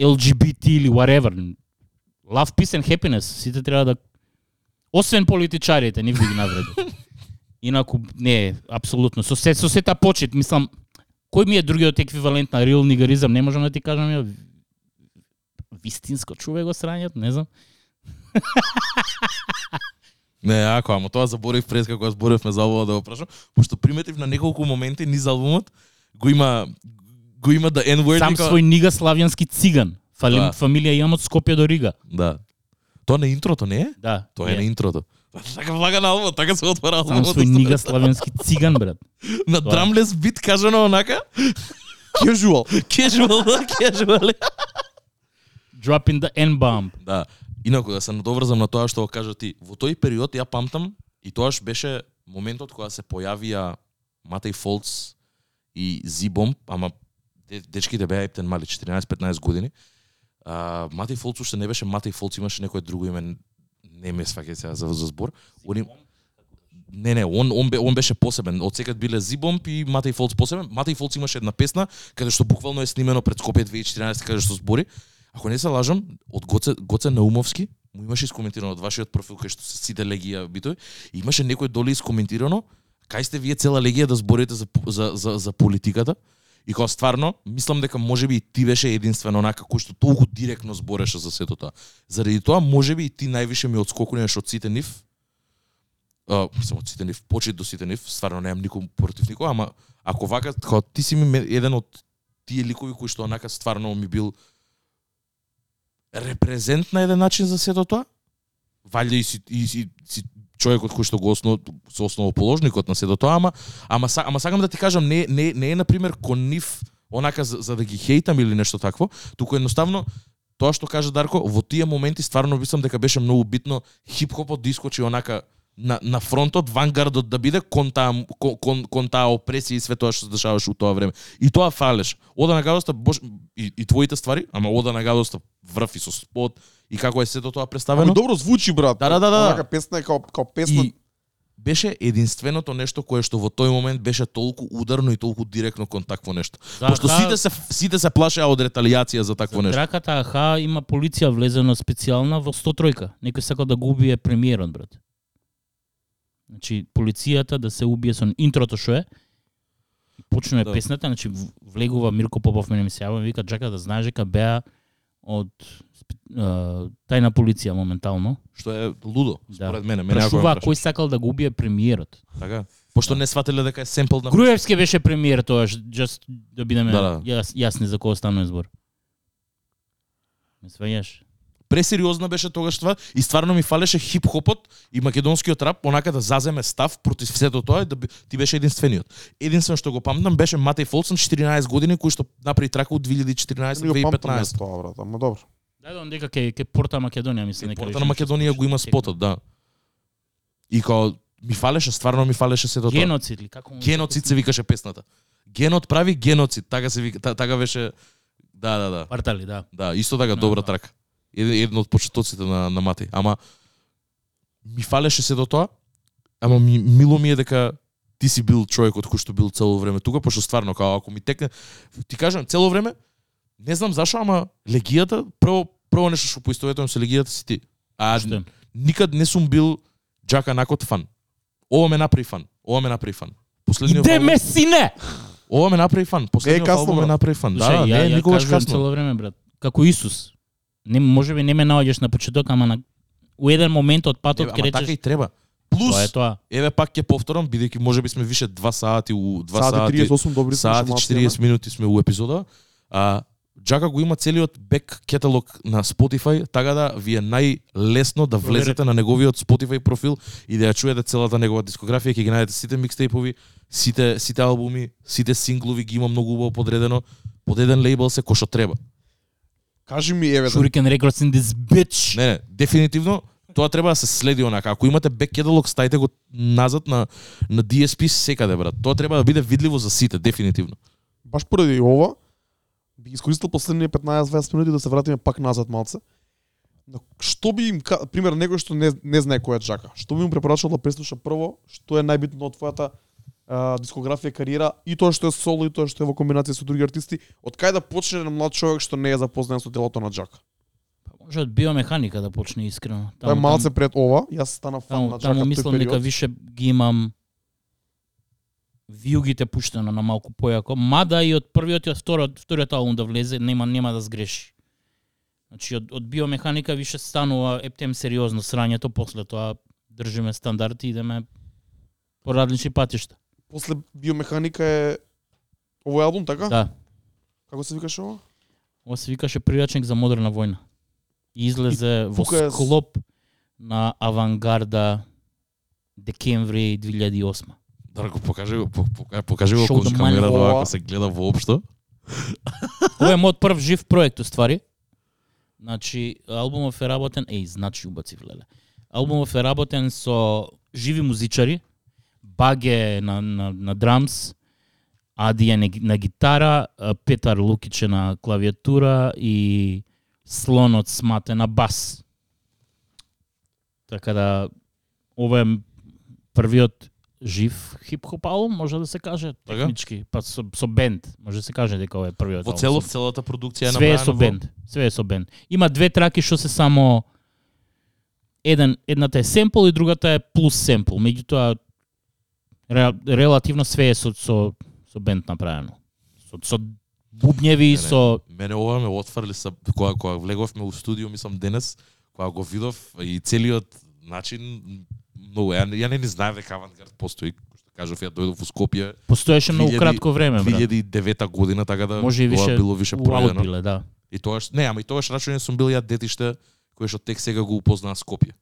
LGBT или whatever. Love, peace and happiness, сите треба да освен политичарите, не би ги навредил. Инаку не, апсолутно. Со се со сета почит, мислам, кој ми е другиот еквивалент на real нигаризам, не можам да ти кажам ја вистинско човеко срањето, не знам. Не, ако, ама тоа заборев пред како зборевме за ова да го прашам, пошто приметив на неколку моменти низ албумот го има го има да N-word Сам и као- свој нига славјански циган. Фали, Да. Фамилија имам од Скопје до Рига. Да. Тоа на интрото не е? Да. Тоа е на интрото. Така влага на албумот, така се отвара Сам албумот. свој нига славјански циган, брат. На е. драмлес бит кажано онака, Casual. casual, да, casual. Dropping the N-bomb. Да. Инаку да се надоврзам на тоа што го кажа ти, во тој период ја памтам и тоаш беше моментот кога се појавија Матеј Фолц и Зибом, ама де- дечките беа ептен мали 14-15 години. А, Матеј Фолц уште не беше Матеј Фолц, имаше некое друго име, не ме сваќа сега за, за збор. Он им- Не, не, он, он, бе, он беше посебен. Од секад биле Зибомп и Матеј Фолц посебен. Матеј Фолц имаше една песна, каде што буквално е снимено пред Скопје 2014, каде што збори. Ако не се лажам, од Гоце, Гоце Наумовски, му имаше искоментирано од вашиот профил кај што се сите легија битој, и имаше некој доли искоментирано, кај сте вие цела легија да зборите за, за, за, за политиката, И кога стварно, мислам дека можеби и ти беше единствено онака кој што толку директно збореше за сето тоа. Заради тоа можеби и ти највише ми одскокнеш од сите нив. А, мислам од сите нив, почет до сите нив, стварно немам никој против никој, ама ако вака, кога ти си ми еден од тие ликови кои што онака стварно ми бил репрезент на еден начин за сето тоа. Валјда и си, и си, си човекот кој што го основ, со основоположникот на сето тоа, ама ама ама сакам да ти кажам не не не е например кон нив онака за, за да ги хейтам или нешто такво, туку едноставно тоа што кажа Дарко, во тие моменти стварно мислам дека беше многу битно хип-хопот да искочи онака на, на фронтот, вангардот да биде кон таа, кон, кон, кон таа опресија и све тоа што се дешаваше у тоа време. И тоа фалеш. Ода на гадоста, бош, и, и твоите ствари, ама ода на гадоста врв и со спот, и како е сето тоа Ама представено. добро звучи, брат. Да, да, да, да. Онака песна е као, као песна. И беше единственото нешто кое што во тој момент беше толку ударно и толку директно кон такво нешто. За Пошто Аха- сите се сите се плашеа од реталијација за такво За нешто. драката АХ има полиција влезено специјална во 103-ка. Некој сака да го убие премиерот, брат. Значи, полицијата да се убие со интрото што е, и почнува Да. песната, значи влегува Мирко Попов мене ми се јавува, вика чака да знаеш дека беа од а, тајна полиција моментално. Што е лудо, Да. според мене. Мене ако Прашуваа ме кој сакал да го убие премиерот. Така. Пошто не свателе дека е семпл на Груевски беше премиер тоа, just да бидеме Да, да. јас, јасни за кого станува збор. Ме сваѓаш? Пресериозна беше тогаш това и стварно ми фалеше хип-хопот и македонскиот рап онака да заземе став против сето тоа да би- ти беше единствениот. Единствено што го памтам беше Матеј Фолсен 14 години кој што направи трака од 2014 Не го памтам јас 2015. тоа, брат, ама добро. Да, да, дека ке ке порта Македонија мислам дека. Порта на Македонија го има спотот, да. И као ми фалеше, стварно ми фалеше сето тоа. Геноцид ли како? Геноцид се викаше песната. Генот прави геноцид, така се вика, та- така беше Да, да, да. Партали, да. Да, исто така Да, добра да. трака. Еден, еден од почетоците на на Матеј, ама ми фалеше се до тоа, ама ми, мило ми е дека ти си бил човекот кој што бил цело време тука, пошто стварно као ако ми текне, ти кажам цело време, не знам зашо, ама легијата прво прво нешто што поистоветувам со легијата си ти. А Што? никад не сум бил Джака Накот фан. Ова ме направи фан. Ова ме направи фан. Последниот Иде ме сине. Ова ме направи фан. Последниот касно, албум ме направи фан. Да, Слушај, да, ја, не е ја никогаш касно. цело време, брат. Како Исус. Не можеби не ме наоѓаш на почеток, ама на у еден момент од патот Еве, ама така и треба. Плюс, Тоа е тоа. еве пак ќе повторам, бидејќи можеби сме више 2 сати у 2 Саат сати, и 38 добри саат и слушалци, 40 минути сме у епизода. А Джака го има целиот бек кеталог на Spotify, така да ви е најлесно да влезете на неговиот Spotify профил и да ја чуете целата негова дискографија, ќе ги најдете сите микстейпови, сите сите албуми, сите синглови ги има многу убаво подредено, под еден лейбл се кој што треба. Кажи ми, еве, да, Shuriken Records in this bitch. Не, не, дефинитивно тоа треба да се следи онака. Ако имате бек кеталог, стајте го назад на на DSP секаде брат. Тоа треба да биде видливо за сите, дефинитивно. баш поради ова, би искористил последните 15-20 минути да се вратиме пак назад малце на што би им ка- пример некој што не не знае кој е Джака, што би му препорачал да преслуша прво, што е најбитно од твојата а, дискографија кариера и тоа што е соло и тоа што е во комбинација со други артисти, од кај да почне на млад човек што не е запознат со делото на Джака. Па може од биомеханика да почне искрено. Тоа е малце пред ова, јас стана фан Таму, на Джака таму мислам дека више ги имам виугите пуштено на малку појако, мада и од првиот и од вториот, вториот албум да влезе, нема нема да сгреши. Значи од, од биомеханика више станува ептем сериозно срањето, после тоа држиме стандарти и идеме по различни патишта. После биомеханика е овој албум така? Да. Како се викаше ова? Ова се викаше Прирачник за модерна војна. И излезе во е с- склоп на авангарда декември 2008. Дарко, покажи го, по- пока- покажи го кон the камера money. ако се гледа воопшто. Ова е мојот прв жив проект, уствари. Значи, албумов е работен, еј, значи убацив леле. Албумов е работен со живи музичари, Баге на, на, на драмс, Ади е на, на гитара, Петар Лукич е на клавиатура и Слонот Смате на бас. Така да, ова е првиот жив хип-хоп албум, може да се каже, Така? технички, па со, со бенд, може да се каже дека ова е првиот Во албум цело, со- целата продукција е Све е со во- бенд. Све е со бенд. Има две траки што се само еден едната е семпл и другата е плюс семпл. Меѓутоа ре, релативно све е со со со бенд направено. Со со бубњеви, Не, не. со Мене ова ме отфрли са кога кога влеговме у студио, мислам денес, кога го видов и целиот начин многу ја, ја не ни знаев дека авангард постои, кажав ја дојдов у Скопје постоеше многу 2000 кратко време, брат. 2009 година, така да Може и тоа било више Уау проведено. биле, да. И тоаш, не, ама и тоаш рачуње сум бил ја детиште кој што тек сега го упознаа Скопје.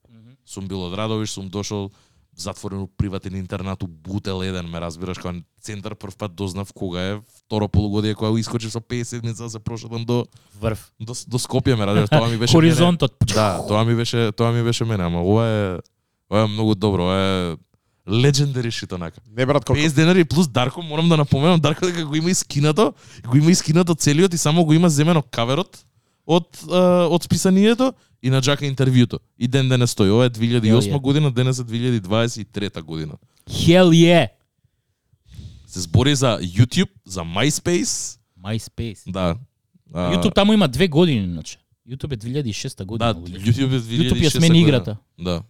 Сум бил од Радовиш, сум дошол затворен у приватен интернат у Бутел 1, ме разбираш, кога центар прв пат дознав кога е второ полугодие кога искочив со 50 дница да се прошетам до Врв. до, до Скопје ме разбираш, тоа ми беше Хоризонтот. Мене, да, тоа ми беше тоа ми беше мене, ама ова е ова е многу добро, ова е legendary shit онака. Не брат, како 50 денари плюс Дарко, морам да напоменам Дарко дека го има искинато, го има искинато целиот и само го има земено каверот од а, од списанието и на Джака интервјуто. И ден денес стои. Ова е 2008 Hell yeah. година, денес е 2023 година. Hell yeah. Се збори за YouTube, за MySpace, MySpace. да. А, YouTube таму има две години, иначе. YouTube е 2006 година. Да. YouTube е 2006 YouTube ја смени играта. Да.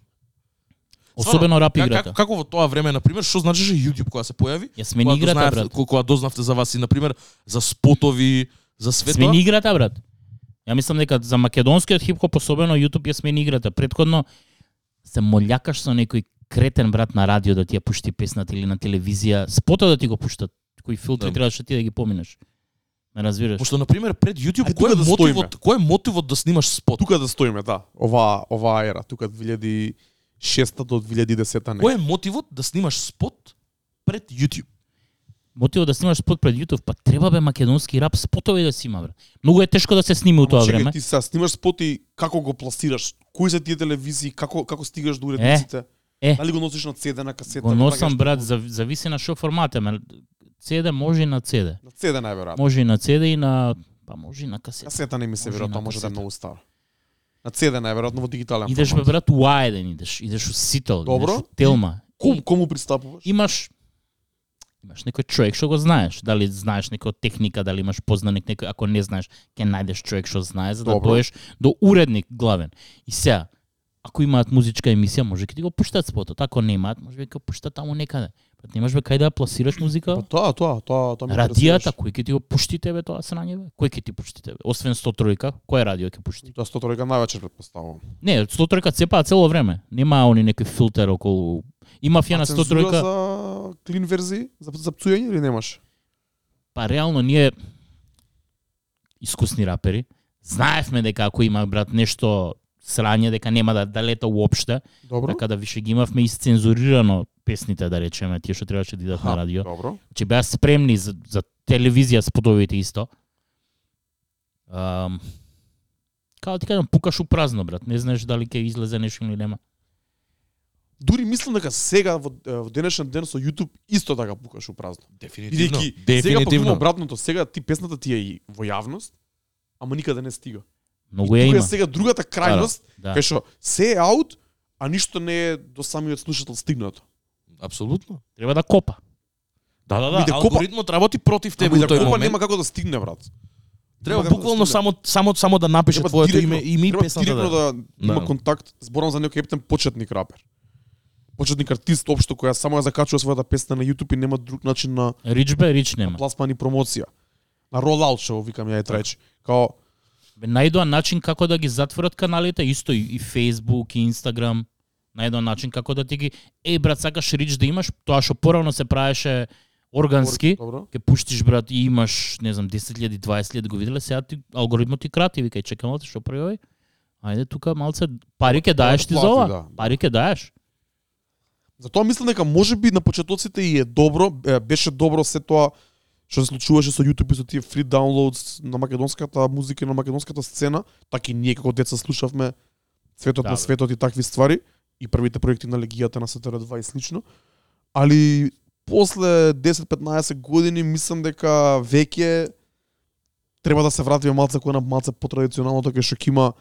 Особено рап Как, играта. како, како во тоа време, на пример, што значеше YouTube кога се појави? Ја смени играта, дознаев- брат. ко- Кога дознавте за вас и на пример за спотови, за све тоа? Смени играта, брат. Ја мислам дека за македонскиот хип-хоп особено YouTube ја смени играта. Предходно се молјакаш со некој кретен брат на радио да ти ја пушти песната или на телевизија, спото да ти го пуштат, кои филтри Да. требаше ти да ги поминеш. Не разбираш? Пошто на пример пред YouTube кој е да мотивот, стоиме. кој е мотивот да снимаш спот? тука да стоиме, да. Ова оваа ера, тука 2006 до 2010 не. Кој е мотивот да снимаш спот пред YouTube? Мотивот да снимаш спот пред YouTube, па треба бе македонски рап спотови да си има, брат. Многу е тешко да се снима у тоа чекај, време. Ти се снимаш спот и како го пласираш? Кои се тие телевизии, како како стигаш до уредниците? е. Дали го носиш на CD, на касета? Го носам, брат, зав- зависи на шо формат е. CD може и на CD. На CD најверојатно. Може и на CD и на па може и на касета. Касета не ми се веројатно, може да е многу старо. На CD најверојатно во дигитален Идеш бе формат. брат у идеш, идеш у Сител, Добро. идеш у Телма. Ком, кому пристапуваш? имаш имаш некој човек што го знаеш, дали знаеш некоја техника, дали имаш познаник некој, ако не знаеш, ќе најдеш човек што знае за да доеш до уредник главен. И сега, ако имаат музичка емисија, може ќе ти го пуштат спотот, ако немаат, може би ќе го пуштат таму некаде. Па немаш бе кај да пласираш музика? Па тоа, тоа, тоа, тоа ме Радијата, кој ќе ти го пушти тебе тоа срање бе? Кој ќе ти пушти тебе? Освен 103, кој радио ќе пушти? Тоа сто тройка највечер предпоставувам. Не, 103 цепаа цело време. Нема они некој филтер околу. И мафија на А цензура 103 за клин верзии, за за пцуење или немаш? па реално ние искусни рапери знаевме дека ако има брат нешто срање дека нема да, да лета уопште, Добро. така да више ги имавме исцензурирано песните да речеме, тие што требаше да идат на радио. Добро. Че беа спремни за, за телевизија сподовите исто. Um, Као ти кажам, пукаш у празно, брат. Не знаеш дали ќе излезе нешто или нема. Дури мислам дека сега во, во денешен ден со YouTube исто така пукаш у празно. Дефинитивно. Бидејќи сега пак има Дефинитивно. обратното, сега ти песната ти е и во јавност, ама никаде не стига. Многу ја тука е има. сега другата крајност, Да. кај што се е аут, а ништо не е до самиот слушател стигнато. Апсолутно. Треба да копа. Да, да, да. да копа- Алгоритмот работи против тебе во да тој копа момент. нема како да стигне, брат. Треба Нема да буквално само само само да напише Треба твоето директно- име и треба песната директно да. да, има Да. контакт, зборам за некој ептен почетник рапер. Почетник артист општо која само ја закачува својата песна на YouTube и нема друг начин на Рич бе, рич нема. пласман и промоција. На ролаут го викам ја и треч. Као Бе, најдоа начин како да ги затворат каналите, исто и, и Facebook, и Instagram. Најдоа начин како да ти ги... Еј, брат, сакаш рич да имаш, тоа што порано се правеше органски, Добро. ке пуштиш, брат, и имаш, не знам, 10.000, 20.000 го виделе, сега ти алгоритмот ти крати, викај, чекам малце, што прави овој? Ајде тука малце пари ке даеш ти за ова. да. Пари ке даеш. Затоа мислам дека можеби на почетоците и е добро, беше добро се тоа што се случуваше со YouTube и со тие free downloads на македонската музика и на македонската сцена, така и ние како деца слушавме цветот Да, на светот и такви ствари и првите проекти на легијата на СТР2 и слично. Али после 10-15 години мислам дека веќе треба да се вратиме малце кој на малце потрадиционалното кај што има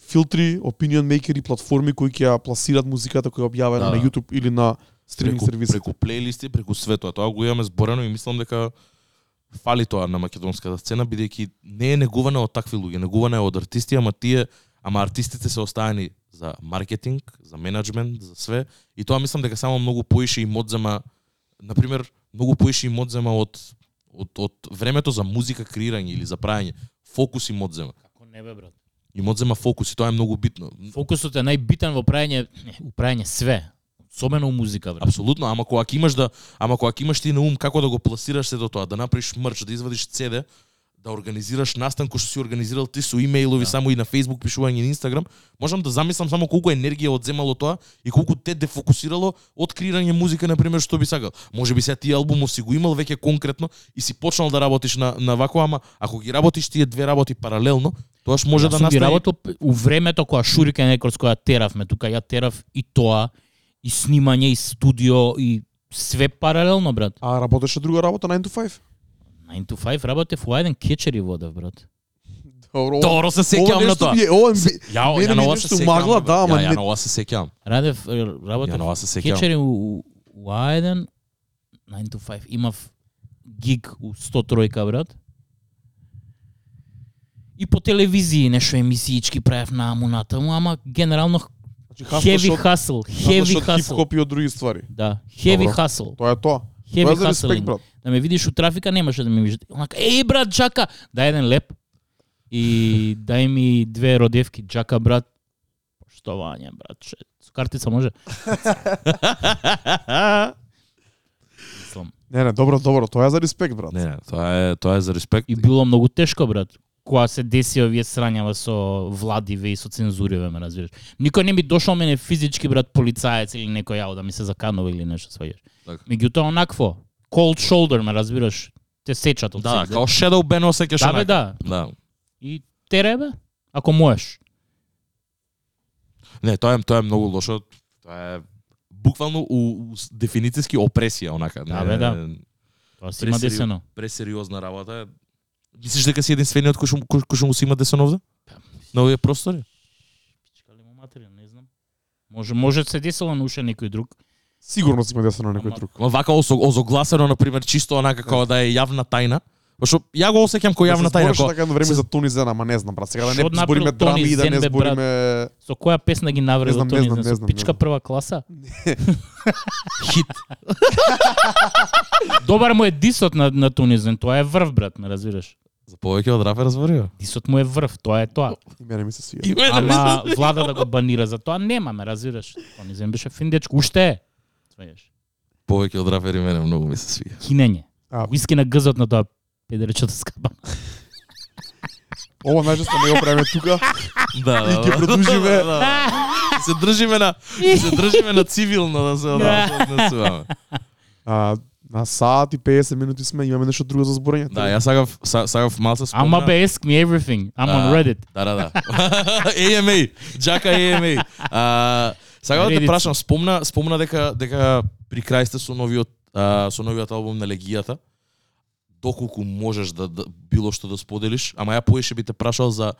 филтри, opinion makeri, платформи кои ќе ја пласираат музиката која е објавена Да. на YouTube или на стриминг преку, сервиси. преку плейлисти, преку свето. А тоа го имаме зборено и мислам дека фали тоа на македонската сцена бидејќи не е негуване од такви луѓе, негуване е од артисти, ама тие ама артистите се оставени за маркетинг, за менеджмент, за све и тоа мислам дека само многу поише им одзема на пример многу поише им одзема од од од времето за музика креирање или за правење. Фокус им одзема. Како не бе, брат? Им одзема фокус и тоа е многу битно. Фокусот е најбитен во правење, не, у правење све. Особено у музика, брат. Апсолутно, ама кога имаш да ама кога имаш ти на ум како да го пласираш се до тоа, да направиш мрч, да извадиш CD, да организираш настан кој што си организирал ти со имејлови Да. само и на Facebook пишување и на Instagram, можам да замислам само колку енергија одземало тоа и колку те дефокусирало од креирање музика на пример што би сакал. Може би сега ти албумов си го имал веќе конкретно и си почнал да работиш на на вако, ама ако ги работиш тие две работи паралелно, тоаш може Јас да ги настане работил у времето кога Шурикен Рекордс која теравме, тука ја терав и тоа, и снимање, и студио, и све паралелно, брат. А работеше друга работа 9 to 5? 9 to 5 работев во еден кетчер и водев, брат. Добро. Добро се сеќавам на нешто тоа. ова ми Ја, Мене ја ми на е ова нешто се сеќавам. магла, да, ама ја, ја на ова се сеќавам. Радев, е, Ја работев на ова се сеќавам. кетчер у, у А1, 9 to 5. Имав гиг у 103 брат. И по телевизии нешто емисиички правев на амуната му, ама генерално хасла heavy шот hustle. хип-хоп и од други ствари. Да, heavy Добро. hustle. Тоа е тоа. Hustling. респект, брат. Да ме видиш у трафика немаше да ме видиш. Онака, еј брат, джака, дај еден леп. И дај ми две родевки, джака брат. Поштовање, брат. Ше, со картица може. Не, не, добро, добро, тоа е за респект, брат. Не, не, тоа е тоа е за респект. И било многу тешко, брат. Кога се деси овие срањава со владиве и со цензуриве, ме разбираш. Никој не ми дошол мене физички, брат, полицаец или некој јао да ми се заканува или нешто сваѓаш. Така. Меѓутоа онакво, cold shoulder, ме разбираш, те сечат од Да, као Shadow Ben осеќаш Да, бе, да. Да. И тере, бе, ако можеш. Не, тоа е тоа е многу лошо. Тоа е буквално у, у дефиницијски опресија онака. Да, бе, да. Тоа си има десено. Пресериозна работа. е. Мислиш дека си единствениот кој што кој, што му си има десен овде? На овие простори? Пичка ли му материја, не знам. Може, може се десело на уште некој друг. Сигурно си има десено на некој Ама- друг. Ма вака озо- озогласено на пример чисто онака како да е јавна тајна. Пошто ја го осеќам кој јавна Да се тајна. Кога... така едно време се- за Тони Зена, ама не знам, брат. Сега да Што не збориме драми и да Зен, не збориме... Со која песна ги навре Не во знам, Тони не знам, Зен? не Со знам, Пичка прва класа? Хит. Добар му е дисот на, на Тони Зен, тоа е врв, брат, ме разбираш. За повеќе од рафер разборио. Дисот му е врв, тоа е тоа. И мене ми се свија. Ама влада да го банира за тоа нема, ме разбираш. Тони Зен беше фин дечко, уште е. Сваѓаш. повеќе од рафер и мене многу ми се свија. Кинење. А. Уиски на гъзот на тоа педеречето скапа. Ова најчесто не го правиме тука. Да, И ќе продолжиме. Да, да. се држиме на се држиме на цивилно да се да, однесуваме. А, на саат и 50 минути сме, имаме нешто друго за зборење. Да, ја сагав са- сагав малце спомна. Ама ask me everything. I'm on Да. Reddit. Да, да, да. AMA, Джака AMA. А, сега да те прашам, спомна спомна дека дека при крај сте со новиот а, со новиот албум на Легијата. Доколку можеш да, да било што да споделиш, ама ја поише би те прашал за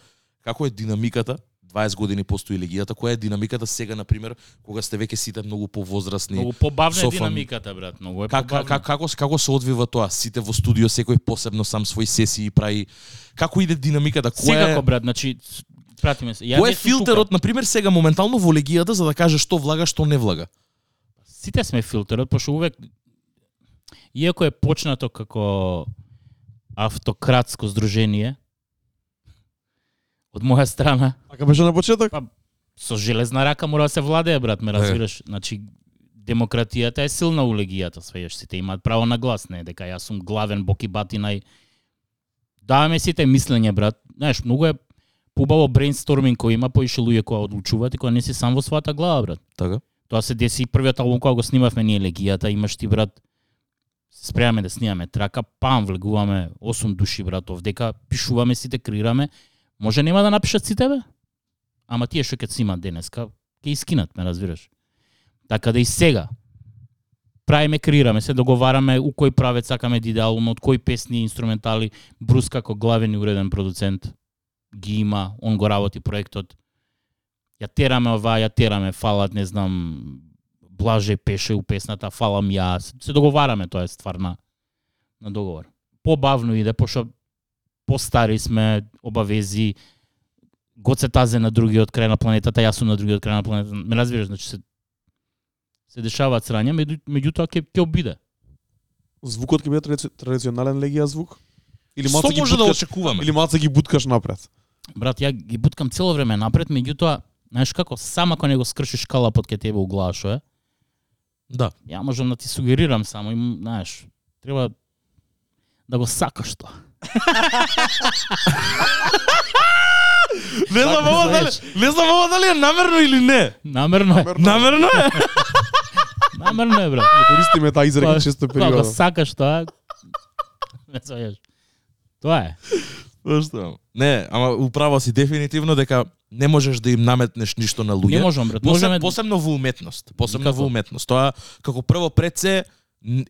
како е динамиката 20 години постои легијата, која е динамиката сега на пример кога сте веќе сите многу повозрасни. Многу побавна е со фам- динамиката, брат. Многу е Как, побавна. как, како, како се одвива тоа? Сите во студио, секој посебно сам свој сесии прави. Како иде динамиката? Кој Секако, е, брат, значи, пратиме се. Кој е филтерот, на пример, сега моментално во легијата за да каже што влага, што не влага? Сите сме филтерот, пошто увек иако е почнато како автократско здружение од моја страна, Така беше на почеток? Па, со железна рака мора да се владее, брат, ме разбираш. Значи, демократијата е силна у легијата, свееш, сите имаат право на глас, не е дека јас сум главен батина и даваме сите мислење, брат. Знаеш, многу е побаво брейнсторминг кој има поише луѓе кои одлучуваат и кои не си сам во својата глава, брат. Така. Тоа се деси и првиот албум кога го снимавме ние легијата, имаш ти брат се спремаме да снимаме трака, пам влегуваме 8 души брат овдека, пишуваме сите, креираме. Може нема да напишат сите бе? Ама тие што ќе снимат денеска, ќе искинат, ме разбираш. Така да и сега правиме, креираме се, договараме у кој правец сакаме да иде албумот, кои песни, инструментали, Брус како главен и уреден продуцент ги има, он го работи проектот ја тераме ова, ја тераме, фалат, не знам, Блаже пеше у песната, фалам ја, се- договараме, тоа е ствар на, на договор. Побавно иде, пошто постари сме, обавези, Гоце тазе на другиот крај на планетата, јас сум на другиот крај на планетата. Ме разбираш, значи се се дешаваат срања, меѓу, меѓутоа ќе ќе обиде. Звукот ќе биде традиционален легија звук? Или малце ги може да буткаш, очекуваме? или малце ги буткаш напред? Брат, ја ги буткам цело време напред, меѓутоа, знаеш како, сам ако не го скршиш калапот ке тебе у глава што е, Да. ја можам да ти сугерирам само, им, знаеш, треба да го сакаш тоа. Не знам ова дали, не знам ова дали е намерно или не. Намерно е. Намерно е. Намерно е, брат. Не користиме таа изрека Па, често Кога го периода. сакаш тоа, не сваѓаш. Тоа е. Зашто? Не, ама управо си дефинитивно дека не можеш да им наметнеш ништо на луѓе. Не можам, брат. Посебно, Можеме посебно во уметност. Посебно во уметност. Тоа како прво пред се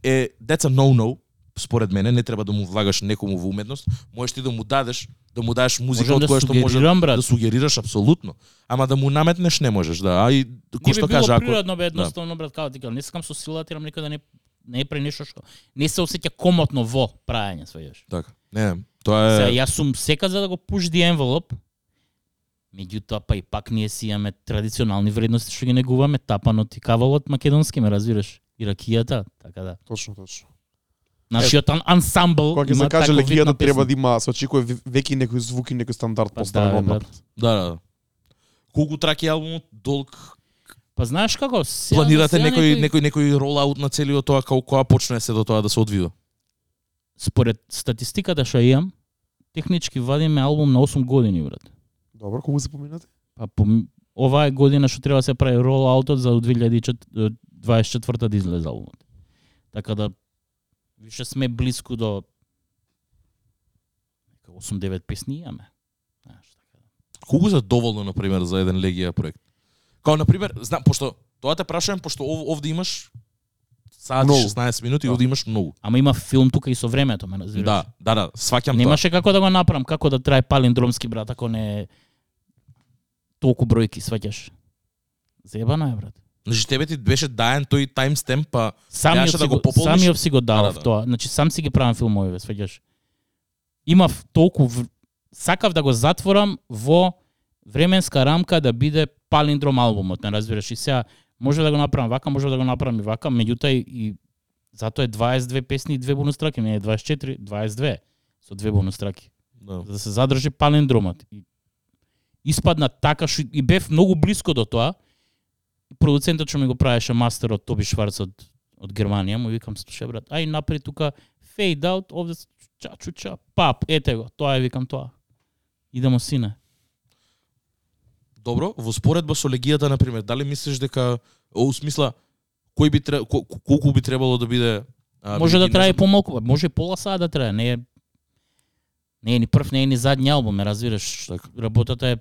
е деца no-no, според мене, не треба да му влагаш некому во уметност, можеш ти да му дадеш, да му дадеш музика од да која што може брат. да сугерираш апсолутно. Ама да му наметнеш не можеш, да. А и Не кој што кажа ако природно бе едноставно брат како ти не сакам со сила да терам некој да не не е пре нешто што не се осеќа комотно во праење сваѓаш. така. Не, тоа Сега е јас сум сека за да го push the envelope. Меѓутоа па и пак ние си имаме традиционални вредности што ги негуваме, тапанот и кавалот македонски ме разбираш. И ракијата, така да. Точно, точно. Нашиот ан- ансамбл Кога ќе се каже на легијата треба да има се очекува ве- веќе некој звук и некој стандард Па поставен да, брат. да, да. Колку траки албумот, долг, Па знаеш како? Сега, планирате сега некој некој некој ролаут на целиот тоа како кога почне се до тоа да се одвива? Според статистиката што ја имам, технички вадиме албум на 8 години, брат. Добро, колку се поминати? Па по, оваа е година што треба да се прави ролаутот за 2024 да излезе албумот. Така да више сме близко до 8-9 песни имаме. Знаеш, така. Колку се доволно на пример за еден легија проект? Као на пример, знам пошто тоа те прашувам пошто ов, овде имаш саат и Многу. 16 минути, Да. овде имаш многу. Ама има филм тука и со времето, ме разбираш. Да, да, да, сваќам тоа. Немаше како да го направам, како да трае палиндромски брат, ако не толку бројки, сваќаш. Зебано е, брат. Значи тебе ти беше даен тој таймстемп, па Самиот да го пополниш? самиот си го Да, давав да, да. тоа. Значи сам си ги правам филмови, свеѓаш. Имав толку в... сакав да го затворам во временска рамка да биде палиндром албумот, не разбираш. И сега може да го направам вака, може да го направам и вака, меѓутоа и, и затоа е 22 песни и две бонус траки, не е 24, 22 со две бонус траки да. за да се задржи палиндромот. И испадна така што и бев многу близко до тоа. Продуцентот што ми го правеше мастерот Тоби Шварц од од Германија, му викам слушај брат, ај напред тука fade out, овде ча чу ча, пап, ете го, тоа е викам тоа. Идемо сине. Добро, во споредба со легијата на пример, дали мислиш дека у смисла кој би тре, ко- колку би требало да биде а, може да трае помалку, може пола саат да трае, не е не е ни прв, не е ни задни албум, разбираш. Така. Работата е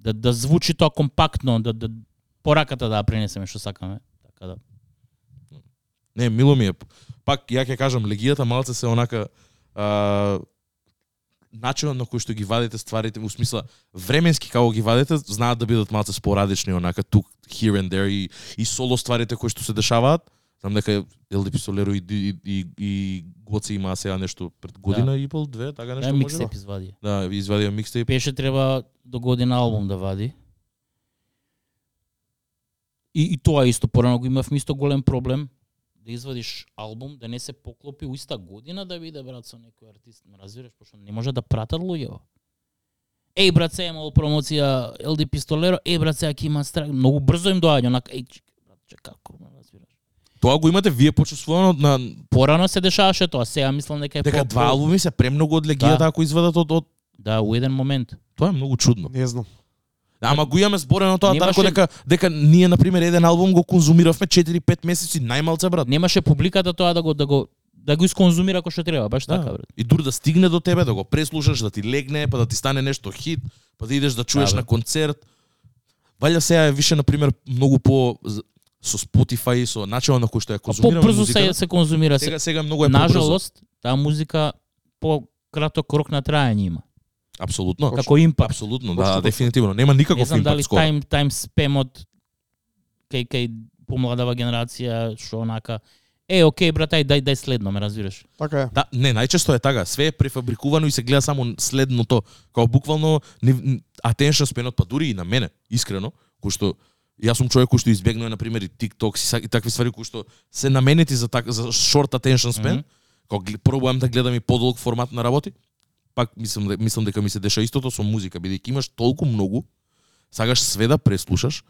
да да звучи тоа компактно, да да пораката да пренесеме што сакаме. Така да. Не, мило ми е. Пак ја ќе кажам легијата малце се онака а, начинот на кој што ги вадите стварите, во смисла временски како ги вадите, знаат да бидат малце спорадични, онака тук here and there и, и соло стварите кои што се дешаваат. Знам дека Елди Пистолеро и, и, и, и Гоци има сега нешто пред година и пол, две, така Да, нешто може. миксеп извади. Да, извадија микстейп. Пеше треба до година албум да вади. И, и тоа исто, порано го имавме исто голем проблем да извадиш албум, да не се поклопи у иста година да биде брат со некој артист, ме разбираш, пошто не може да пратат луѓето. Еј брат, се имал промоција LD Пистолеро, еј брат, сега ќе има страх, многу брзо им доаѓа, онака, еј, брат, че како, ме разбираш. Тоа го имате вие почувствувано на Порано се дешаваше тоа, сега мислам дека е дека по- два албуми се премногу од легијата Да. ако извадат од, од Да, у еден момент. тоа е многу чудно. Не знам. Ама го имаме зборено тоа Немаше- тако дека дека ние на пример еден албум го конзумиравме 4-5 месеци најмалце брат. Немаше публиката тоа да го да го да го исконзумира кој што треба, баш Да. така брат. И дури да стигне до тебе, да го преслушаш, да ти легне, па да ти стане нешто хит, па да идеш да чуеш Да, бе. на концерт. Валја сега е више на пример многу по со Spotify, со начинот на кој што ја конзумираме побрзо се се конзумира се. Сега сега многу е побрзо. Нажалост, таа музика по краток рок на трајање има. Апсолутно. Како импакт. Апсолутно, да, дефинитивно. Нема Не никаков знам дали импакт скоро. тајм тајм спемот кај кај помладава генерација што онака Е, окей, брат, ај дај дај следно, ме разбираш. Така е. Да, не, најчесто е така. Све е префабрикувано и се гледа само следното. Као буквално ни- attention span па дури и на мене, искрено, кој што јас сум човек кој што избегнува на пример и TikTok и, такви ствари кои што се наменети за так за short attention span. Мгм. Као гл- пробувам да гледам и подолг формат на работи. Пак мислам де- мислам дека ми се деша истото со музика, бидејќи имаш толку многу, сагаш све да преслушаш.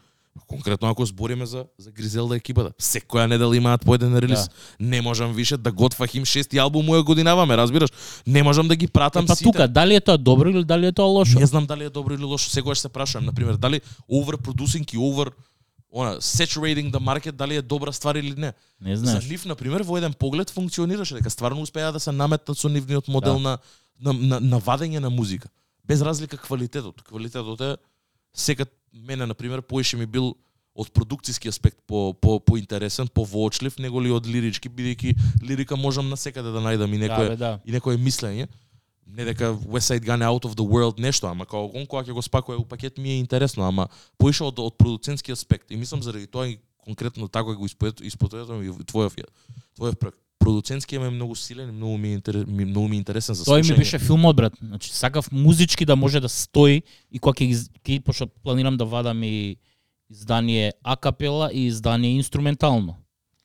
Конкретно ако збориме за за Гризелда екипата, секоја недела имаат по еден релиз. Не можам више да готвах им шести албум моја годинаваме, разбираш? Не можам да ги пратам Е, па сите. тука, дали е тоа добро или дали е тоа лошо? Не знам дали е добро или лошо. Секогаш се прашувам, на пример, дали overproducing и over она saturating the market дали е добра ствар или не. Не За знаеш. нив на пример во еден поглед функционираше дека стварно успеа да се наметнат со нивниот модел Да. на, на, на на вадење на музика. Без разлика квалитетот. Квалитетот е секад мене на пример поише ми бил од продукциски аспект по по поинтересен, повоочлив него ли од лирички бидејќи лирика можам на секаде да најдам и Да, некое бе, да. и некое мислење. Не дека West Side Gun out of the world нешто, ама као он кога ќе го спакува у пакет ми е интересно, ама поише од, од продуцентски аспект. И мислам заради тоа и конкретно така го испотоветам и во твојов твојов проект. Продуцентски е многу силен и многу ми е интерес, ми, многу ми е интересен за Тој ми слушање. беше филмот, брат. Значи, сакав музички да може да стои и кога ќе ќе пошто планирам да вадам и издание акапела и издание инструментално.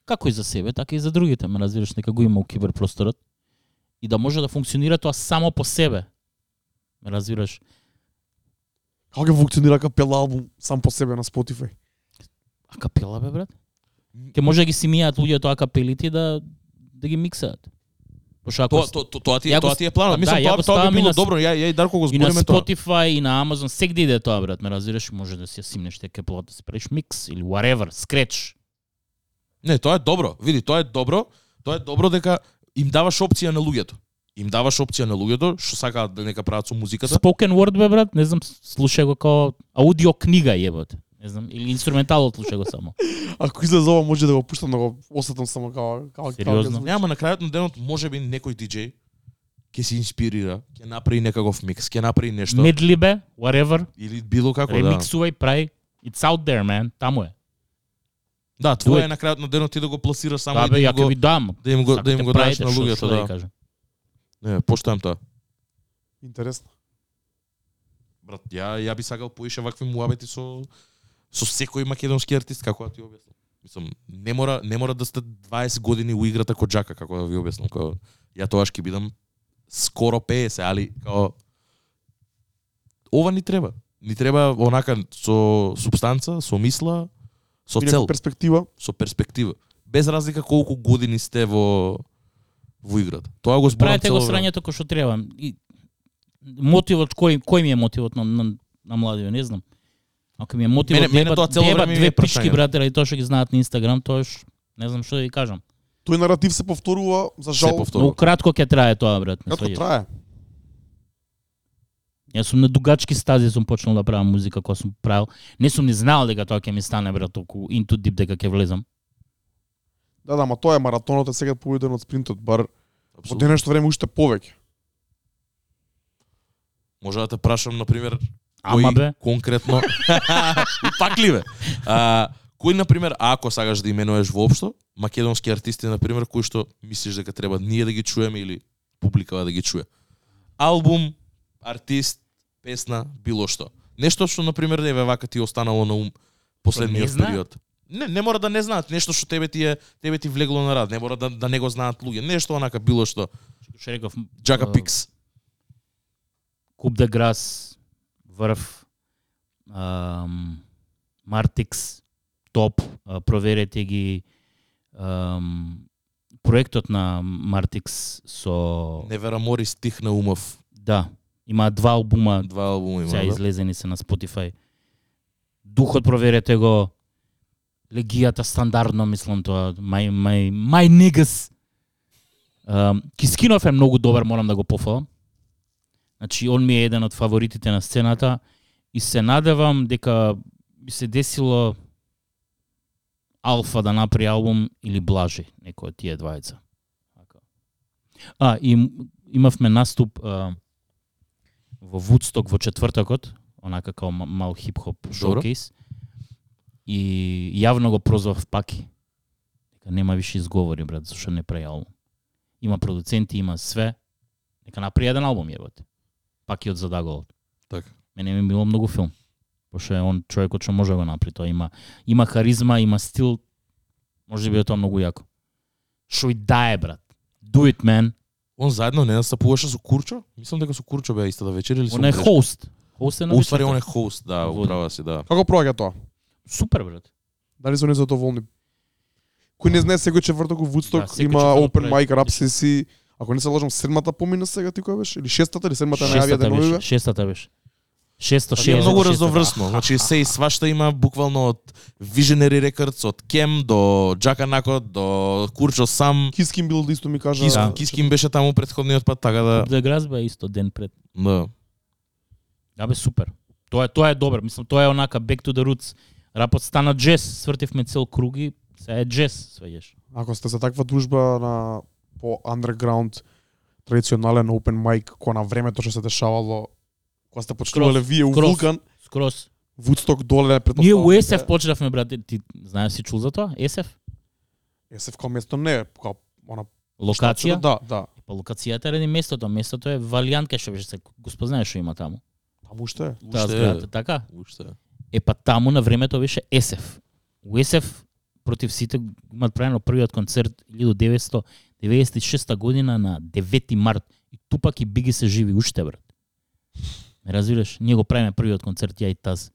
Како и за себе, така и за другите, ме разбираш, нека го има у киберпросторот. И да може да функционира тоа само по себе. Ме разбираш? Како ќе функционира капела албум сам по себе на Spotify? Акапела бе, брат? Ке може да ги си мијаат луѓето акапелите да да ги миксаат. Пошто ако Тоа тоа тоа, тоа ти тоа ти е планот. да, Мислам ја тоа тоа би било добро. Ја ја и Дарко го И на тоа. Spotify и на Amazon сегде иде тоа брат, ме разбираш, може да си ја симнеш те капелот да си правиш микс или whatever, скреч. Не, тоа е добро. Види, тоа е добро. Тоа е добро дека им даваш опција на луѓето. Им даваш опција на луѓето што сакаат да нека прават со музиката. Spoken word бе брат, не знам, слушај го као аудио книга јебот. Не знам, или инструменталот слушај го само. Ако излезе ова може да го пуштам да го осетам само како како Сериозно? Нема на крајот на денот можеби некој диџеј ќе се инспирира, ќе направи некаков микс, ќе направи нешто Медли бе, whatever, или било како да. ремиксувај, прај. It's out there, man. Таму е. Да, it. е на крајот на денот ти да го пласираш само Да, и бе, да ја им ќе го ви дам. да им го да им го дадеш на луѓето, да да. Не, поштојам тоа. Интересно. Брат, ја ја би сакал поише вакви муабети со со секој македонски артист како да ти објаснам. Мислам, не мора не мора да сте 20 години у играта код Джака како да ви објаснам, како ја тоа ќе бидам скоро 50, али као ова ни треба. Ни треба онака со субстанца, со мисла, со цел, перспектива. со перспектива. Без разлика колку години сте во во играта. Тоа го зборам Правете го цело срањето кој што треба. И мотивот кој кој ми е мотивот на на, на младиот, не знам. Ако ми е мотивот Мене- мене тоа цело време две прашање. брате, ради тоа што ги знаат на Инстаграм, тоа ш не знам што да ви кажам. Тој наратив се повторува за Се жал. повторува. Многу кратко ќе трае тоа, брат. Кратко трае. Јас сум на дугачки стази сум почнал да правам музика кога сум правил. Не сум ни знаел дека тоа ќе ми стане брат толку into deep дека ќе влезам. Да, да, ама тоа е маратонот е сега поуден од спринтот, бар во Апсолутно. денешно време уште повеќе. Може да те прашам на пример Ама кој бе, конкретно И пак ли бе? А, кој на пример ако сакаш да именуваш воопшто македонски артисти на пример кои што мислиш дека треба ние да ги чуеме или публикава да ги чуе? Албум, артист, песна, било што. Нешто што на пример еве вака ти останало на ум последниот период. Не, не мора да не знаат, нешто што тебе ти е тебе ти влегло на рад, не мора да, да не го знаат луѓе, нешто онака било што. што реков, Джака Пикс. Куп де Грас, Врв, ам, Мартикс, Топ, а, проверете ги ам, проектот на Мартикс со Невера Мори стих на умов. да, има два албума Два албума има. сега да? излезени се на Spotify. Духот проверете го. Легијата стандардно мислам тоа. My my my niggas. Um, Кискинов е многу добар, морам да го пофалам. Значи он ми е еден од фаворитите на сцената и се надевам дека би се десило Алфа да направи албум или Блажи, некој од тие двајца. Така. А, и имавме наступ а, во Вудсток во четвртокот, онака као ма- мал хип-хоп шоукейс. И јавно го прозвав паки. Дека нема више изговори, брат, зашто не прави албум. Има продуценти, има све. Нека направи еден албум, јебате. Паки од Задаголот. Така. Мене ми било многу филм. Пошто е он човекот што може да го направи тоа. Има, има харизма, има стил. Може би е тоа многу јако. Шо и дае, брат. Do it, man. Он заедно не настапуваше со Курчо? Мислам дека со Курчо беа истата вечер или со Он е хост. Хост е на Уствари он е хост, да, управа си, да. Како проаѓа тоа? Супер, брат. Дали се они задоволни? Кој не знае секој четврток во Вудсток Да, има open mic rap сесии. Ако не се лажам, седмата помина сега ти која беше? Или шестата или седмата најавија Шестата денови беше. бе? Шестата беше. Шесто, Е шесто. многу разноврсно. Значи се и свашта има буквално од Visionary Records, од Кем до Джака Накот, до Курчо сам. Кискин бил да исто ми кажа. Кис, Да. Кискин беше таму претходниот пат, така да... Да Гразба е исто ден пред. да. Да бе супер. Тоа е тоа е добро. Мислам тоа е онака back to the roots. Рапот стана джез, свртивме цел круг и се е джез, свеѓаш. Ако сте за таква дружба на по underground традиционален open mic кој на времето што се дешавало кога сте почнувале вие у скроз. Вулкан, Скроз. Вудсток доле пред Ние у ЕСФ почнавме брат, ти знаеш си чул за тоа? ЕСФ? ЕСФ као место не, као она Локација? Да, да. Па локацијата ради местото, местото е Валијант кај што беше се Господ знае што има таму. Таму уште е. Таа е. зградата, така? Уште. Е па таму на времето беше ЕСФ. У ЕСФ против сите го имаат правено првиот концерт 1996 година на 9 март. И тупак и биги се живи уште брат. Ме разбираш? Ние го правиме првиот концерт ја и таз.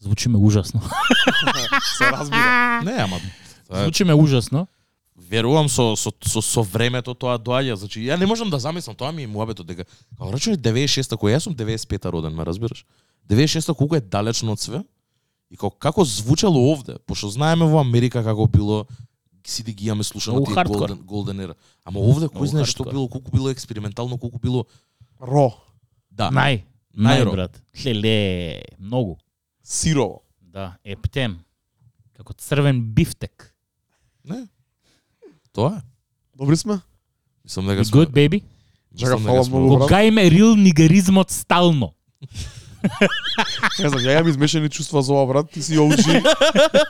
Звучиме ужасно. се разбира. Не, ама е- Звучиме ужасно. верувам со, со, со, со времето тоа доаѓа. Значи, ја не можам да замислам, тоа ми е муабето дека, као рече 96-та, кој јас сум 95-та роден, ме разбираш? 96-та колку е далечно од све? И како, како звучало овде? Пошто знаеме во Америка како било, сите ги имаме слушано тие. Golden, Golden Era. Ама овде, кој знае што било, колку било експериментално, колку било... Ро, Да, Нај, нај Најро. брат. Леле, многу. сирово. Да, ептем. Како црвен бифтек. не. Тоа е. Добри сме? Мислам дека You good, baby? Дека фала сме многу, брат. Го гајме рил нигеризмот стално. Не знам, ја имам измешани чувства за ова, брат. Ти си OG.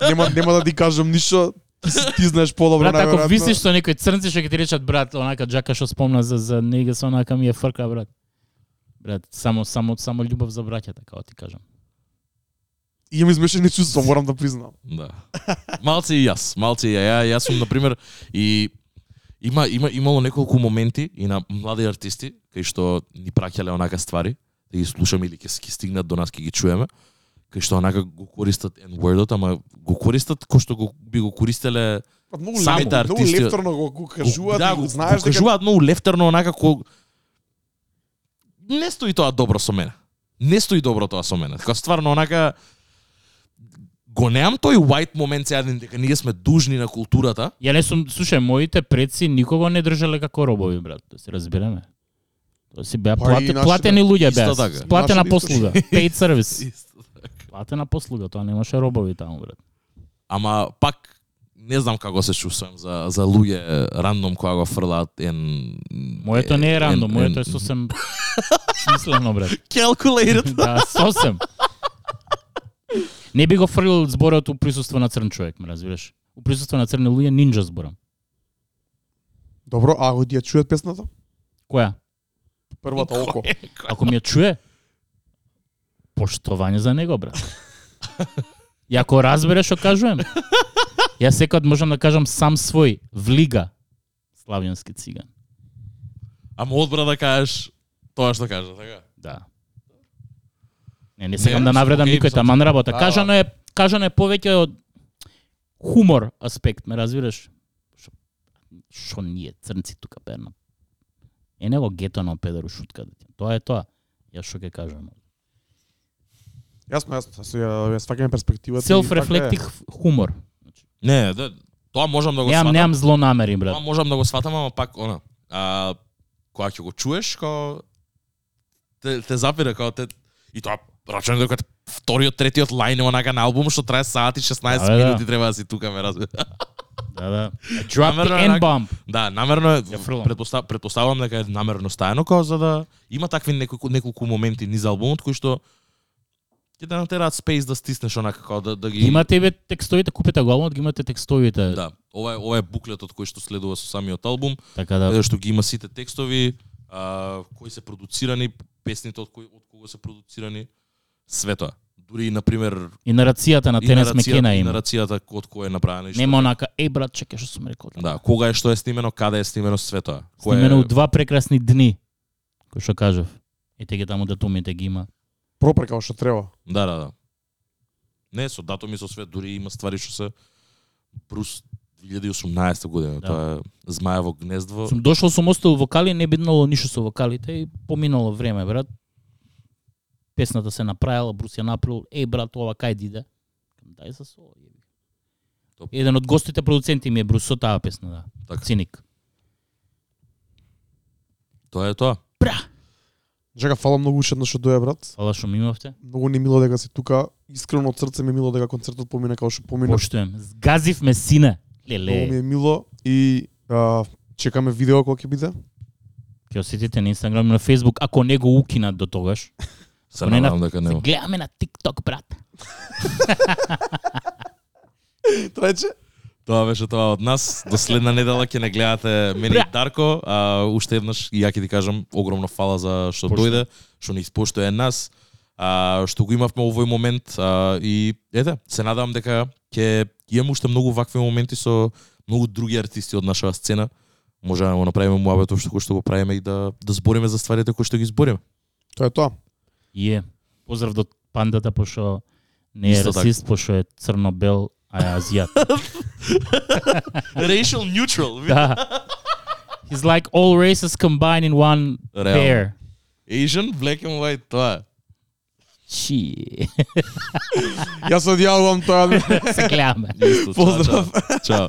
нема, нема да ти кажам ништо. Ти, знаеш подобро, Брат, ако висиш со некој црнци што ќе ти речат брат, онака джака што спомна за за нега со онака ми е фрка брат. Брат, само само само љубов за браќата, како ти кажам. Имам измешани чувства, морам да признам. Да. Малце и јас, малце и ја. ја јас сум на пример и има има имало неколку моменти и на млади артисти кај што ни праќале онака ствари да ги слушаме или ќе ќе стигнат до нас ќе ги чуеме кај што онака го користат N-wordот, ама го користат кој што го би го користеле Па многу Самите лепо, многу артисти- лефтерно го, го кажуваат, да, го, знаеш го дека кажуваат многу лефтерно онака ко не стои тоа добро со мене. Не стои добро тоа со мене. Така стварно онака го неам тој white момент сега дека ние сме дужни на културата. Ја не сум, слушај, моите предци никого не држале како робови, брат, да се разбереме. Тоа си беа Па нашите- платени луѓе беа. така. Платена послуга, paid service. Платена послуга, тоа немаше робови таму, брат. Ама пак не знам како се чувствувам за за луѓе рандом кога го фрлаат ен Моето не е рандом, ен- моето е сосем смислено, брат. calculated. Да, сосем. Не би го фрлил зборот у присуство на црн човек, ме разбираш? У присуство на црни луѓе нинџа зборам. Добро, а ако ти ја чујат песната? Која? Првата око. Ако ми ја чуе, поштовање за него, брат. И ако разбере што кажувам, јас секад можам да кажам сам свој, влига, славјански циган. Ама одбра да кажеш тоа што кажа, така? Да. Не, не сакам Не, да навредам окей, никој, таман работа. да, Кажано е, кажано е повеќе од хумор аспект, ме разбираш? Шо, шо ние црнци тука перна. Е него гето на педеру шутка. Тоа е тоа. Јас што ќе кажам. Јасно, јасно. Се ја, ја сваќаме перспективата. така хумор. Не, да, тоа можам да го сватам. немам зло намери, брат. Тоа можам да го сватам, ама пак она. А кога ќе го чуеш, као те, те запира као те и тоа рачувам дека вториот, третиот лајн е онака на албум што трае сати 16 Да, бе, да. минути треба да си тука ме разбира. Да, да. Drop Намерно the е N-bomb. Да, намерно е, предпостав, предпоставувам дека е намерно стаено као за да има такви неколку неколку моменти низ албумот кои што ќе да натераат спейс да стиснеш онака као да да ги Имате ве текстовите, купете го албумот, ги имате текстовите. Да, ова е ова е буклетот кој што следува со самиот албум. Така да, што ги има сите текстови, а, кои се продуцирани, песните од кои од кого се продуцирани, све тоа. Дури на пример и нарацијата на и Тенес Мекена и има. нарацијата од кој е направена и што. Нема онака, еј брат, чекај што сум рекол. Да, кога е што е снимено, каде е снимено све тоа. Кој Снимено у е два прекрасни дни, кој што кажав. Ете ги таму датумите ги има. Пропре како што треба. Да, да, да. Не, со датуми со све, дури има ствари што се Брус 2018 година, Да. тоа е Змаево гнездво. Сум дошол сум остал вокали, не биднало ништо со вокалите и поминало време, брат. Песната се направила, Брус ја направил, еј брат, ова кај диде? Дај за. Топ. Еден од гостите продуценти ми е Брус со таа песна, да. Така. Циник. Тоа е тоа. Бра! Жека, фала многу уште еднаш што доја брат. Фала што ми имавте. Многу ни е мило дека си тука. Искрено од срце ми е мило дека концертот помине како што помине. Поштуем. Згазив ме сине. Многу ми Леле. е мило и а, чекаме видео кога ќе биде. Ќе осетите на Инстаграм и на Фейсбук, ако не го укинат до тогаш. Се надевам дека Се нема. гледаме на TikTok, брат. Трајче? Тоа беше тоа од нас. До следна недела ќе не гледате мене и! Дарко. А, уште еднаш, и ја ќе ти кажам, огромно фала за што Поштој. дојде, што ни испоштува нас, а, што го имавме овој момент. А, и ете, се надевам дека ќе имаме уште многу вакви моменти со многу други артисти од нашава сцена. Може да го направиме муабето што кој што го правиме и да да збориме за стварите кои што ги збориме. Тоа е тоа. И е. Поздрав до пандата, пошто не е Исто така. расист, пошто е црно-бел, а е азијат. Racial neutral. да. He's like all races combined in one Реално. pair. Asian, black and white, тоа е. Чи. Јас одјавувам тоа. Се гледаме. Исто, чао, Поздрав. Чао. чао.